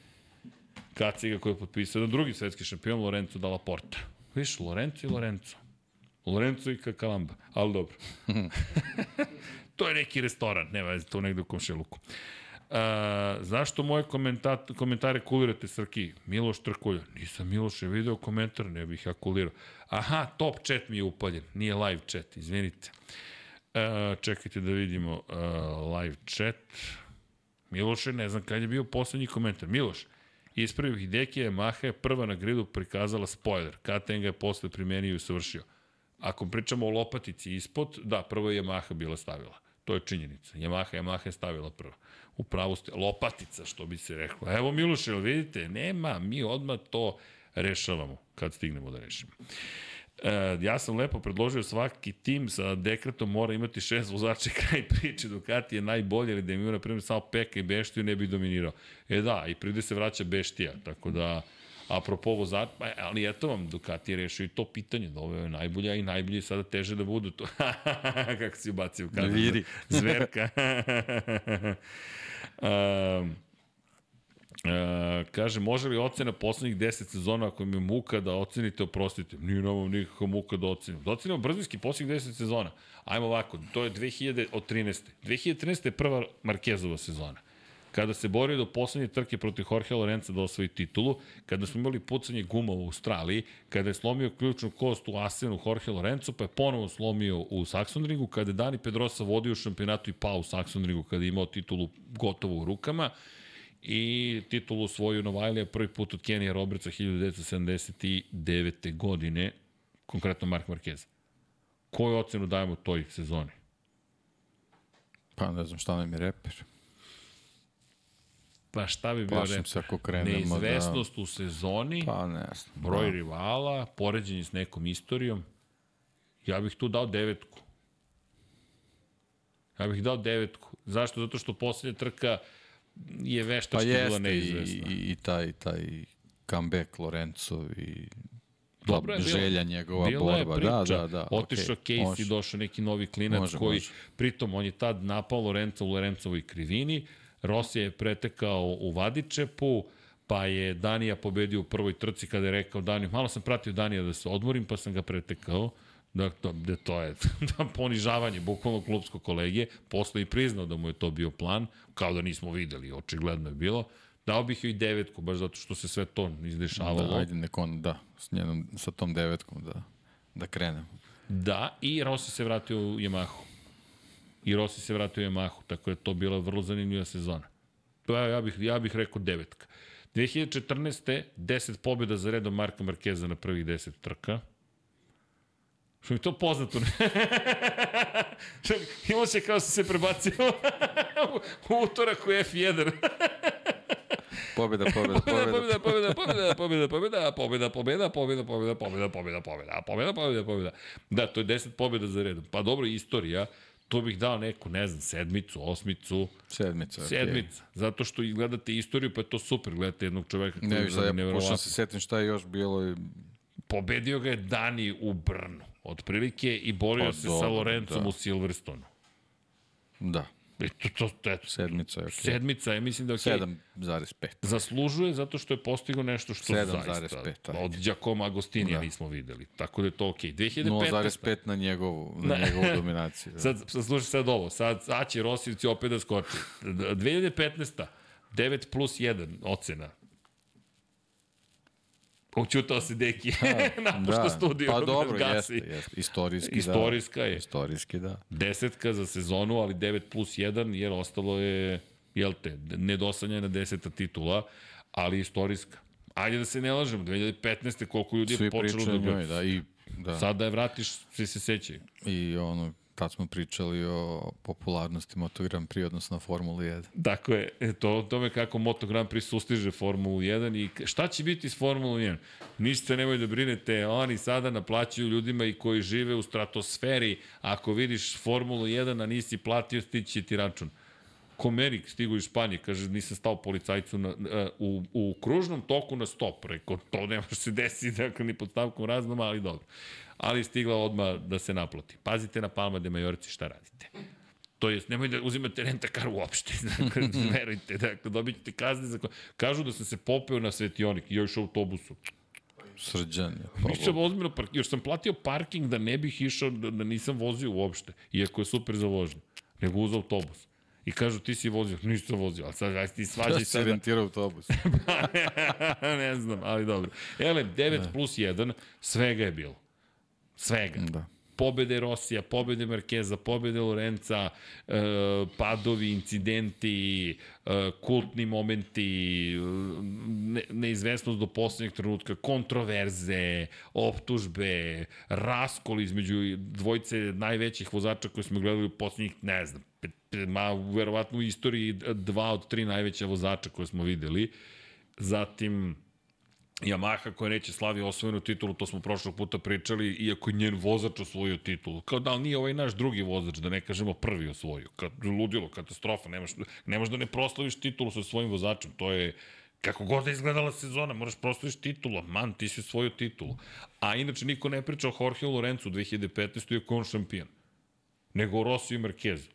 kaciga koja je potpisao drugi svetski šampion Lorenzo Dalla Porta. Viš, Lorenzo i Lorenzo. Lorenzo i Kakalamba, ali dobro. to je neki restoran, nema veze, to negde u komšiluku. A, zašto moje komentare kulirate Srki? Miloš Trkulja. Nisam Miloš je video komentar, ne bih ja kulirao. Aha, top chat mi je upaljen, nije live chat, izvinite. A, čekajte da vidimo a, live chat. Miloše, ne znam kad je bio poslednji komentar. Miloš, ispravio Hideki Maha je prva na gridu prikazala spoiler. KTM ga je posle primenio i savršio. Ako pričamo o lopatici ispod, da, prvo je Yamaha bila stavila. To je činjenica. Yamaha, Yamaha je stavila prvo u pravosti, lopatica, što bi se reklo. Evo Miloš, jel vidite, nema, mi odmah to rešavamo kad stignemo da rešimo. E, ja sam lepo predložio svaki tim sa dekretom mora imati šest vozača kraj priče Ducati je najbolje ili da ima na primjer samo Peka i Beštiju ne bi dominirao. E da, i pride se vraća Beštija, tako da apropo vozač, pa, ali eto vam, Ducati je rešio i to pitanje, da ovo je najbolja i najbolje sada teže da budu to. Kako si ubacio? Viri. Zverka. Um, Uh, kaže, može li ocena poslednjih 10 sezona ako mi je muka da ocenite, oprostite. Nije nam nikakva muka da ocenim. Da ocenimo brzinski poslednjih 10 sezona. Ajmo ovako, to je 2000 od 13. 2013. je prva Markezova sezona. Kada se borio do poslednje trke protiv Jorge Lorenza da osvoji titulu, kada smo imali pucanje guma u Australiji, kada je slomio ključnu kost u Asenu Jorge Lorenzo, pa je ponovo slomio u Saxonringu, kada je Dani Pedrosa vodio šampionatu i pao u Saxonringu kada je imao titulu gotovo u rukama, i titulu svoju Novajlija prvi put od Kenija Robertsa 1979. godine, konkretno Mark Marquez. Koju ocenu dajemo toj sezoni? Pa ne znam šta nam je reper. Pa šta bi bio rep? se ako krenemo Neizvesnost u sezoni, da... Pa ne znam. broj da. rivala, poređenje s nekom istorijom. Ja bih tu dao devetku. Ja bih dao devetku. Zašto? Zato što poslednja trka je Pa veštački bila jeste i, neizvesna. i, i taj, taj comeback Lorenzo i Dobro je bilo. želja njegova Bila je borba. priča. Da, da, da. Otišao okay, Casey, može. došao neki novi klinac Može, koji, može. pritom, on je tad napao Lorenza u Lorencovoj krivini, Rossi je pretekao u Vadičepu, pa je Danija pobedio u prvoj trci kada je rekao Daniju, malo sam pratio Danija da se odmorim, pa sam ga pretekao. Da, to, da to je da, ponižavanje bukvalno klubskog kolege, posle i priznao da mu je to bio plan, kao da nismo videli, očigledno je bilo. Dao bih joj devetku, baš zato što se sve to izdešavalo. Da, ajde nek on, da, s njenom, sa tom devetkom da, da krenemo. Da, i Rossi se vratio u Yamahu. I Rossi se vratio u Yamahu, tako da je to bila vrlo zanimljiva sezona. To je, ja bih, ja bih rekao devetka. 2014. 10 pobjeda za redom Marka Markeza na prvih 10 trka. Što mi to poznato? Imao se kao se se prebacio u utorak u F1. Pobjeda, pobjeda, Pobjeda, pobjeda. pobjeda, pobjeda, pobjeda, pobjeda, pobjeda, pobjeda, pobjeda, pobjeda, pobjeda, pobjeda, pobjeda, pobjeda, pobjeda, pobjeda. Da, to je 10 pobjeda za redom. Pa dobro, istorija, to bih dao neku, ne znam, sedmicu, osmicu, Sedmica. sedmica. Zato što gledate istoriju, pa je to super, gledate jednog čoveka koji Ne, je sad nevjerovatno. se setim šta je još bilo i Pobedio ga je Dani u Brnu, otprilike, i borio Pa se sa dobro, Lorencom da. u Silverstonu. da, to, to, to, eto, sedmica je okej. sedmica je, mislim da je okej. 7,5. Zaslužuje zato što je postigao nešto što 7,5, zaista od Giacomo Agostinija Da. nismo videli. Tako da je to okej. 2015. 0,5 na njegovu, na njegovu dominaciju. Da. Sad, sad slušaj sad ovo. Sad, sad će Rosivci opet da skoči. 2015. 9 plus 1 ocena. Učutao se Deki. Napušta da. studiju. Pa dobro, gasi. jeste, jeste. Istorijski, Istorijska da. je. Istorijski, da. Desetka za sezonu, ali 9 plus 1, jer ostalo je, jel te, nedosanjena deseta titula, ali istorijska. Ajde da se ne lažemo, 2015. koliko ljudi Svi je počelo da njoj, da. I, da. Sad da je vratiš, svi se sećaju. I ono, tad smo pričali o popularnosti Moto Grand Prix odnosno na Formuli 1. Tako je, e, to o tome kako Moto Grand Prix sustiže Formulu 1 i šta će biti s Formulu 1? Ništa nemoj da brinete, oni sada naplaćuju ljudima i koji žive u stratosferi, ako vidiš Formulu 1, a nisi platio, stići ti račun. Komerik stigu iz Španije, kaže, nisam stao policajcu na, u, u kružnom toku na stop. Rekao, to ne može se desiti, dakle, ni pod stavkom raznama, ali dobro. Ali stigla odmah da se naplati. Pazite na Palma de Majorci šta radite. To jest, nemoj da uzimate rentakar uopšte. Dakle, verujte, dakle, dobit ćete kazne za... ko- Kažu da sam se popeo na svetionik i još u autobusu. Srđan je. Pa, Nisam ozbiljno park... Još sam platio parking da ne bih išao, da, da nisam vozio uopšte. Iako je super za vožnju. Nego uz autobus. I kažu, ti si vozio. Nisam vozio. A sad, aj ti svađaj Da si sada. rentirao autobus. ne znam, ali dobro. Ele, 9 plus 1, svega je bilo. Svega. da. pobede Rosija, pobede Markeza, pobede Lorenca, e, padovi, incidenti, e, kultni momenti, ne, neizvesnost do poslednjeg trenutka, kontroverze, optužbe, raskol između dvojice najvećih vozača koje smo gledali u poslednjih, ne znam, pet, pet, ma, verovatno u istoriji dva od tri najveća vozača koje smo videli. Zatim, Yamaha koja neće slavi osvojenu titulu, to smo prošlog puta pričali, iako je njen vozač osvojio titulu. Kao da li nije ovaj naš drugi vozač, da ne kažemo prvi osvojio. Kad, ludilo, katastrofa, nemaš, nemaš da ne proslaviš titulu sa svojim vozačem. To je, kako god da izgledala sezona, moraš proslaviš titulu. Man, ti si osvojio titulu. A inače niko ne priča o Jorge Lorenzu u 2015. iako je on šampion. Nego o Rossi i Marquezu.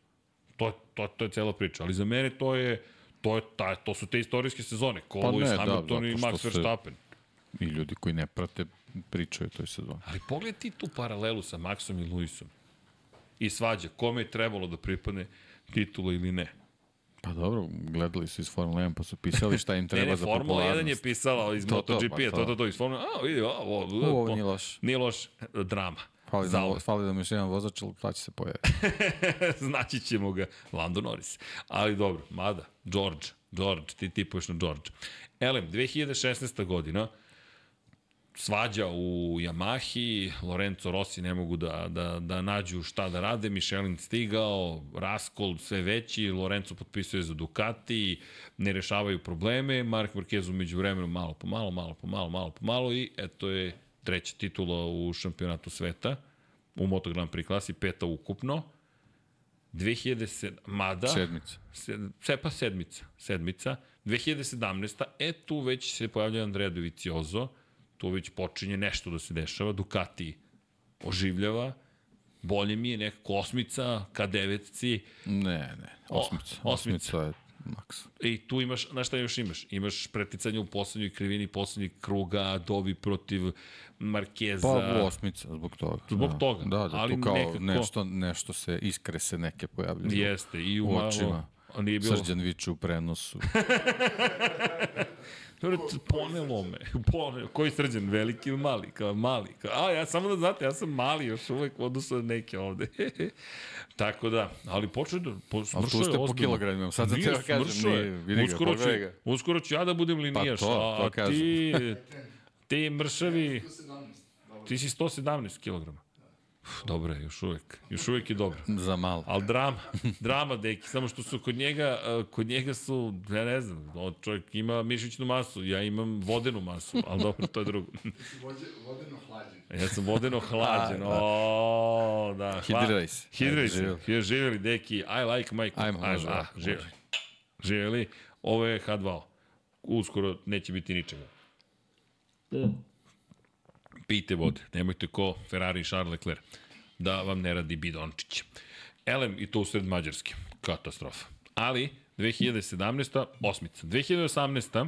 To, to, to je cela priča. Ali za mene to je to, je ta, to su te istorijske sezone. Ko Pa Lewis da, Hamilton i zato Max što se- Verstappen. I ljudi koji ne prate pričaju o toj sezoni. Ali pogledaj ti tu paralelu sa Maxom i Luisom. I svađa, kome je trebalo da pripadne titula ili ne. Pa dobro, gledali su iz Formule 1 pa su pisali šta im treba ne, ne, za Formula 1 je popularnost. pisala iz To, to, MotoGP-a, pa to, to. to, to, iz Formula, a, vidi, ovo, U, ovo nije loše. Nije loš, drama. Fali, ovo. fali nam još jedan vozač, ali ta će se pojavi. Znaći ćemo ga Lando Norris. Ali dobro, mada, George, George, ti tipuješ na George. Elem, 2016. godina, svađa u Yamahi, Lorenzo Rossi ne mogu da, da, da nađu šta da rade, Michelin stigao, raskol sve veći, Lorenzo potpisuje za Ducati, ne rešavaju probleme, Mark Marquez umeđu vremenu malo po malo, malo po malo, malo po malo i eto je treća titula u šampionatu sveta u Moto Grand Prix klasi, peta ukupno. 2007, mada, Sedmica. Sed, se, pa sedmica, sedmica. 2017. E, tu već se pojavlja Andrea Dovizioso, tu već počinje nešto da se dešava, Ducati oživljava, bolje mi je nekako osmica, ka devetci, Ne, ne. Osmica. O, osmica. osmica je maks. i tu imaš, na šta još imaš? Imaš preticanje u poslednjoj krivini, poslednjeg kruga, Dovi protiv Markeza. Pa osmica zbog toga. Zbog da. toga, Da, da, ali tu kao nekako- nešto, nešto se, iskre se neke pojavljaju. Jeste, i u U malo... Nije bilo... Srđan viče u prenosu. Dobro, ponelo me. Ponelo. Koji srđan, veliki ili mali? Kao mali. Kao, a, ja samo da znate, ja sam mali još uvek u odnosu na neke ovde. Tako da, ali počeo da... Po, Ali tu ste po kilogramima, sad da Nije, te kažem, nije, vidi ga, uskoro, ću, ga. uskoro ću ja da budem linijaš, Pa to, to a kažem. ti, ti mršavi, 117. Dobro. ti si 117 kg. Dobro je, još uvek. Još uvek je dobro. Za malo. Ali drama, drama, deki, samo što su kod njega, uh, kod njega su, ja ne znam, on čovjek ima mišićnu masu, ja imam vodenu masu, ali dobro, to je drugo. Ti si vođe, vodeno hlađen. Ja sam vodeno hlađen, da. o, da. Hidriraj se. Hidriraj se. Hidriraj- živjeli, deki, I like my... Ajmo, može, a, može. živjeli. Živjeli, ovo je H2O. Uskoro neće biti ničega. Pijte vode, nemojte ko Ferrari i Charles Leclerc da vam ne radi bidončić. Elem i to u sred Mađarske. Katastrofa. Ali, 2017. osmica. 2018.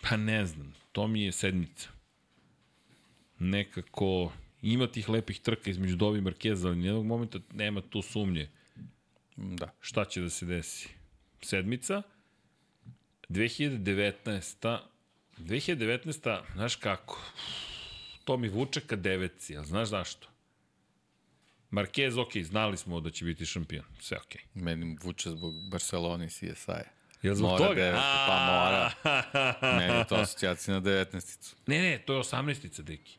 Pa ne znam, to mi je sedmica. Nekako ima tih lepih trka između Dovi i Markeza, ali nijednog momenta nema tu sumnje Da. šta će da se desi. Sedmica, 2019. 2019. Znaš kako? To mi vuče ka devetci, ali znaš zašto? Marquez, ok, znali smo da će biti šampion. Sve ok. Meni vuče zbog Barcelona i CSI. Jel zbog Mora toga? devet, pa mora. Meni je to asocijacija na 19-icu. Ne, ne, to je 18-ica, deki.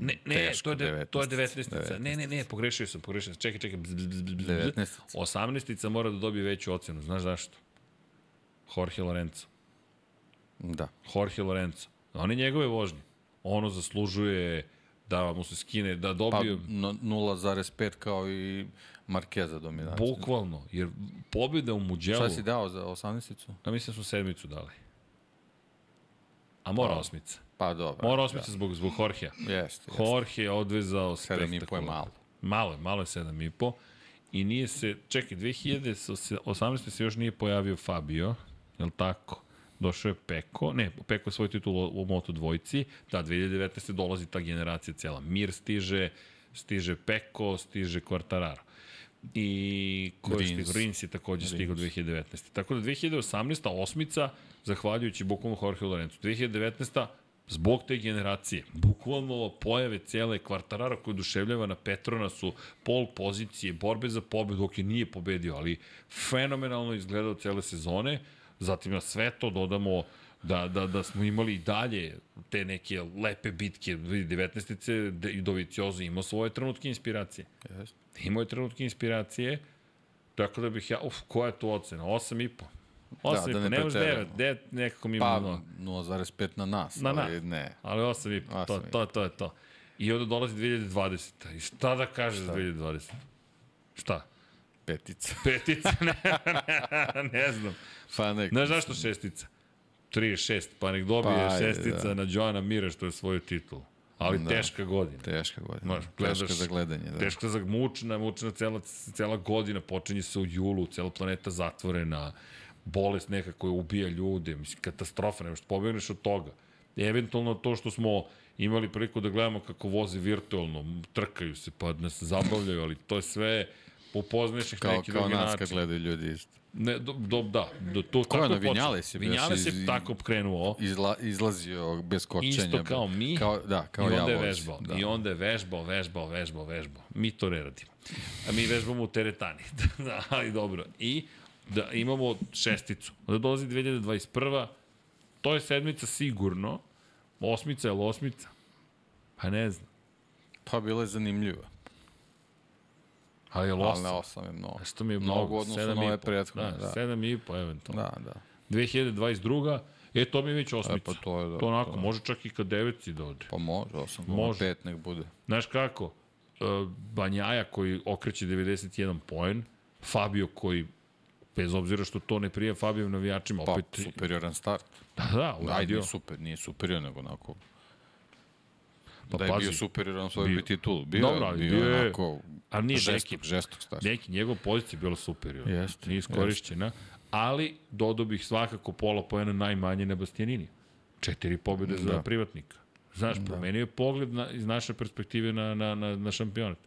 Ne, ne, Teško, to je, de, to je 19-ica. 19-ica. Ne, ne, ne, pogrešio sam, pogrešio sam. Čekaj, čekaj. Bzz, bzz, bzz, bzz. 19-ica. 18-ica mora da dobije veću ocenu. Znaš zašto? Jorge Lorenzo. Da. Jorge Lorenzo. On je njegove vožnje. Ono zaslužuje da mu se skine, da Pa dobije... no- 0,5 kao i Markeza dominacija. Bukvalno, jer pobjeda u Muđelu... Šta si dao za 18-icu? Ja mislim da smo sedmicu dali. A mora Pa, osmica. Pa dobro. Mora osmica zbog, zbog Jorgea. Da. Jeste, jeste. Jorge je odvezao i po je spektakularno. malo. Malo je, malo je 7,5. I nije se, čekaj, 2018. se još nije pojavio Fabio, je li tako? Došao je Peko, ne, Peko je svoj titul u Moto dvojci, da, 2019. dolazi ta generacija cijela. Mir stiže, stiže Peko, stiže Quartararo. I ko je Rins. stigao? Rins je takođe stigao 2019. Tako da 2018. osmica, zahvaljujući bukvalno Jorge Lorenzo. 2019 zbog te generacije, bukvalno pojave cijele kvartarara koji oduševljava na Petronasu, pol pozicije, borbe za pobedu, ok, nije pobedio, ali fenomenalno izgledao cele sezone, zatim na sve to dodamo da, da, da smo imali i dalje te neke lepe bitke, vidi, 19. De- i Doviciozo imao svoje trenutke inspiracije. Jeste. Imao je trenutke inspiracije, tako da bih ja, uf, koja je tu ocena? 8,5. 8,5, da da, ne ne možeš 9, preteramo. 9 nekako mi Pa ima, 0,5 na nas. Na ali. Ne. ali 8,5, to, 8,5. to, to je to. I onda dolazi 2020. I šta da kaže za 2020? Šta? Petica. Petica? ne, ne, ne znam. Pa nek. Znaš zašto šestica? 36, pa nek dobije Pa, šestica da. na Joana Mira što je svoju titulu. Ali Da. da. teška godina. Teška godina. Znaš, gledaš- Teška za gledanje. Da. Teška za mučna, mučna cela, cela godina, počinje se u julu, cela planeta zatvorena, bolest neka koja ubija ljude, mislim, katastrofa, nemaš pobegneš od toga. Eventualno to što smo imali priliku da gledamo kako voze virtualno, trkaju se pa nas zabavljaju, ali to je sve upoznaš ih Kao, neki kao drugi nas kad način. gledaju ljudi isto. Ne, do, do, da, do, to Ko je tako ono, počeo. Vinjales je bio, Vinjales je iz- tako krenuo. Izla, izlazio bez kočenja. Isto kao mi. Kao, da, kao I ja onda je vozi, vežbao. Da. I onda je vežbao, vežbao, vežbao, vežbao. Mi to ne radimo. A mi vežbamo u teretani. da, ali dobro. I da imamo šesticu. Onda dolazi 2021. To je sedmica sigurno. Osmica je li osmica? Pa ne znam. Pa bilo je zanimljivo. Ali je li Ali na osam? osam je mnogo. A Što mi je Mnogo mnogo? odnosu Sedam na i ove prethodne, Da, da. sedam i po eventualno. Da, da. 2022. E, to mi je već osmica. E, pa to je da, To onako, to. može čak i ka deveci da ode. Pa može, osam, Može. može. pet nek bude. Znaš kako? Uh, Banjaja koji okreće 91 poen, Fabio koji, bez obzira što to ne prija Fabijom navijačima, Pa, opet... superioran start. Da, da, Ajde, uradio. nije super, nije superior, nego onako... Pa da je pazi, bio superioran u svojoj bio- bi titulu. Bio, Dobro, bio, bio je- onako A nije žestok, neki, žestok start. neki, njegov pozicija je bila superior. Jeste, Nije iskorišćena. Ali, dodao bih svakako pola poena najmanje na Bastianini. Četiri pobjede za Da. privatnika. Znaš, promenio je pogled na, iz naše perspektive na, na, na, na šampionat.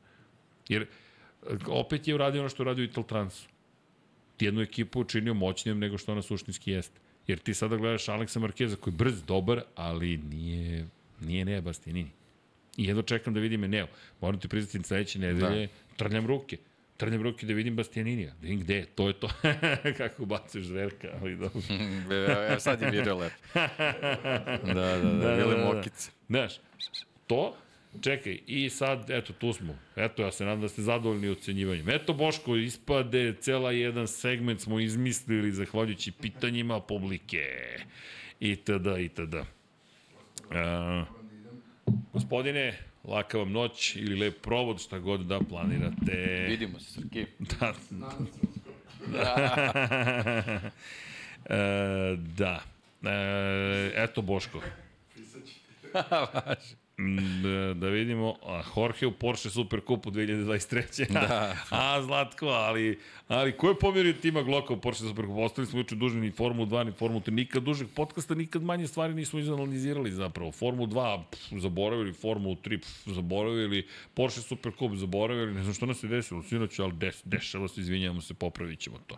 Jer e, opet je uradio ono što uradio Ital Transu. Jednu ekipu učinio moćnijom nego što ona suštinski jeste. Jer ti sada gledaš Aleksa Markeza koji je brz, dobar, ali nije, nije Nea Bastianini. I jedno čekam da vidim Eneo. Moram ti priznati sledeće nedelje, da. trljam ruke. Trljam ruke da vidim Bastianinija. Da vidim gde je, to je to. Kako ubacuješ zverka, ali dobro. Evo, sad je video lep. da, da, da, da, bile da, da. mokice. Znaš, to, čekaj, i sad, eto, tu smo. Eto, ja se nadam da ste zadovoljni ocenjivanjem. Eto, Boško, ispade, cela jedan segment smo izmislili zahvaljujući pitanjima publike. I tada, i tada. Uh, gospodine, laka vam noć ili lep provod, šta god da planirate. Vidimo se, Srki. Da. e, da. E, eto Boško. Mm, Da, da vidimo, a Jorge u Porsche Super Cupu 2023. Da. a, Zlatko, ali, ali ko je pomjerio tima Gloka u Porsche Super Cupu? Ostali smo juče dužni ni Formu 2, ni Formu 3. Nikad dužeg podcasta, nikad manje stvari nismo izanalizirali zapravo. Formu 2 pff, zaboravili, Formu 3 pff, zaboravili, Porsche Super Cup zaboravili, ne znam što nas se desilo, sinoć, ali des, dešava se, izvinjavamo se, popravit ćemo to.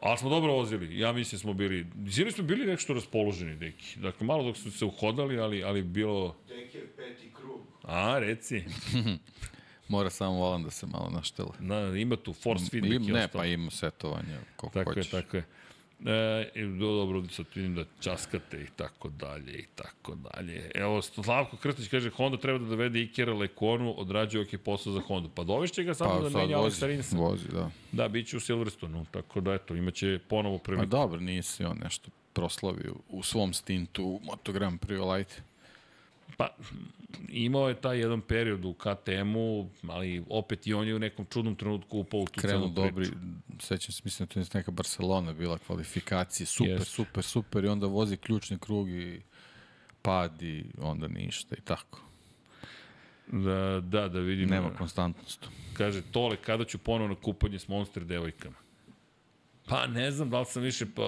Ali smo dobro vozili. Ja mislim smo bili, sinoć smo bili nešto raspoloženi, deki. Dakle, malo dok su se uhodali, ali, ali bilo... Tek je peti krug. A, reci. Mora samo volan da se malo naštela. Na, ima tu force feedback i ne, ostalo. pa ima setovanje, koliko Tako hoćeš. je, tako je. E, dobro, sad vidim da časkate i tako dalje i tako dalje. Evo, Slavko Krstić kaže, Honda treba da dovede Ikera Lekonu, odrađuje ok posao za Hondu. Pa dovešće ga samo Pa da menja Alexa Rinsa. vozi, da. Da, bit će u Silverstonu, tako da eto, imaće ponovo Pa priliku. dobro, nisi on nešto proslavio u svom stintu u Moto Grand Prix Light. Pa, imao je taj jedan period u KTM-u, ali opet i on je u nekom čudnom trenutku upao u tu Krenu celu dobri, priču. sećam se, mislim da to je neka Barcelona bila kvalifikacije, super, Jeste. super, super, i onda vozi ključni krug i pad i onda ništa i tako. Da, da, da vidim. Nema konstantnost. Kaže, Tole, kada ću ponovno na kupanje s Monster devojkama? Pa ne znam da li sam više, pa,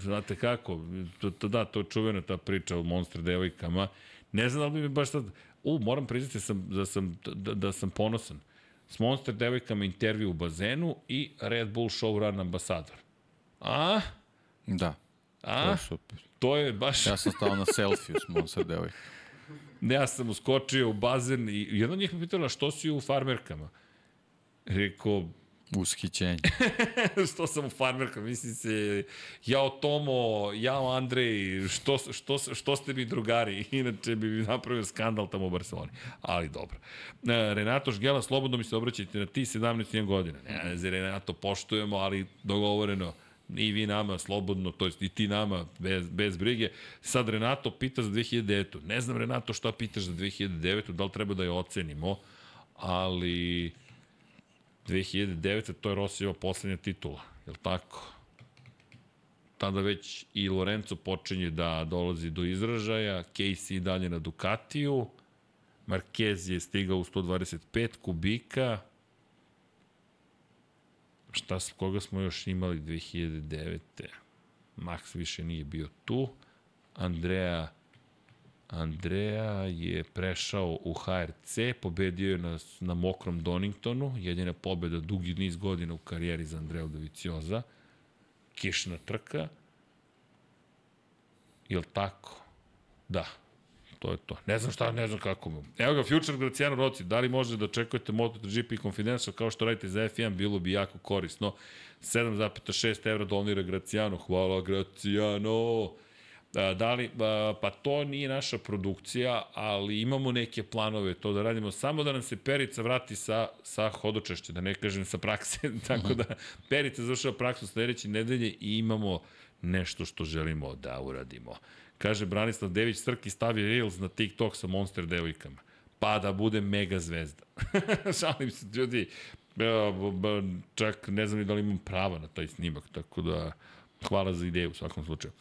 znate kako, to, to, da, to je čuvena ta priča o Monster devojkama. Ne znam da li bi mi baš sad, u, moram priznati sam, da, sam, da, da sam ponosan. S Monster devojkama intervju u bazenu i Red Bull Showrun ambasador. A? Da, to A? je super. To je baš... Ja sam stao na selfiju s Monster devojka. Ja sam uskočio u bazen i jedna od njih me pitala što si u farmerkama. Rekao, Ushićenje. što sam u farmerkama, mislim se, jao Tomo, jao Andrej, što, što, što ste mi drugari, inače bi mi napravio skandal tamo u Barceloni. Ali dobro. E, Renato Žgela, slobodno mi se obraćajte na ti 17 godina. Ne, ne, Renato, poštujemo, ali dogovoreno i vi nama slobodno, to jest i ti nama bez, bez brige. Sad Renato pita za 2009. Ne znam Renato šta pitaš za 2009. Da li treba da je ocenimo, ali 2009. to je Rosijeva poslednja titula, je li tako? Tada već i Lorenzo počinje da dolazi do izražaja, Casey i dalje na Ducatiju, Marquez je stigao u 125 kubika, šta, koga smo još imali 2009. Max više nije bio tu, Andrea Andreja je prešao u HRC, pobedio je na, na mokrom Doningtonu, jedina pobeda dugi niz godina u karijeri za Andreja Dovicioza. Kišna trka. Jel tako? Da. To je to. Ne znam šta, ne znam kako. Evo ga, Future Graciano Rossi, da li može da očekujete MotoGP Confidential kao što radite za F1, bilo bi jako korisno. 7,6 evra donira Graciano, hvala Graciano. Da li, pa to nije naša produkcija, ali imamo neke planove to da radimo, samo da nam se Perica vrati sa, sa hodočešće, da ne kažem sa prakse, tako da Perica završava praksu sledeće nedelje i imamo nešto što želimo da uradimo. Kaže Branislav Dević, Srki stavi Reels na TikTok sa Monster devojkama. Pa da bude mega zvezda. Šalim se, ljudi, čak ne znam ni da li imam prava na taj snimak, tako da hvala za ideju u svakom slučaju.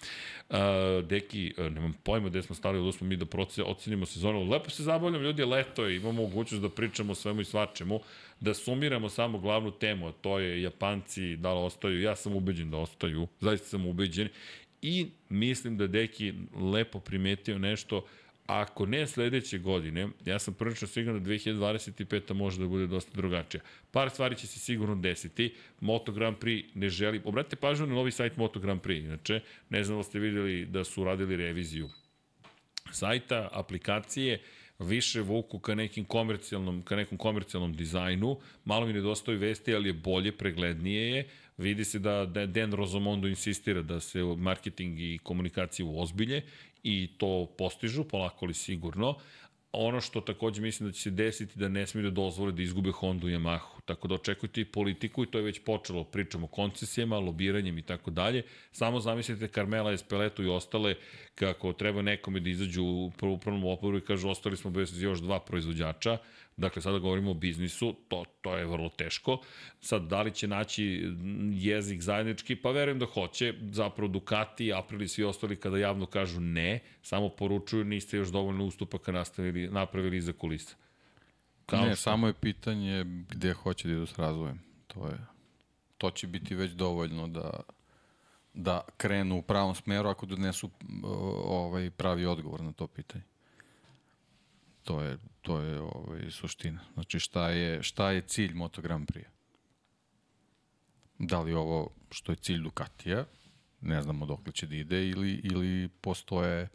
Uh, deki, uh, nemam pojma gde smo stali, da smo mi da proce, ocenimo sezonu. Lepo se zabavljam, ljudi, leto je, imamo mogućnost da pričamo o svemu i svačemu, da sumiramo samo glavnu temu, a to je Japanci da li ostaju, ja sam ubeđen da ostaju, zaista sam ubeđen I mislim da Deki lepo primetio nešto, ako ne sledeće godine, ja sam prvično siguran da 2025. može da bude dosta drugačija. Par stvari će se sigurno desiti. Moto Grand Prix ne želi... Obratite pažnju na novi sajt Moto Grand Prix. Inače, ne znam da ste videli da su radili reviziju sajta, aplikacije, više vuku ka nekim komercijalnom, ka nekom komercijalnom dizajnu. Malo mi nedostaju vesti, ali je bolje, preglednije je. Vidi se da, da Dan Rozomondo insistira da se marketing i komunikacija ozbilje i to postižu, polako li sigurno. Ono što takođe mislim da će se desiti da ne smiju da dozvole da izgube Honda i Yamahu. Tako da očekujte i politiku i to je već počelo. Pričamo o koncesijama, lobiranjem i tako dalje. Samo zamislite Carmela Espeletu i ostale kako treba nekome da izađu u upravnom oporu i kažu ostali smo bez još dva proizvođača Dakle, sada govorimo o biznisu, to, to je vrlo teško. Sad, da li će naći jezik zajednički? Pa verujem da hoće. Zapravo Ducati, April i svi ostali kada javno kažu ne, samo poručuju niste još dovoljno ustupaka nastavili, napravili iza kulisa. Kao ne, što... samo je pitanje gde hoće da idu s razvojem. To je to će biti već dovoljno da da krenu u pravom smeru ako donesu ovaj pravi odgovor na to pitanje. To je, to je ovaj, suština. Znači šta je, šta je cilj Moto Grand Prix? Da li ovo što je cilj Ducatija, ne znamo dok će da ide, ili, ili postoje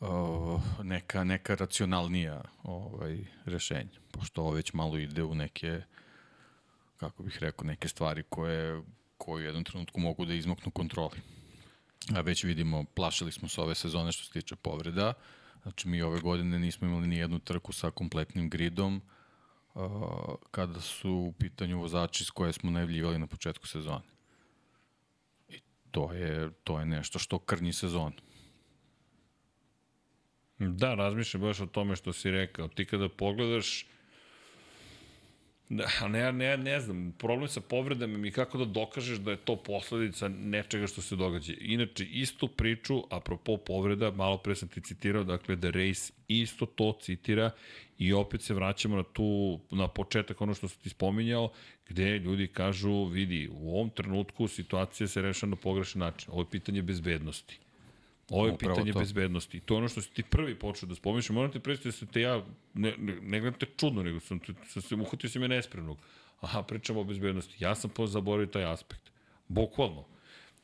uh, neka, neka racionalnija ovaj, rešenja, pošto ovo već malo ide u neke, kako bih rekao, neke stvari koje, koje u jednom trenutku mogu da izmoknu kontroli. A već vidimo, plašili smo se ove sezone što se tiče povreda, uh, Znači, mi ove godine nismo imali ni jednu trku sa kompletnim gridom uh, kada su u pitanju vozači s koje smo najavljivali na početku sezone. I to je, to je nešto što krnji sezon. Da, razmišljam baš o tome što si rekao. Ti kada pogledaš Da, ne, ne, ne znam, problem sa povredama mi kako da dokažeš da je to posledica nečega što se događa. Inače, istu priču, apropo povreda, malo pre sam ti citirao, dakle, da Race isto to citira i opet se vraćamo na tu, na početak ono što sam ti spominjao, gde ljudi kažu, vidi, u ovom trenutku situacija se rešava na pogrešan način. Ovo je pitanje bezbednosti. Ovo je Upravo pitanje to. bezbednosti. To je ono što si ti prvi počeo da spominješ. Moram ti predstaviti da se te ja, ne, ne, ne gledam te čudno, nego sam, sam se uhvatio si me nespremnog. Aha, pričamo o bezbednosti. Ja sam zaboravio taj aspekt. Bukvalno.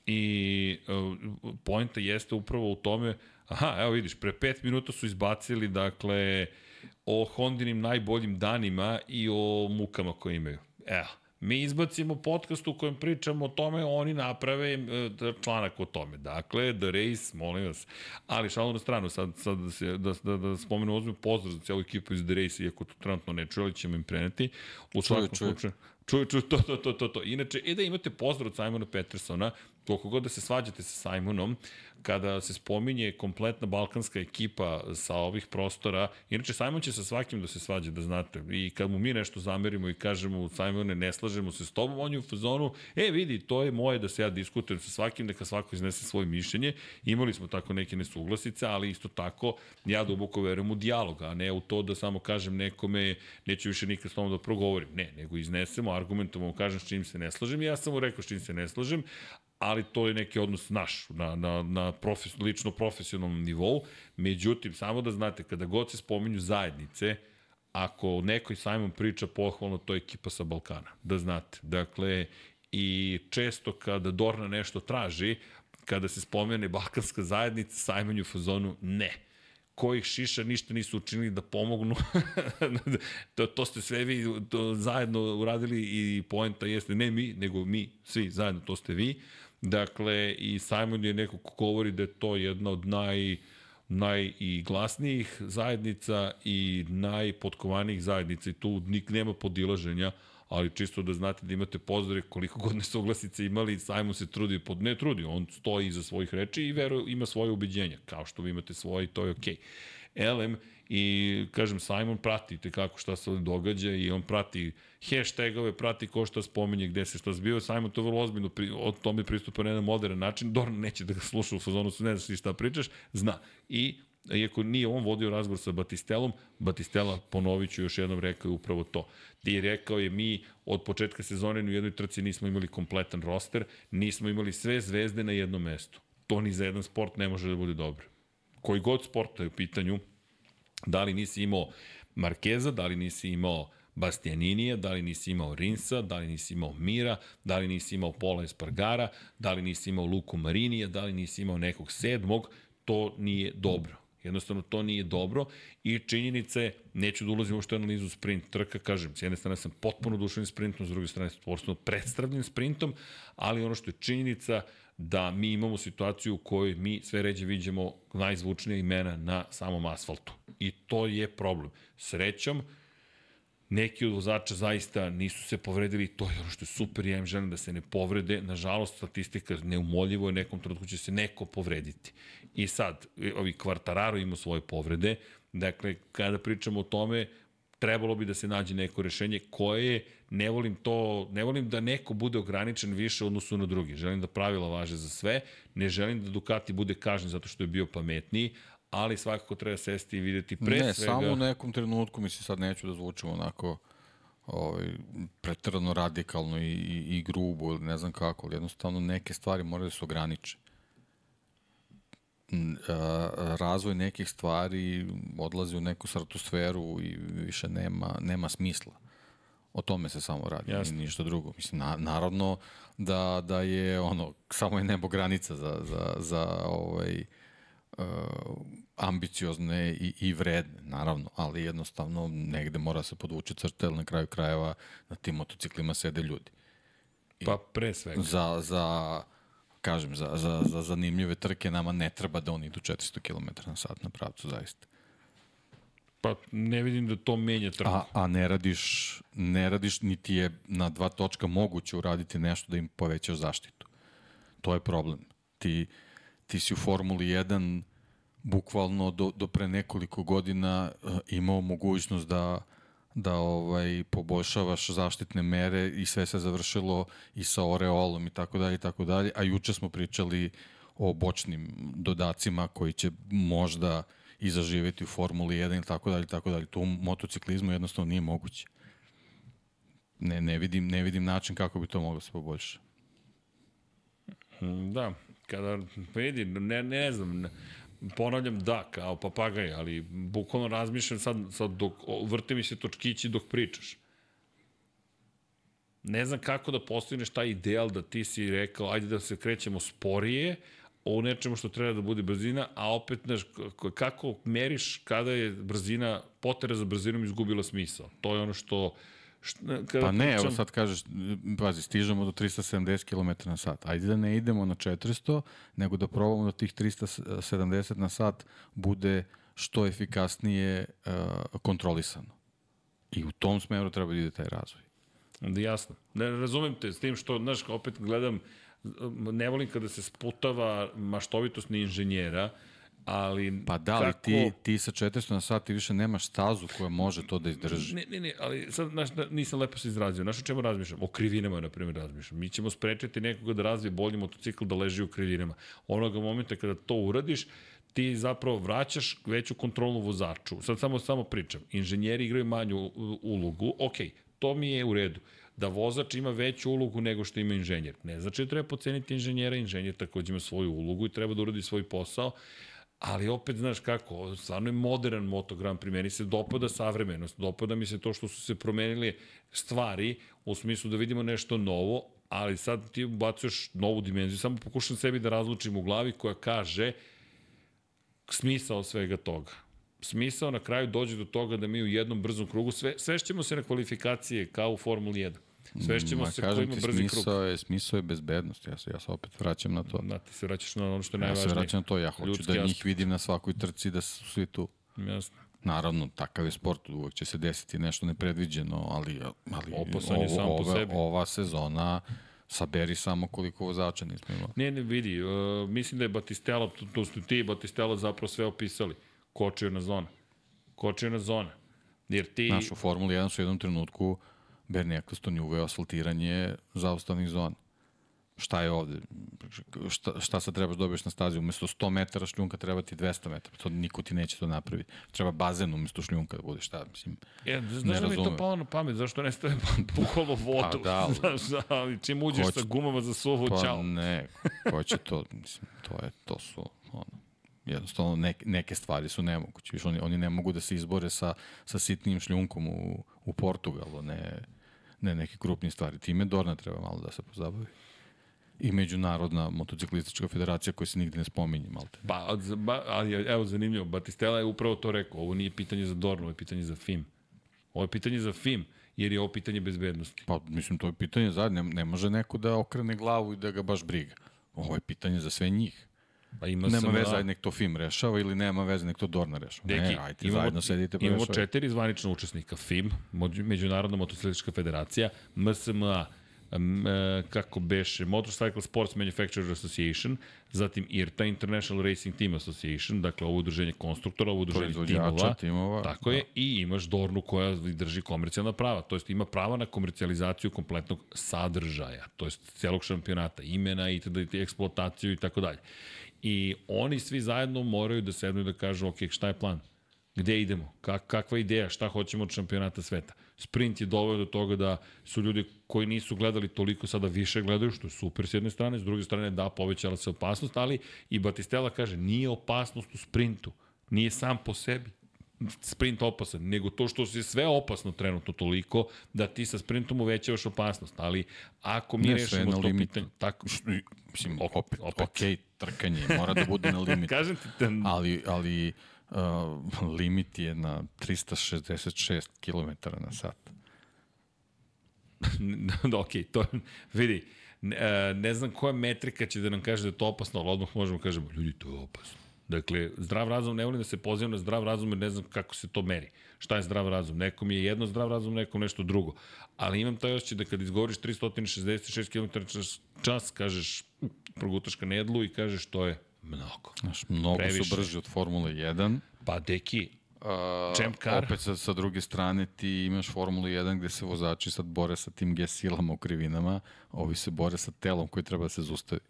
I uh, pojenta jeste upravo u tome, aha, evo vidiš, pre pet minuta su izbacili, dakle, o Hondinim najboljim danima i o mukama koje imaju. Evo, mi izbacimo podcast u kojem pričamo o tome, oni naprave e, članak o tome. Dakle, The Race, molim vas. Ali šalu na stranu, sad, sad da, se, da, da, da spomenu ozbiljno pozdrav za cijelu ekipu iz The Race, iako to trenutno ne čuje, ali ćemo im preneti. U svakom slučaju, Čuju, čuju, to, to, to, to, to. Inače, e da imate pozdrav od Simona Petersona, koliko god da se svađate sa Simonom, kada se spominje kompletna balkanska ekipa sa ovih prostora, inače Simon će sa svakim da se svađa, da znate, i kad mu mi nešto zamerimo i kažemo Simone, ne slažemo se s tobom, on je u fazonu, e vidi, to je moje da se ja diskutujem sa svakim, neka svako iznese svoje mišljenje, imali smo tako neke nesuglasice, ali isto tako ja duboko verujem u dijalog, a ne u to da samo kažem nekome, neću više nikad s tobom da progovorim, ne, nego iznesemo, argumentom, kažem s čim se ne slažem, ja sam mu rekao s čim se ne slažem, ali to je neki odnos naš, na, na, na profes, lično profesionalnom nivou. Međutim, samo da znate, kada god se spominju zajednice, ako nekoj Simon priča pohvalno, to je ekipa sa Balkana, da znate. Dakle, i često kada Dorna nešto traži, kada se spomene Balkanska zajednica, Simon je u fazonu ne kojih šiša ništa nisu učinili da pomognu. to, to ste sve vi to zajedno uradili i poenta jeste ne mi, nego mi, svi zajedno, to ste vi. Dakle, i Simon je neko ko govori da je to jedna od naj naj i glasnijih zajednica i najpotkovanijih zajednica i tu nik nema podilaženja, ali čisto da znate da imate pozdrave koliko god nesuglasice imali, Simon se trudi, pod, ne trudi, on stoji iza svojih reči i veru, ima svoje ubeđenja, kao što vi imate svoje i to je okej. Okay. Elem, i kažem, Simon prati te kako šta se događa i on prati hashtagove, prati ko šta spominje, gde se šta zbio. Simon to vrlo ozbiljno pri, o tome pristupa na jedan modern način. Dorn neće da ga sluša u fazonu, ne znaš šta pričaš, zna. I iako nije on vodio razgovor sa Batistelom, Batistela, ponovit ću još jednom, rekao je upravo to. Ti rekao je mi od početka sezone u jednoj trci nismo imali kompletan roster, nismo imali sve zvezde na jednom mestu. To ni za jedan sport ne može da bude dobro. Koji god sport je u pitanju, da li nisi imao Markeza, da li nisi imao Bastianinija, da li nisi imao Rinsa, da li nisi imao Mira, da li nisi imao Pola Espargara, da li nisi imao Luku Marinija, da li nisi imao nekog sedmog, to nije dobro. Jednostavno to nije dobro i činjenica je, neću da ulazim uopšte analizu sprint trka, kažem, s jedne strane sam potpuno duševnim sprintom, s druge strane potpuno predstavljenim sprintom, ali ono što je činjenica da mi imamo situaciju u kojoj mi sve ređe vidimo najzvučnije imena na samom asfaltu. I to je problem. Srećom, neki od vozača zaista nisu se povredili, to je ono što je super, ja im želim da se ne povrede. Nažalost, statistika neumoljivo je, nekom trenutku će se neko povrediti. I sad, ovi kvartararo ima svoje povrede, dakle, kada pričamo o tome, trebalo bi da se nađe neko rešenje koje je, ne volim to, ne volim da neko bude ograničen više odnosu na drugi. Želim da pravila važe za sve, ne želim da Ducati bude kažen zato što je bio pametniji, ali svakako treba sesti i videti pre ne, svega... Ne, samo u nekom trenutku, mislim, sad neću da zvučim onako ovaj, pretrano radikalno i, i, i grubo, ili ne znam kako, ali jednostavno neke stvari moraju da se ograniče. Razvoj nekih stvari odlazi u neku stratosferu i više nema, nema smisla. O tome se samo radi, Jasne. ništa drugo. Mislim, na, naravno da, da je ono, samo je nebo granica za, za, za ovaj, uh, ambiciozne i, i vredne, naravno, ali jednostavno negde mora se podvući crta, na kraju krajeva na tim motociklima sede ljudi. I pa pre svega. Za, za kažem, za, za, za zanimljive trke nama ne treba da oni idu 400 km na sat na pravcu, zaista. Pa ne vidim da to menja trku. A, a ne radiš, ne radiš, niti je na dva točka moguće uraditi nešto da im povećaš zaštitu. To je problem. Ti, ti si u Formuli 1 bukvalno do, do pre nekoliko godina uh, imao mogućnost da da ovaj poboljšavaš zaštitne mere i sve se završilo i sa oreolom i tako dalje i tako dalje, a juče smo pričali o bočnim dodacima koji će možda i zaživeti u Formuli 1 ili tako dalje, tako dalje. To u motociklizmu jednostavno nije moguće. Ne, ne, vidim, ne vidim način kako bi to moglo se poboljšati. Da, kada vidi, ne, ne znam, ponavljam da, kao papagaj, ali bukvalno razmišljam sad, sad dok, vrte mi se točkići dok pričaš. Ne znam kako da postigneš taj ideal da ti si rekao, ajde da se krećemo sporije, o nečemu što treba da bude brzina, a opet, znaš, kako meriš kada je brzina, potera za brzinom izgubila smisao. To je ono što Kada pa ne, pričam... evo sad kažeš, pazi, stižemo do 370 km na sat. Ajde da ne idemo na 400, nego da probamo da tih 370 na sat bude što efikasnije uh, kontrolisano. I u tom smeru treba da ide taj razvoj. Da, jasno. Ne razumem te s tim što, znaš, opet gledam, ne volim kada se sputava maštovitost ni inženjera, ali pa da li kako... ti, ti sa 400 na sat više nemaš stazu koja može to da izdrži. Ne, ne, ne, ali sad znaš, nisam lepo se izrazio. Znaš o čemu razmišljam, o krivinama na primjer razmišljam. Mi ćemo sprečiti nekoga da razvije bolji motocikl da leži u krivinama. Onoga momenta kada to uradiš ti zapravo vraćaš veću kontrolu vozaču. Sad samo samo pričam, inženjeri igraju manju ulogu. Ok, to mi je u redu. Da vozač ima veću ulogu nego što ima inženjer. Ne znači da treba poceniti inženjera, inženjer takođe ima svoju ulogu i treba da uradi svoj posao, ali opet, znaš kako, stvarno je modern Moto Grand Prix, meni se dopada savremenost, dopada mi se to što su se promenile stvari, u smislu da vidimo nešto novo, ali sad ti ubacuješ novu dimenziju, samo pokušam sebi da razlučim u glavi koja kaže smisao svega toga. Smisao na kraju dođe do toga da mi u jednom brzom krugu sve, svešćemo se na kvalifikacije kao u Formuli 1. Svešćemo Ma, se ko ima brzi krug. smisao je, smisao je bezbednost. Ja se, ja se opet vraćam na to. Da, ti se vraćaš na ono što je Ja se najvažnije. vraćam na to. Ja hoću Ljudski da njih aspekt. vidim na svakoj trci da su svi tu. Jasno. Naravno, takav je sport, uvek će se desiti nešto nepredviđeno, ali, ali Opasan je sam po ova, sebi. ova sezona saberi samo koliko vozača nismo imali. Ne, ne, vidi, uh, mislim da je Batistella, to, to su ti i Batistella zapravo sve opisali. Kočio na zona. Kočio na zona. Jer ti... Znaš, u Formuli 1 su u jednom trenutku Bernie Eccleston je uveo asfaltiranje zaustavnih zona. Šta je ovde? Šta, šta sad trebaš da dobiješ na stazi? Umesto 100 metara šljunka treba ti 200 metara. To niko ti neće to napraviti. Treba bazen umesto šljunka da bude šta, mislim. E, ne znaš da mi to palo na pamet, zašto ne stave bukvalno vodu? Pa da, ali- znaš, ali čim uđeš Ko sa gumama za suvu, Pa čao. ne, ko će to, mislim, to je, to su, ono, jednostavno neke, neke stvari su nemoguće. Viš, oni, oni ne mogu da se izbore sa, sa sitnim šljunkom u, u Portugalu, ne, ne neke krupnije stvari. Time Dorna treba malo da se pozabavi. I Međunarodna motociklistička federacija koja se nigde ne spominje, malte. Pa, ba, ali evo, zanimljivo, Batistella je upravo to rekao, ovo nije pitanje za Dornu, ovo je pitanje za FIM. Ovo je pitanje za FIM, jer je ovo pitanje bezbednosti. Pa, mislim, to je pitanje za, ne, ne može neko da okrene glavu i da ga baš briga. Ovo je pitanje za sve njih. Pa ima Nema sam, veze, ajde nek to film rešava ili nema veze, nek to Dorna rešava. Deki, ne, ajde, zajedno sedite pa imamo četiri zvanična učesnika. FIM, Međunarodna motociklistička federacija, MSMA, m, e, kako beše, Motorcycle Sports Manufacturers Association, zatim IRTA, International Racing Team Association, dakle ovo udruženje konstruktora, ovo udruženje timova, timova, tako je, i imaš Dornu koja drži komercijalna prava, to jest ima prava na komercijalizaciju kompletnog sadržaja, to jest celog šampionata, imena i tada i eksploataciju i tako dalje. I oni svi zajedno moraju da sednu i da kažu, ok, šta je plan? Gde idemo? Kak, kakva ideja? Šta hoćemo od šampionata sveta? Sprint je doveo do toga da su ljudi koji nisu gledali toliko sada više gledaju, što je super s jedne strane, s druge strane da, povećala se opasnost, ali i Batistela kaže, nije opasnost u sprintu, nije sam po sebi sprint opasan, nego to što je sve opasno trenutno toliko da ti sa sprintom uvećavaš opasnost, ali ako mi Ne, rešimo to limitu. pitanje, tako, Mislim, Opet, opet, opet. opet. Trkanje, mora da bude na limit. kažem ti, ten, ali, ali uh, limit je na 366 km na sat. da, ok, to vidi, ne, e, ne znam koja metrika će da nam kaže da je to opasno, ali odmah možemo da kažemo, ljudi, to je opasno. Dakle, zdrav razum, ne volim da se pozivam na zdrav razum jer ne znam kako se to meri. Šta je zdrav razum? Nekom je jedno zdrav razum, nekom nešto drugo. Ali imam taj osjećaj da kad izgovoriš 366 km čas, čas kažeš, "U, progutaš ka nedlu i kažeš to je mnogo. Znaš, mnogo Previše. su brži od Formule 1. Pa, deki, Uh, Champ car. Opet sa, sa druge strane ti imaš Formulu 1 gde se vozači sad bore sa tim G silama u krivinama, ovi se bore sa telom koji treba da se zustavi.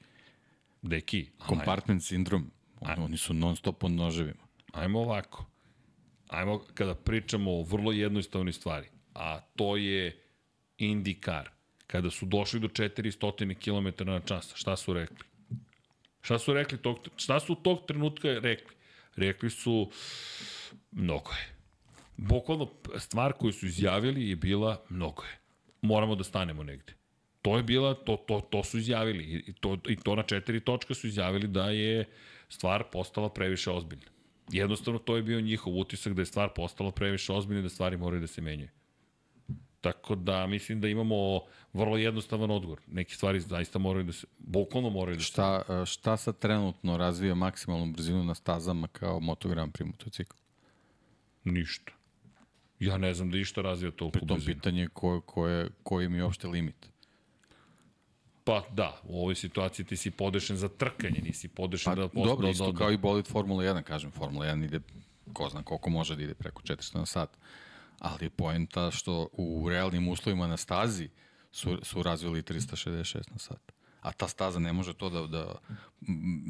deki, Compartment sindrom, oni, oni su non stop pod noževima. Ajmo ovako. Ajmo kada pričamo o vrlo jednostavnoj stvari, a to je IndyCar. Kada su došli do 400 km na čas, šta su rekli? Šta su rekli tog, šta su tog trenutka rekli? Rekli su mnogo je. Bukvalno stvar koju su izjavili je bila mnogo je. Moramo da stanemo negde. To je bila, to, to, to su izjavili i to, i to na četiri točka su izjavili da je stvar postala previše ozbiljna. Jednostavno to je bio njihov utisak da je stvar postala previše ozbiljna i da stvari moraju da se menjaju. Tako da mislim da imamo vrlo jednostavan odgovor. Neke stvari zaista moraju da se, bukvalno moraju da se... Šta, uh, šta sad trenutno razvija maksimalnu brzinu na stazama kao Moto Grand Prix motocikl? Ništa. Ja ne znam da išta razvija toliko Pri tom brzinu. pitanje ko, ko je, koji mi je uopšte limit. Pa da, u ovoj situaciji ti si podešen za trkanje, nisi podešen Pa, da... dobro, da- isto da- kao i bolid Formula 1, kažem, Formula 1 ide, ko zna koliko može da ide preko 400 na sat. Ali je poenta što u realnim uslovima na stazi su, su razvili 366 na sat. A ta staza ne može to da, da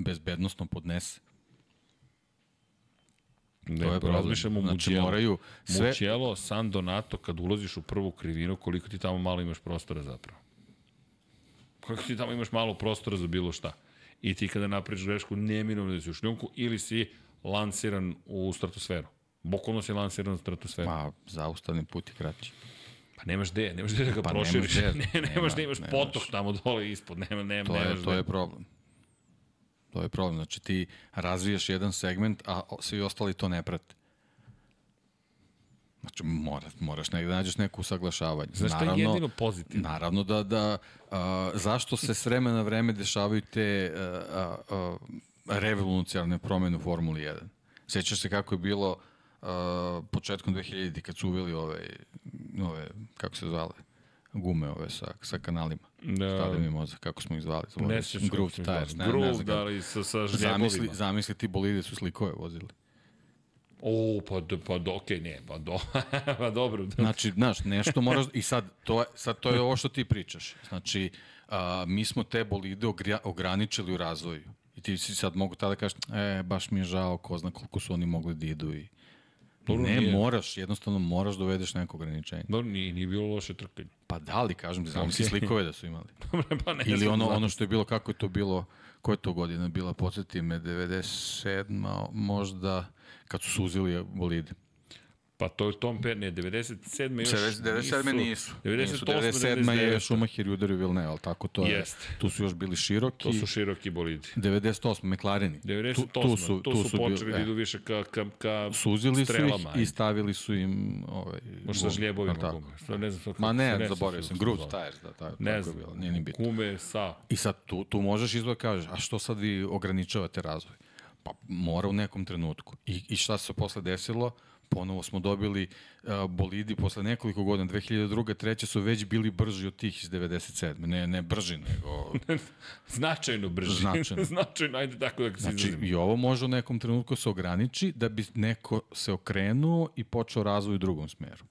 bezbednostno podnese. Ne, to je problem. razmišljamo znači, Mugello. moraju sve... Mugello, San Donato, kad ulaziš u prvu krivinu, koliko ti tamo malo imaš prostora zapravo. Koliko ti tamo imaš malo prostora za bilo šta. I ti kada napraviš grešku, neminovno da si u šljunku ili si lansiran u stratosferu. Bukvalno si lansiran u stratosferu. Ma, zaustavni put je kraći. Pa nemaš gde, nemaš gde da ga Pa proširiš. nemaš ne, gde. nemaš Nema, da imaš nemaš. potok tamo dole ispod, nema, nema, To nemaš je, to gde. je problem. To je problem. Znači ti razvijaš jedan segment, a svi ostali to ne prate. Znači mora, moraš negde da nađeš neko usaglašavanje. Znaš šta je jedino pozitivno? Naravno da, da a, zašto se s vremena na vreme dešavaju te a, a, a, revolucionarne promene u Formuli 1? Sećaš se kako je bilo a, početkom 2000 kad su uveli ove, ove kako se zvale, gume ove sa, sa kanalima. Da. Stade mi mozak, kako smo ih zvali. Ne se Groove Tires. Ne, ne Groove, znam da li sa, sa Zamisli, žljebovima. zamisli ti bolide su slikove vozili. O, pa, do, pa do, okej, ne, pa, do, pa dobro. Da. Znači, znaš, nešto moraš, i sad to, je, sad to je ovo što ti pričaš. Znači, a, mi smo te bolide ograničili u razvoju. I ti si sad mogu tada kažeš, e, baš mi je žao, ko zna koliko su oni mogli da idu i... Dobro, ne, nije. moraš, jednostavno moraš da uvedeš neko ograničenje. Dobro, nije, nije bilo loše trkanje. Pa da li, kažem ti, znam si slikove da su imali. Dobro, pa ne Ili ono, ono što je bilo, kako je to bilo, koja je to godina bila, podsjeti me, 97. možda, kad su suzili bolide. Pa to je Tom Per, ne, 97. još 97. nisu. 98. nisu. 97. je 99. Schumacher i udario Villeneuve, ali tako to je. Jeste. Tu su još bili široki. To su široki bolidi. 98. McLareni. 98. Tu, tu su, tu, tu su, počeli bili- da e, idu više ka, ka, ka Suzili su ih strelama. i stavili su im ovaj, Možda sa žljebovima gume. Što ne znam kako Ma ne, znam zaboravio sam. Groove. Tires, da, tako, Ne tako je bilo, nije ni bitno. gume sa... I sad tu, tu možeš izgleda kažeš, a što sad vi ograničavate razvoj? Pa mora u nekom trenutku. I, i šta se posle desilo? Ponovo smo dobili uh, bolidi posle nekoliko godina, 2002. treće su već bili brži od tih iz 97. Ne, ne brži, nego... Značajno brži. Značajno. Značajno, ajde tako da se Znači, i ovo može u nekom trenutku se ograniči da bi neko se okrenuo i počeo razvoj u drugom smeru.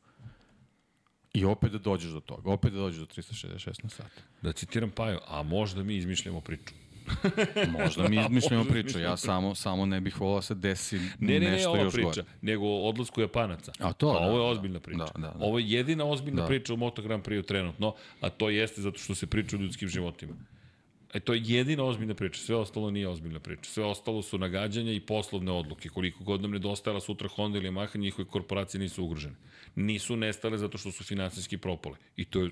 I opet da dođeš do toga, opet da dođeš do 366 na sat. Da citiram Paju, a možda mi izmišljamo priču. Možda mi izmišljamo priču, ja samo, samo ne bih volao da se desi Ne, ne, ne, nešto ova još priča, gore. nego o odlasku Japanaca. A to, pa da, ovo je da, ozbiljna priča. da, da, da. Ovo je jedina ozbiljna Da. priča u Moto Grand Prix trenutno, a to jeste zato što se priča o ljudskim životima. E, to je jedina ozbiljna priča, sve ostalo nije ozbiljna priča. Sve ostalo su nagađanja i poslovne odluke. Koliko god nam nedostajala sutra Honda ili Yamaha, njihove korporacije nisu ugrožene. Nisu nestale zato što su finansijski propale. I to je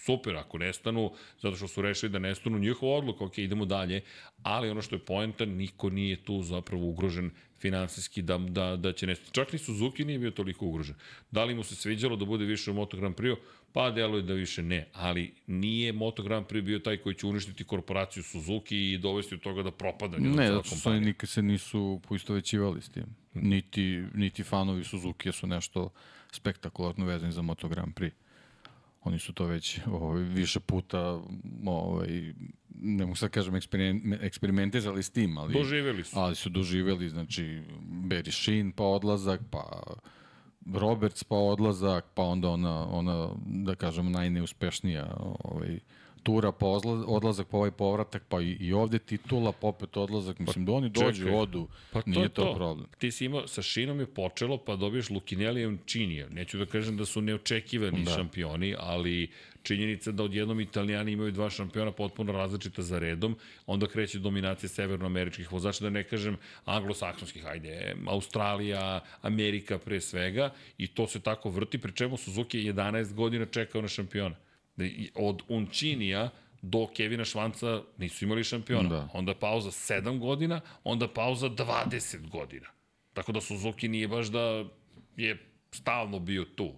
super, ako nestanu, zato što su rešili da nestanu, njihova odluka, ok, idemo dalje, ali ono što je poenta, niko nije tu zapravo ugrožen finansijski da, da, da će nestati. Čak ni Suzuki nije bio toliko ugrožen. Da li mu se sviđalo da bude više u Moto Grand Prix? Pa deluje da više ne, ali nije Moto Grand Prix bio taj koji će uništiti korporaciju Suzuki i dovesti od toga da propada Ne, zato što oni nikad se nisu poistovećivali s tim. Niti, niti fanovi Suzuki su nešto spektakularno vezani za Moto Grand Prix. Oni su to već ovaj, više puta ovaj, ne mogu sad kažem eksperiment, eksperimentizali s tim, ali, Doživeli su. ali su doživeli, znači Barry Sheen pa odlazak, pa Roberts pa odlazak, pa onda ona, ona da kažem, najneuspešnija ovaj, tura, pa odlazak, pa ovaj povratak, pa i, i ovde titula, pa opet odlazak. Mislim da oni dođu, čekaj. odu, Pa to nije je to, to. problem. Ti si imao, sa Šinom je počelo, pa dobiješ Lukinelli i Činija. Neću da kažem da su neočekivani Da. šampioni, ali činjenica da odjednom italijani imaju dva šampiona potpuno različita za redom, onda kreće dominacija severnoameričkih vozača, da ne kažem anglosaksonskih, ajde, Australija, Amerika pre svega, i to se tako vrti, pri čemu Suzuki je 11 godina čekao na šampiona. Od Unčinija do Kevina Švanca nisu imali šampiona. Da. Onda pauza 7 godina, onda pauza 20 godina. Tako da Suzuki nije baš da je stalno bio tu.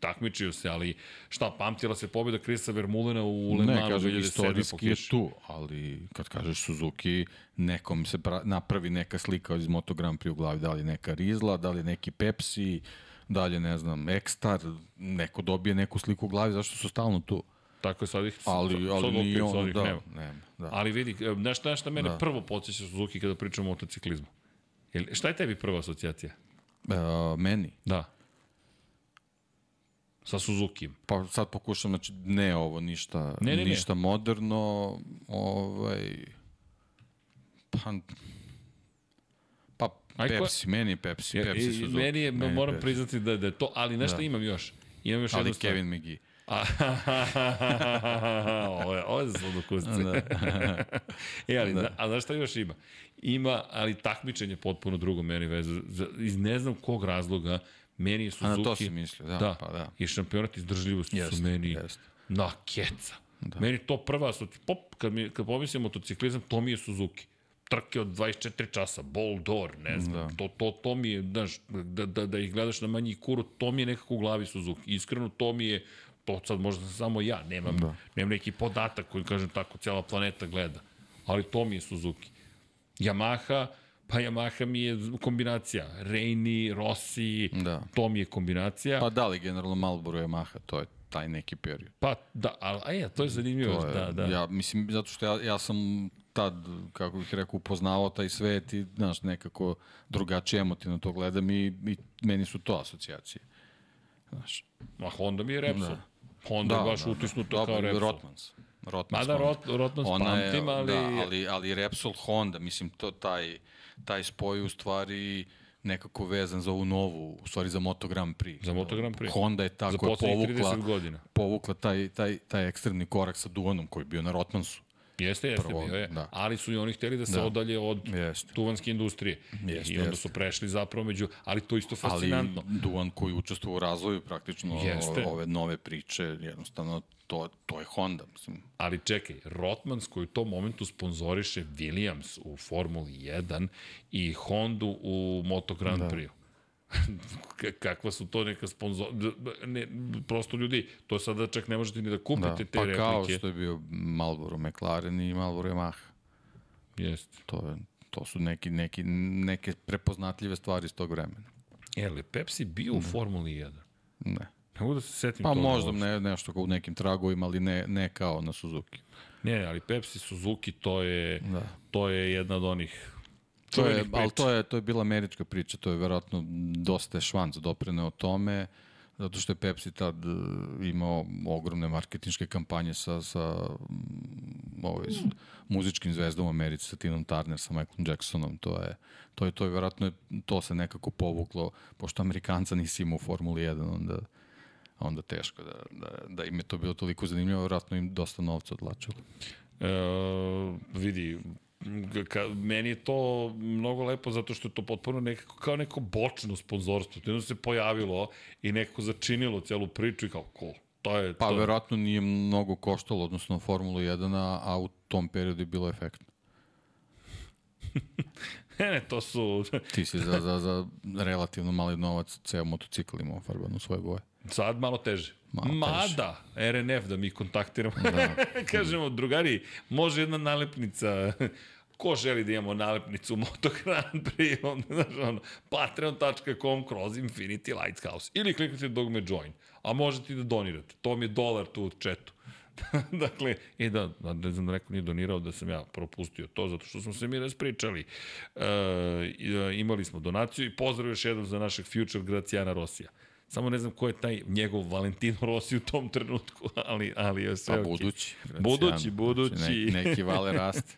Takmičio se, ali šta, pamtila se pobjeda Krisa Vermulena u Le Ne, Manu kažem, 2007. po istorijski je tu, ali kad kažeš Suzuki, nekom se pra, napravi neka slika iz Moto Grand Prix u glavi, da li neka Rizla, da li neki Pepsi, da li je, ne znam, Ekstar, neko dobije neku sliku u glavi, zašto su stalno tu. Tako je, sad ih Ali, ali sad nije ih da, nema. nema, da. Ali vidi, e, znaš šta, mene Da. prvo podsjeća Suzuki kada pričamo o motociklizmu? Jel, šta je tebi prva asocijacija? E, meni, Da. Sa Suzukijem. pa sad pokušam, znači, ne ovo, ništa, Ne, ne, ne. ništa moderno, ovaj, pa, Pepsi, meni je Pepsi, Ja, Pepsi Suzuki. meni je, Meni moram Pepsi. priznati da, da je to, ali nešto Da. imam još. Imam još Ali jednu stvar. Kevin McGee. Ovo je, ovo je za sladokusce. Da. e, ali, da. a znaš šta još ima? Ima, ali takmičenje potpuno drugo meni veze. Iz ne znam kog razloga, meni je A na to Suzuki... si mislio, da, da, pa da. i šampionat izdržljivosti Jeste, su meni jeste. na keca. Da. Meni to prva, asoci- pop, kad, mi, kad pomislim motociklizam, to mi je Suzuki trke od 24 časa, ball door, ne znam, da. to, to, to mi je, znaš, da, da, da ih gledaš na manji kuru, to mi je nekako u glavi Suzuki. Iskreno, to mi je, to sad možda sam samo ja, nemam, da. nemam neki podatak koji, kažem tako, cijela planeta gleda. Ali to mi je Suzuki. Yamaha, pa Yamaha mi je kombinacija. Reini, Rossi, Da. to mi je kombinacija. Pa da li generalno Marlboro Yamaha, to je taj neki period. Pa, da, ali, a je, to je zanimljivo. To je, da, da. Ja, mislim, zato što ja, ja sam tad, kako bih rekao, upoznavao taj svet i, znaš, nekako drugačije emotivno to gledam i, i meni su to asocijacije. Znaš. Ma Honda mi je Repsol. Da. Honda da, je baš da, utisnuto Dobro, kao Repsol. Rotmans. Rotmans Mada. Rot, Rotmans Ona pamtim, ali... Da, ali, ali Repsol Honda, mislim, to, taj, taj spoj u stvari nekako vezan za ovu novu, u stvari za Moto Grand Prix. Za Moto Grand Prix. Honda je ta Za koja je povukla, 30 godina. povukla taj, taj, taj ekstremni korak sa Duanom koji je bio na Rotmansu. Jeste, jeste, Prvo, bio je. da. Ali su i oni hteli da se Da. odalje od Jeste. tuvanske industrije. Jeste, I onda jeste. su prešli zapravo među... Ali to isto Ali fascinantno. Duan koji učestvuje u razvoju praktično Jeste. ove nove priče, jednostavno to, to je Honda. Mislim, Ali čekaj, Rotmans koji u tom momentu sponzoriše Williams u Formuli 1 i Hondu u Moto Grand Prix. Kakva su to neka sponzor... Ne, prosto ljudi, to sada čak ne možete ni da kupite da, te pa replike. kao što je bio Marlboro McLaren i Marlboro Yamaha. Jeste. To, je, to su neki, neki, neke prepoznatljive stvari iz tog vremena. Je li Pepsi bio u Formuli 1? Ne. Ne mogu da se setim Pa toga možda uopšte. ne, nešto kao u nekim tragovima, ali ne, ne kao na Suzuki. Ne, ali Pepsi Suzuki to je, Da. to je jedna od onih To je, ali to je, to je bila američka priča, to je verovatno dosta je švanc doprineo tome, zato što je Pepsi tad e, imao ogromne marketinške kampanje sa, sa mm, ovaj, s muzičkim zvezdom u Americi, sa Tinom Turner, sa Michaelom Jacksonom, to je, to je, to je verovatno, to se nekako povuklo, pošto Amerikanca nisi imao u Formuli 1, onda, onda teško da, da, da im je to bilo toliko zanimljivo, verovatno im dosta novca odlačilo. E, vidi, ka, meni je to mnogo lepo zato što je to potpuno nekako kao neko bočno sponzorstvo. To jedno se pojavilo i nekako začinilo celu priču i kao cool. To je Pa to. verovatno nije mnogo koštalo, odnosno Formulu 1, a, a u tom periodu je bilo efektno. Ne, ne, to su... Ti si za, za, za relativno mali novac ceo motocikl imao farban u svoje boje. Sad malo teže. Malo Mada, RNF da mi kontaktiramo. Da. Kažemo, drugari, može jedna nalepnica ko želi da imamo nalepnicu Moto Grand Prix, onda, znaš, ono, patreon.com kroz Infinity Lighthouse. Ili kliknite dogme join. A možete i da donirate. To mi je dolar tu u chatu. dakle, i da, da, ne znam da neko nije donirao da sam ja propustio to, zato što smo se mi raspričali. E, imali smo donaciju i pozdrav još jednom za našeg future Gracijana Rosija. Samo ne znam ko je taj njegov Valentino Rossi u tom trenutku, ali, ali je sve Pa okej. budući. Budući, budući. Znači, ne, neki vale raste.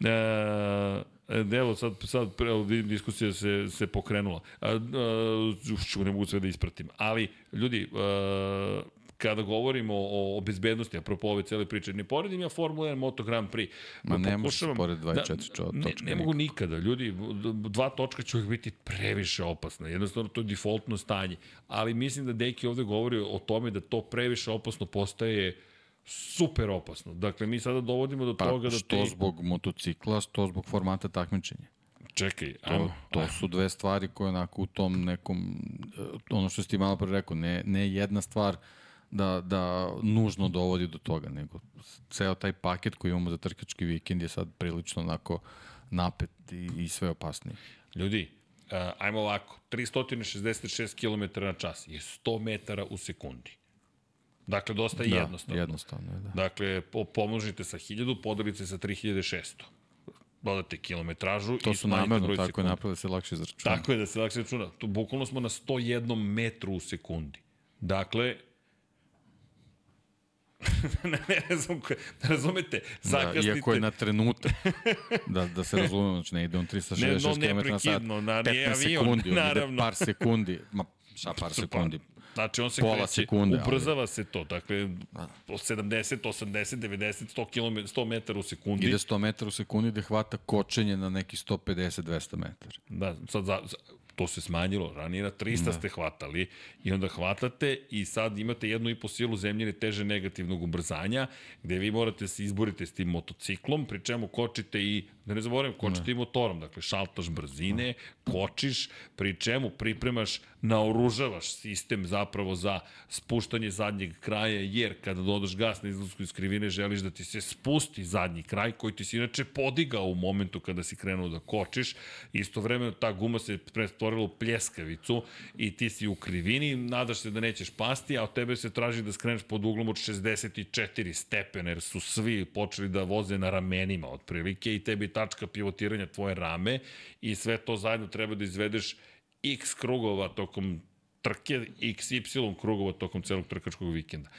E, evo, sad, sad pre, vidim, diskusija se, se pokrenula. E, e, ne mogu sve da ispratim. Ali, ljudi, e, kada govorimo o, o bezbednosti, apropo ove cele priče, ne poredim ja Formula 1 Moto Grand Prix. Ma ne može se Pokušavam- pored 24 čo- ne, ne mogu nikada. Ljudi, dva točka će uvijek biti previše opasna. Jednostavno, to je defaultno stanje. Ali mislim da Deki ovde govori o tome da to previše opasno postaje super opasno. Dakle, mi sada dovodimo do Pa toga da što ti... zbog motocikla, što zbog formata takmičenja. Čekaj, To, ajmo. to su dve stvari koje onako u tom nekom, e, ono što si ti malo pre rekao, ne, ne jedna stvar da, da nužno dovodi do toga, nego ceo taj paket koji imamo za trkački vikend je sad prilično onako napet i, i sve opasniji. Ljudi, uh, ajmo ovako. 366 km na čas je 100 metara u sekundi. Dakle, dosta da, jednostavno. Jednostavno, je, da. Dakle, po, pomnožite sa 1000, podelite sa 3600. Dodate kilometražu To i su namerno tako je sekundi. napravili da se lakše izračuna. Tako je da se lakše računa. Tu bukvalno smo na 101 metru u sekundi. Dakle, ne, ne, razum, ne razumete, Da, zakasnite. iako je na trenutak, da, da se razumemo, znači ne ide on 366 Ne, no, km na sat, neprekidno, na- nije 15 avion, sekundi, on ide naravno. par sekundi, ma šta par sekundi, Znači, on se Pola kreće, sekunde, ali- ubrzava se to, dakle, 70, 80, 90, 100, km, 100 metara u sekundi. ide 100 metara u sekundi gde hvata kočenje na neki 150-200 metara. Da, sad za, za, to se smanjilo, ranije na 300 da. ste hvatali i onda hvatate i sad imate jednu i po silu zemljine teže negativnog ubrzanja, gde vi morate da se izborite s tim motociklom, pri čemu kočite i, da ne zaboravim, kočite i motorom, dakle šaltaš brzine, kočiš, pri čemu pripremaš, naoružavaš sistem zapravo za spuštanje zadnjeg kraja, jer kada dodaš gas na izlasku iz krivine, želiš da ti se spusti zadnji kraj, koji ti si inače podigao u momentu kada si krenuo da kočiš, istovremeno ta guma se pretvorila u pljeskavicu i ti si u krivini, nadaš se da nećeš pasti, a od tebe se traži da skreneš pod uglom od 64 stepena, jer su svi počeli da voze na ramenima otprilike i tebi tačka pivotiranja tvoje rame i sve to zajedno treba da izvedeš x krugova tokom trke, XY krugova tokom celog trkačkog vikenda.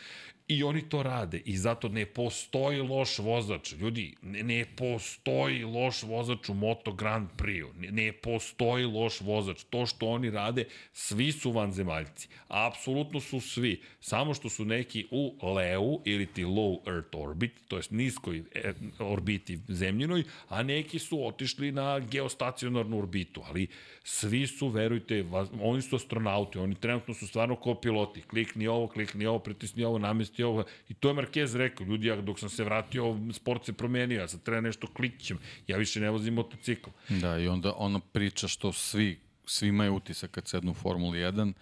I oni to rade i zato ne postoji loš vozač. Ljudi, ne, ne postoji loš vozač u Moto Grand Prix-u. Ne, ne postoji loš vozač. To što oni rade, svi su vanzemaljci. Apsolutno su svi. Samo što su neki u LEU ili ti low earth orbit, to je niskoj e, orbiti zemljinoj, a neki su otišli na geostacionarnu orbitu. Ali svi su, verujte, vas- oni su astronauti, oni trenutno su stvarno kao piloti. Klikni ovo, klikni ovo, pritisni ovo, namesti ovo. I to je Marquez rekao, ljudi, ja dok sam se vratio, sport se promenio, ja sad treba nešto klikćem. Ja više ne vozim motocikl. Da, i onda ono priča što svi, svi imaju utisak kad sednu u Formuli 1,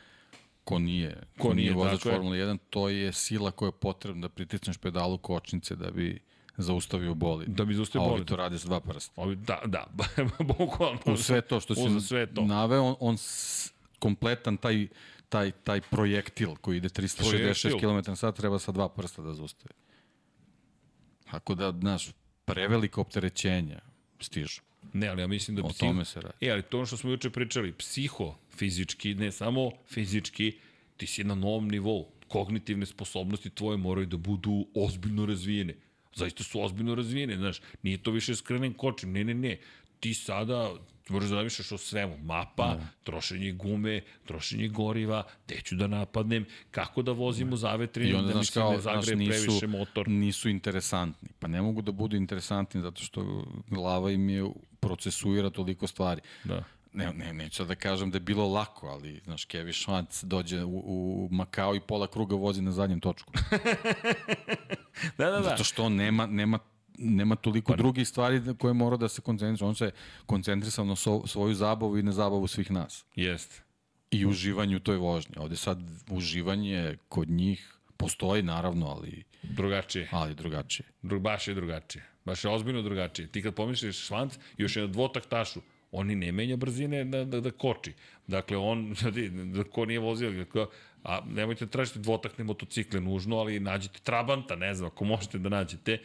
ko nije, ko, nije, nije, vozač je. Formule 1, to je sila koja je potrebna da pritisneš pedalu kočnice da bi zaustavio bolid. Da bi zaustavio A ovi bolid. to rade s dva prsta. Ovi, da, da, bukvalno. U sve to što si sve to. naveo, on, on s- kompletan taj, taj, taj projektil koji ide 366 Projektil. km na sat treba sa dva prsta da zaustavi. Tako da, znaš, prevelika opterećenja stižu. Ne, ali ja mislim da O psiho... tome se radi. E, ali to ono što smo juče pričali, psiho-fizički, ne samo fizički, ti si na novom nivou. Kognitivne sposobnosti tvoje moraju da budu ozbiljno razvijene. Zaista su ozbiljno razvijene, znaš. Nije to više skrenem kočim, ne, ne, ne. Ti sada moraš da zamišljaš o svemu. Mapa, Da. trošenje gume, trošenje goriva, gde ću da napadnem, kako da vozim u I onda, da mi se ne zagreje nisu, previše motor. nisu interesantni. Pa ne mogu da budu interesantni zato što glava im je procesuira toliko stvari. Da. Ne, ne, neću da kažem da je bilo lako, ali, znaš, Kevi Švanc dođe u, u Makao i pola kruga vozi na zadnjem točku. Da, da, da. Zato što on nema, nema nema toliko pa, drugih stvari na koje mora da se koncentriše. On se koncentrisao na so, svoju zabavu i na zabavu svih nas. Jeste. I uživanju u toj vožnji. Ovde sad uživanje kod njih postoji naravno, ali, Drugačije. ali drugačije. Dru, baš je drugačije. Baš je ozbiljno drugačije. Ti kad pomisliš švanc, još je na dvotaktašu, on i ne menja brzine da, da, da koči. Dakle, on, znači, da ko nije vozio, dakle, a nemojte da tražiti dvotakne motocikle nužno, ali nađite Trabanta, ne znam, ako možete da nađete,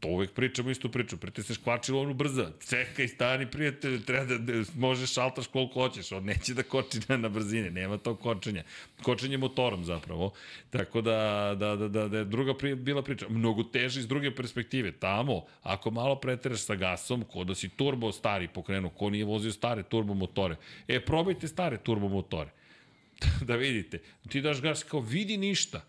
to uvek pričamo istu priču, pritisneš kvačilo, ono brza, čekaj, stani prijatelj, treba da, da možeš šaltaš koliko hoćeš, on neće da koči na, na brzine, nema tog kočenja. Kočenje motorom zapravo, tako da, da, da, da, da je druga pri, bila priča, mnogo teže iz druge perspektive, tamo, ako malo preteraš sa gasom, ko da si turbo stari pokrenuo, ko nije vozio stare turbo motore, e, probajte stare turbo motore, da vidite, ti daš gas kao vidi ništa,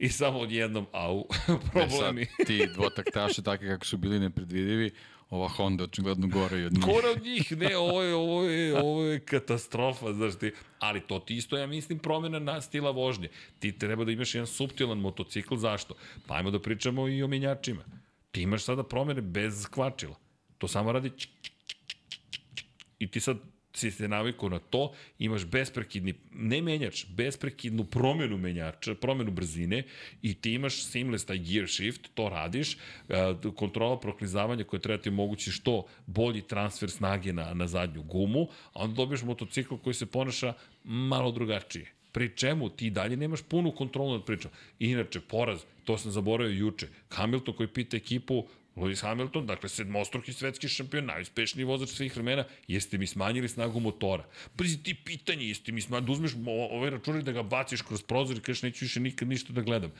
I samo odjednom, au, E sad, problemi. ti dvotaktaši takvi kako su bili nepredvidivi, ova Honda očigledno gore i od njih. Gore od njih, ne, ovo je, ovo je, ovo je katastrofa, znaš ti. Ali to ti isto, ja mislim, promjena na stila vožnje. Ti treba da imaš jedan subtilan motocikl, zašto? Pa ajmo da pričamo i o menjačima. Ti imaš sada promjene bez kvačila. To samo radi čik, čik, čik, čik, čik. i ti sad si se navikao na to, imaš besprekidni, ne menjač, besprekidnu promenu menjača, promenu brzine i ti imaš seamless taj gear shift, to radiš, uh, kontrola proklizavanja koja treba ti omogući što bolji transfer snage na, na zadnju gumu, a onda dobiješ motocikl koji se ponaša malo drugačije. Pri čemu ti dalje nemaš punu kontrolu nad pričom. Inače, poraz, to sam zaboravio juče, Hamilton koji pita ekipu, Lewis Hamilton, dakle sedmostruki svetski šampion, najuspešniji vozač svih vremena, jeste mi smanjili snagu motora. Pazi ti pitanje, jeste mi smanjili, da uzmeš ovaj računar i da ga baciš kroz prozor i kažeš neću više nikad ništa da gledam.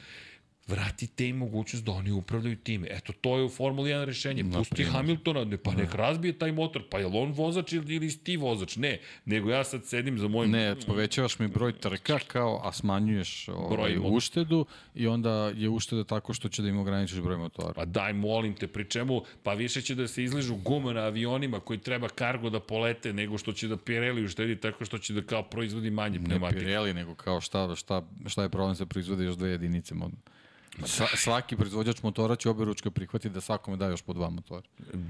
Vratite im mogućnost da oni upravljaju time. Eto, to je u Formuli 1 rešenje. Pusti primer. Hamiltona, ne, pa nek razbije taj motor, pa je li on vozač ili, ili ti vozač? Ne, nego ja sad sedim za mojim... Ne, povećavaš mi broj trka kao, a smanjuješ ovaj, Broj uštedu i onda je ušteda tako što će da im ograničiš broj motora. Pa daj, molim te, pri čemu, pa više će da se izližu gume na avionima koji treba kargo da polete, nego što će da Pirelli uštedi tako što će da kao proizvodi manje Ne pneumatike. Pirelli, nego kao šta, šta, šta je problem se proizvode još dve jedinice. Mod... Sa, svaki proizvođač motora će obe ručke prihvatiti da svakome da još po dva motora.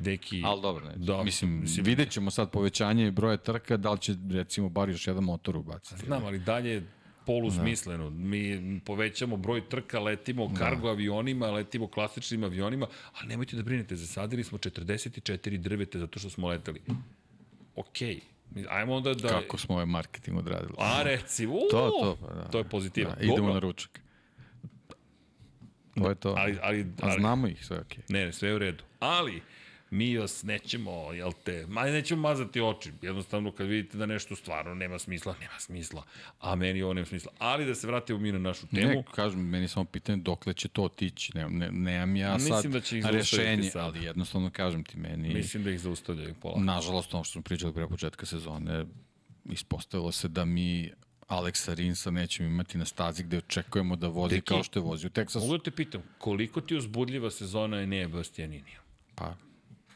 Neki... Ali dobro, neće. Da, mislim, mislim- vidjet ćemo sad povećanje broja trka, da li će recimo bar još jedan motor ubaciti. Znam, ali dalje je polusmisleno. Mi povećamo broj trka, letimo kargo avionima, letimo klasičnim avionima, ali nemojte da brinete, zasadili smo 44 drvete zato što smo leteli. Okej. Ajmo onda da... Kako smo ovaj marketing odradili. A reci, uuu, To, to, pa da. to je pozitivno. Da, idemo Dobro, na ručak. To je to. Ali, ali, A ali, znamo ih sve, okej. Ne, ne, sve je u redu. Ali, mi vas nećemo, jel te, ma nećemo mazati oči. Jednostavno, kad vidite da nešto stvarno nema smisla, nema smisla. A meni ovo nema smisla. Ali da se vratimo mi na našu temu. Ne, kažem, meni samo pitanje dokle će to otići. Ne, ne, nemam ja Mislim sad da će ih rešenje, sad. ali jednostavno kažem ti meni, Mislim da ih zaustavljaju pola. nažalost, ono što smo pričali pre početka sezone, ispostavilo se da mi Aleksa Rinsa nećemo imati na stazi gde očekujemo da vozi Deki, kao što je vozi u Teksasu. Mogu da te pitam, koliko ti je uzbudljiva sezona Enea Bastianinija? Pa,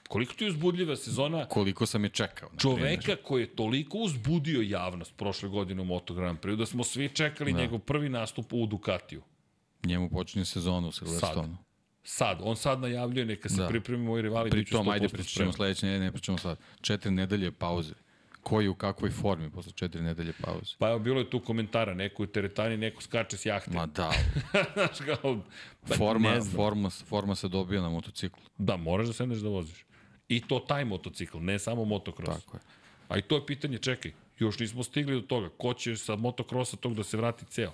Koliko ti je uzbudljiva sezona koliko sam je čekao. Na čoveka primjer. koji je toliko uzbudio javnost prošle godine u Moto Grand Prix da smo svi čekali da. njegov prvi nastup u Ducatiju. Njemu počinje sezonu u Silverstonu. Sad, on sad najavljuje, neka se da. Pripremi moji rivali. Pri tom, ajde 100% pričamo sledeće nedelje, ne pričamo sad. Četiri nedelje pauze. Ko je u kakvoj formi posle četiri nedelje pauze? Pa evo, bilo je tu komentara, neko u teretani, neko skače s jahte. Ma da, Znaš, kao, pa forma, ne znam. forma, forma se dobija na motociklu. Da, moraš da sedneš da voziš. I to taj motocikl, ne samo motocross. Tako je. A i to je pitanje, čekaj, još nismo stigli do toga. Ko će sa motocrossa tog da se vrati ceo?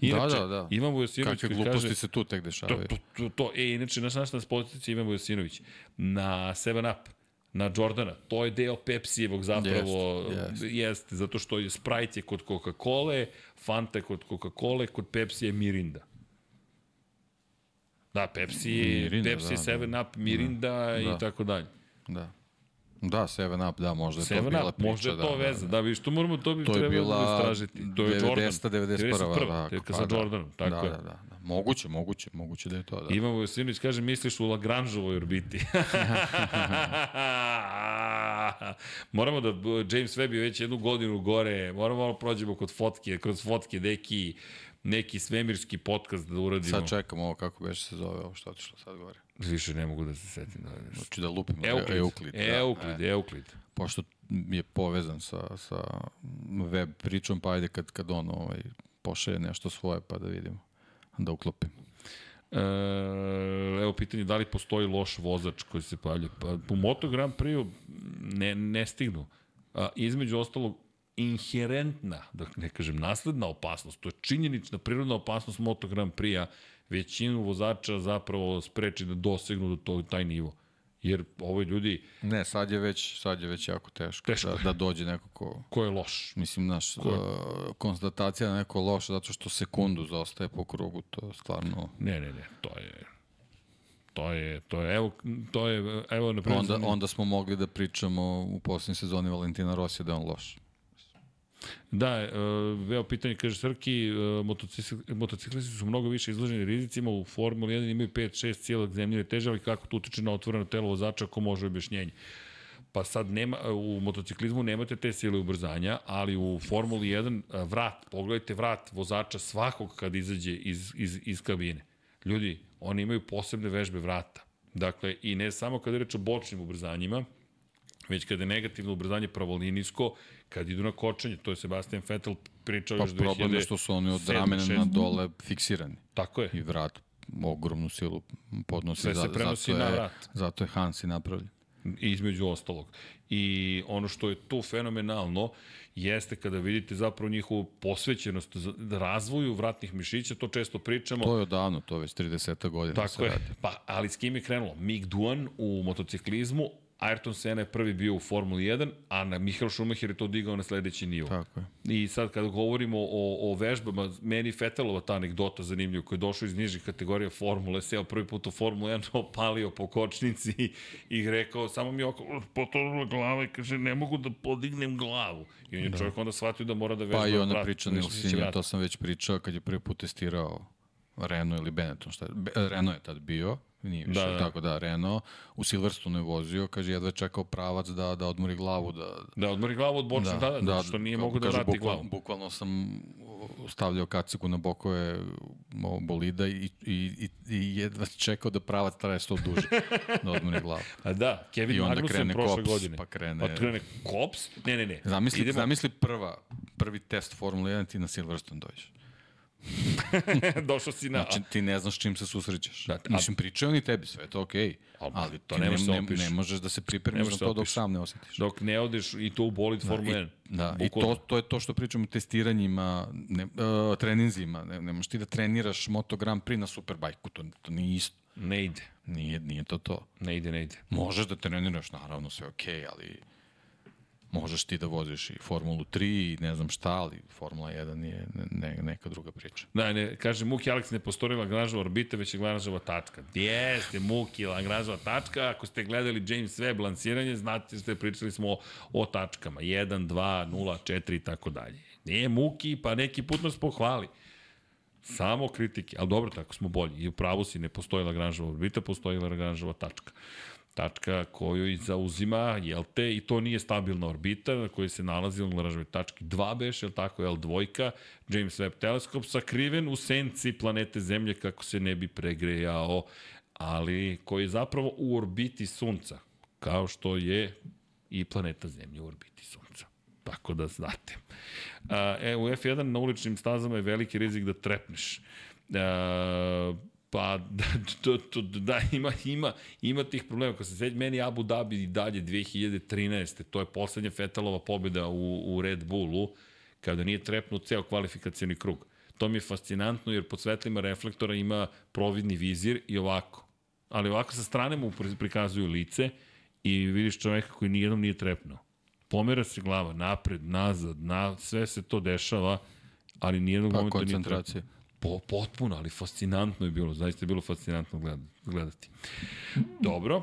Inače, da, da. Imamo Josinović Kakve koji gluposti kaže... se tu tek To, dešavaju. to, to, to, e, inače, znaš na šta nas podsjeća Imamo Josinović? Na 7 Up, na Jordana. To je deo Pepsijevog zapravo. Jeste, jeste. jeste, zato što je Sprite je kod Coca-Cola, Fanta je kod Coca-Cola, kod Pepsi je Mirinda. Da, Pepsi Mirinda, Pepsi da, 7 Up, Mirinda Da. i tako dalje. Da. Da, 7 Up, da, možda je to 7 bila Up, priča. možda je da, to da, veza. Da, Da, vidiš, to moramo, to bi To trebalo da istražiti. To je Jordan. 90. 91. 91. Da, pa sa da. Jordanom, tako da, je. Da, da, da. Moguće, moguće, moguće da je to, da. Imamo Josinović, kaže, misliš u Lagrangeovoj orbiti. moramo da, James Webb je već jednu godinu gore, moramo malo prođemo kod fotke, kroz fotke, neki, neki svemirski podcast da uradimo. Sad čekam ovo kako beše se zove, ovo što otišlo sad gore. Više ne mogu da se setim. Da. Hoću da lupim. Euklid. Euklid, da. Euklid, E, Euklid. pošto je povezan sa, sa web pričom, pa ajde kad, kad on ovaj, pošalje nešto svoje, pa da vidimo. Da uklopim. E, evo pitanje da li postoji loš vozač koji se pojavlja. Pa u Moto Grand Prix ne, ne stignu. A, između ostalog, inherentna, da ne kažem nasledna opasnost, to je činjenična prirodna opasnost Moto Grand Prix-a, većinu vozača zapravo spreči da dosegnu do tog, taj nivo. Jer ovo ljudi, Ne, sad je već, sad je već jako teško, Teško da, je. da dođe neko ko... ko je loš? Mislim, naš, uh, konstatacija da neko loš zato što sekundu zaostaje po krugu, to je stvarno... Ne, ne, ne, to je... To je, to je, evo, to je, evo, na primjer, Onda, onda smo mogli da pričamo u poslednjoj sezoni Valentina Rosija da je on loš. Da, e, evo pitanje, kaže Srki, e, motocikl- motociklisti su mnogo više izloženi rizicima, u Formuli 1 imaju 5-6 cijelog zemljine teže, ali kako to utiče na otvoreno telo vozača, ako može objašnjenje. Pa sad nema, u motociklizmu nemate te sile ubrzanja, ali u Formuli 1 a, vrat, pogledajte vrat vozača svakog kad izađe iz, iz, iz kabine. Ljudi, oni imaju posebne vežbe vrata. Dakle, i ne samo kada je reč o bočnim ubrzanjima, već kada je negativno ubrzanje pravolinijsko, kad idu na kočenje, to je Sebastian Vettel pričao Pa još 2007. problem je što su oni od ramena na dole fiksirani. Tako je. I vrat ogromnu silu podnosi. Sve se prenosi zato na je, vrat. Zato je Hansi napravljen. između ostalog. I ono što je tu fenomenalno jeste kada vidite zapravo njihovu posvećenost razvoju vratnih mišića, to često pričamo. To je odavno, to je već 30 godina Tako se je. radi. Pa, ali s kim je krenulo? Mick Duan u motociklizmu, Ayrton Senna je prvi bio u Formuli 1, a na Michael Schumacher je to digao na sledeći nivo. Tako je. I sad kada govorimo o, o vežbama, meni Fetelova ta anegdota zanimljiva, koji je došao iz nižih kategorija Formule, seo prvi put u Formulu 1, opalio po kočnici i, i rekao, samo mi oko, potonula glava i kaže, ne mogu da podignem glavu. I on je da. čovjek onda shvatio da mora da vežba. Pa i ona priča Nilsinja, to sam već pričao kad je prvi put testirao Renault ili Benetton, šta je, Renault je tad bio, nije više, da, da. tako da, Renault u Silverstone je vozio, kaže, jedva čekao pravac da, da odmori glavu. Da, da odmori glavu od bočne, da, da, da, da, što nije mogu da vrati bukval, glavu. Bukvalno sam stavljao kaciku na bokove bolida i, i, i, i jedva čekao da pravac traje sto duže da odmori glavu. A da, Kevin Magnussen prošle kops, godine. Pa krene... Pa krene kops? Ne, ne, ne. Zamisli, Idemo... zamisli prva, prvi test Formula 1 ti na Silverstone dođeš. Došao si na... Znači, ti ne znaš čim se susrećeš. Da, a... Mislim, pričaju oni tebi, sve to okej. Okay. Ali to ne, ne, ne, ne možeš da se pripremiš za to dok sam ne osjetiš. Dok ne odeš i to u bolid da, Formula 1. Da, i to, to je to što pričamo o testiranjima, ne, uh, treninzima. Ne, ne možeš ti da treniraš Moto Grand Prix na Superbajku, to, to nije isto. Ne ide. Nije, nije to to. Ne ide, ne ide. Možeš da treniraš, naravno, sve okej, okay, ali možeš ti da voziš i Formulu 3 i ne znam šta, ali Formula 1 je ne, neka druga priča. Da, ne, kaže Muki Alex ne postoji Lagrangeova orbita, već je Lagrangeova tačka. Jeste, Muki, Lagrangeova tačka. Ako ste gledali James Webb lansiranje, znate ste pričali smo o, o tačkama. 1, 2, 0, 4 i tako dalje. Nije Muki, pa neki put nas pohvali. Samo kritike, ali dobro, tako smo bolji. I u pravu si, ne postoji Lagrangeova orbita, postoji Lagrangeova tačka tačka koju i zauzima, jel te, i to nije stabilna orbita na kojoj se nalazi na Lagrangeovoj tački 2 beš, jel tako, L dvojka, James Webb teleskop sakriven u senci planete Zemlje kako se ne bi pregrejao, ali koji je zapravo u orbiti Sunca, kao što je i planeta Zemlja u orbiti Sunca. Tako da znate. E, u F1 na uličnim stazama je veliki rizik da trepneš. E, Pa da, to, to, da ima, ima, ima tih problema. Kad se sedi, meni Abu Dhabi i dalje 2013. To je poslednja Fetalova pobjeda u, u Red Bullu, kada nije trepnuo ceo kvalifikacijani krug. To mi je fascinantno jer pod svetlima reflektora ima providni vizir i ovako. Ali ovako sa strane mu prikazuju lice i vidiš čoveka koji nijednom nije trepnuo. Pomera se glava, napred, nazad, na, sve se to dešava, ali nijednog pa, momenta nije trepnuo. Po, potpuno, ali fascinantno je bilo, zaista je bilo fascinantno gledati. Dobro,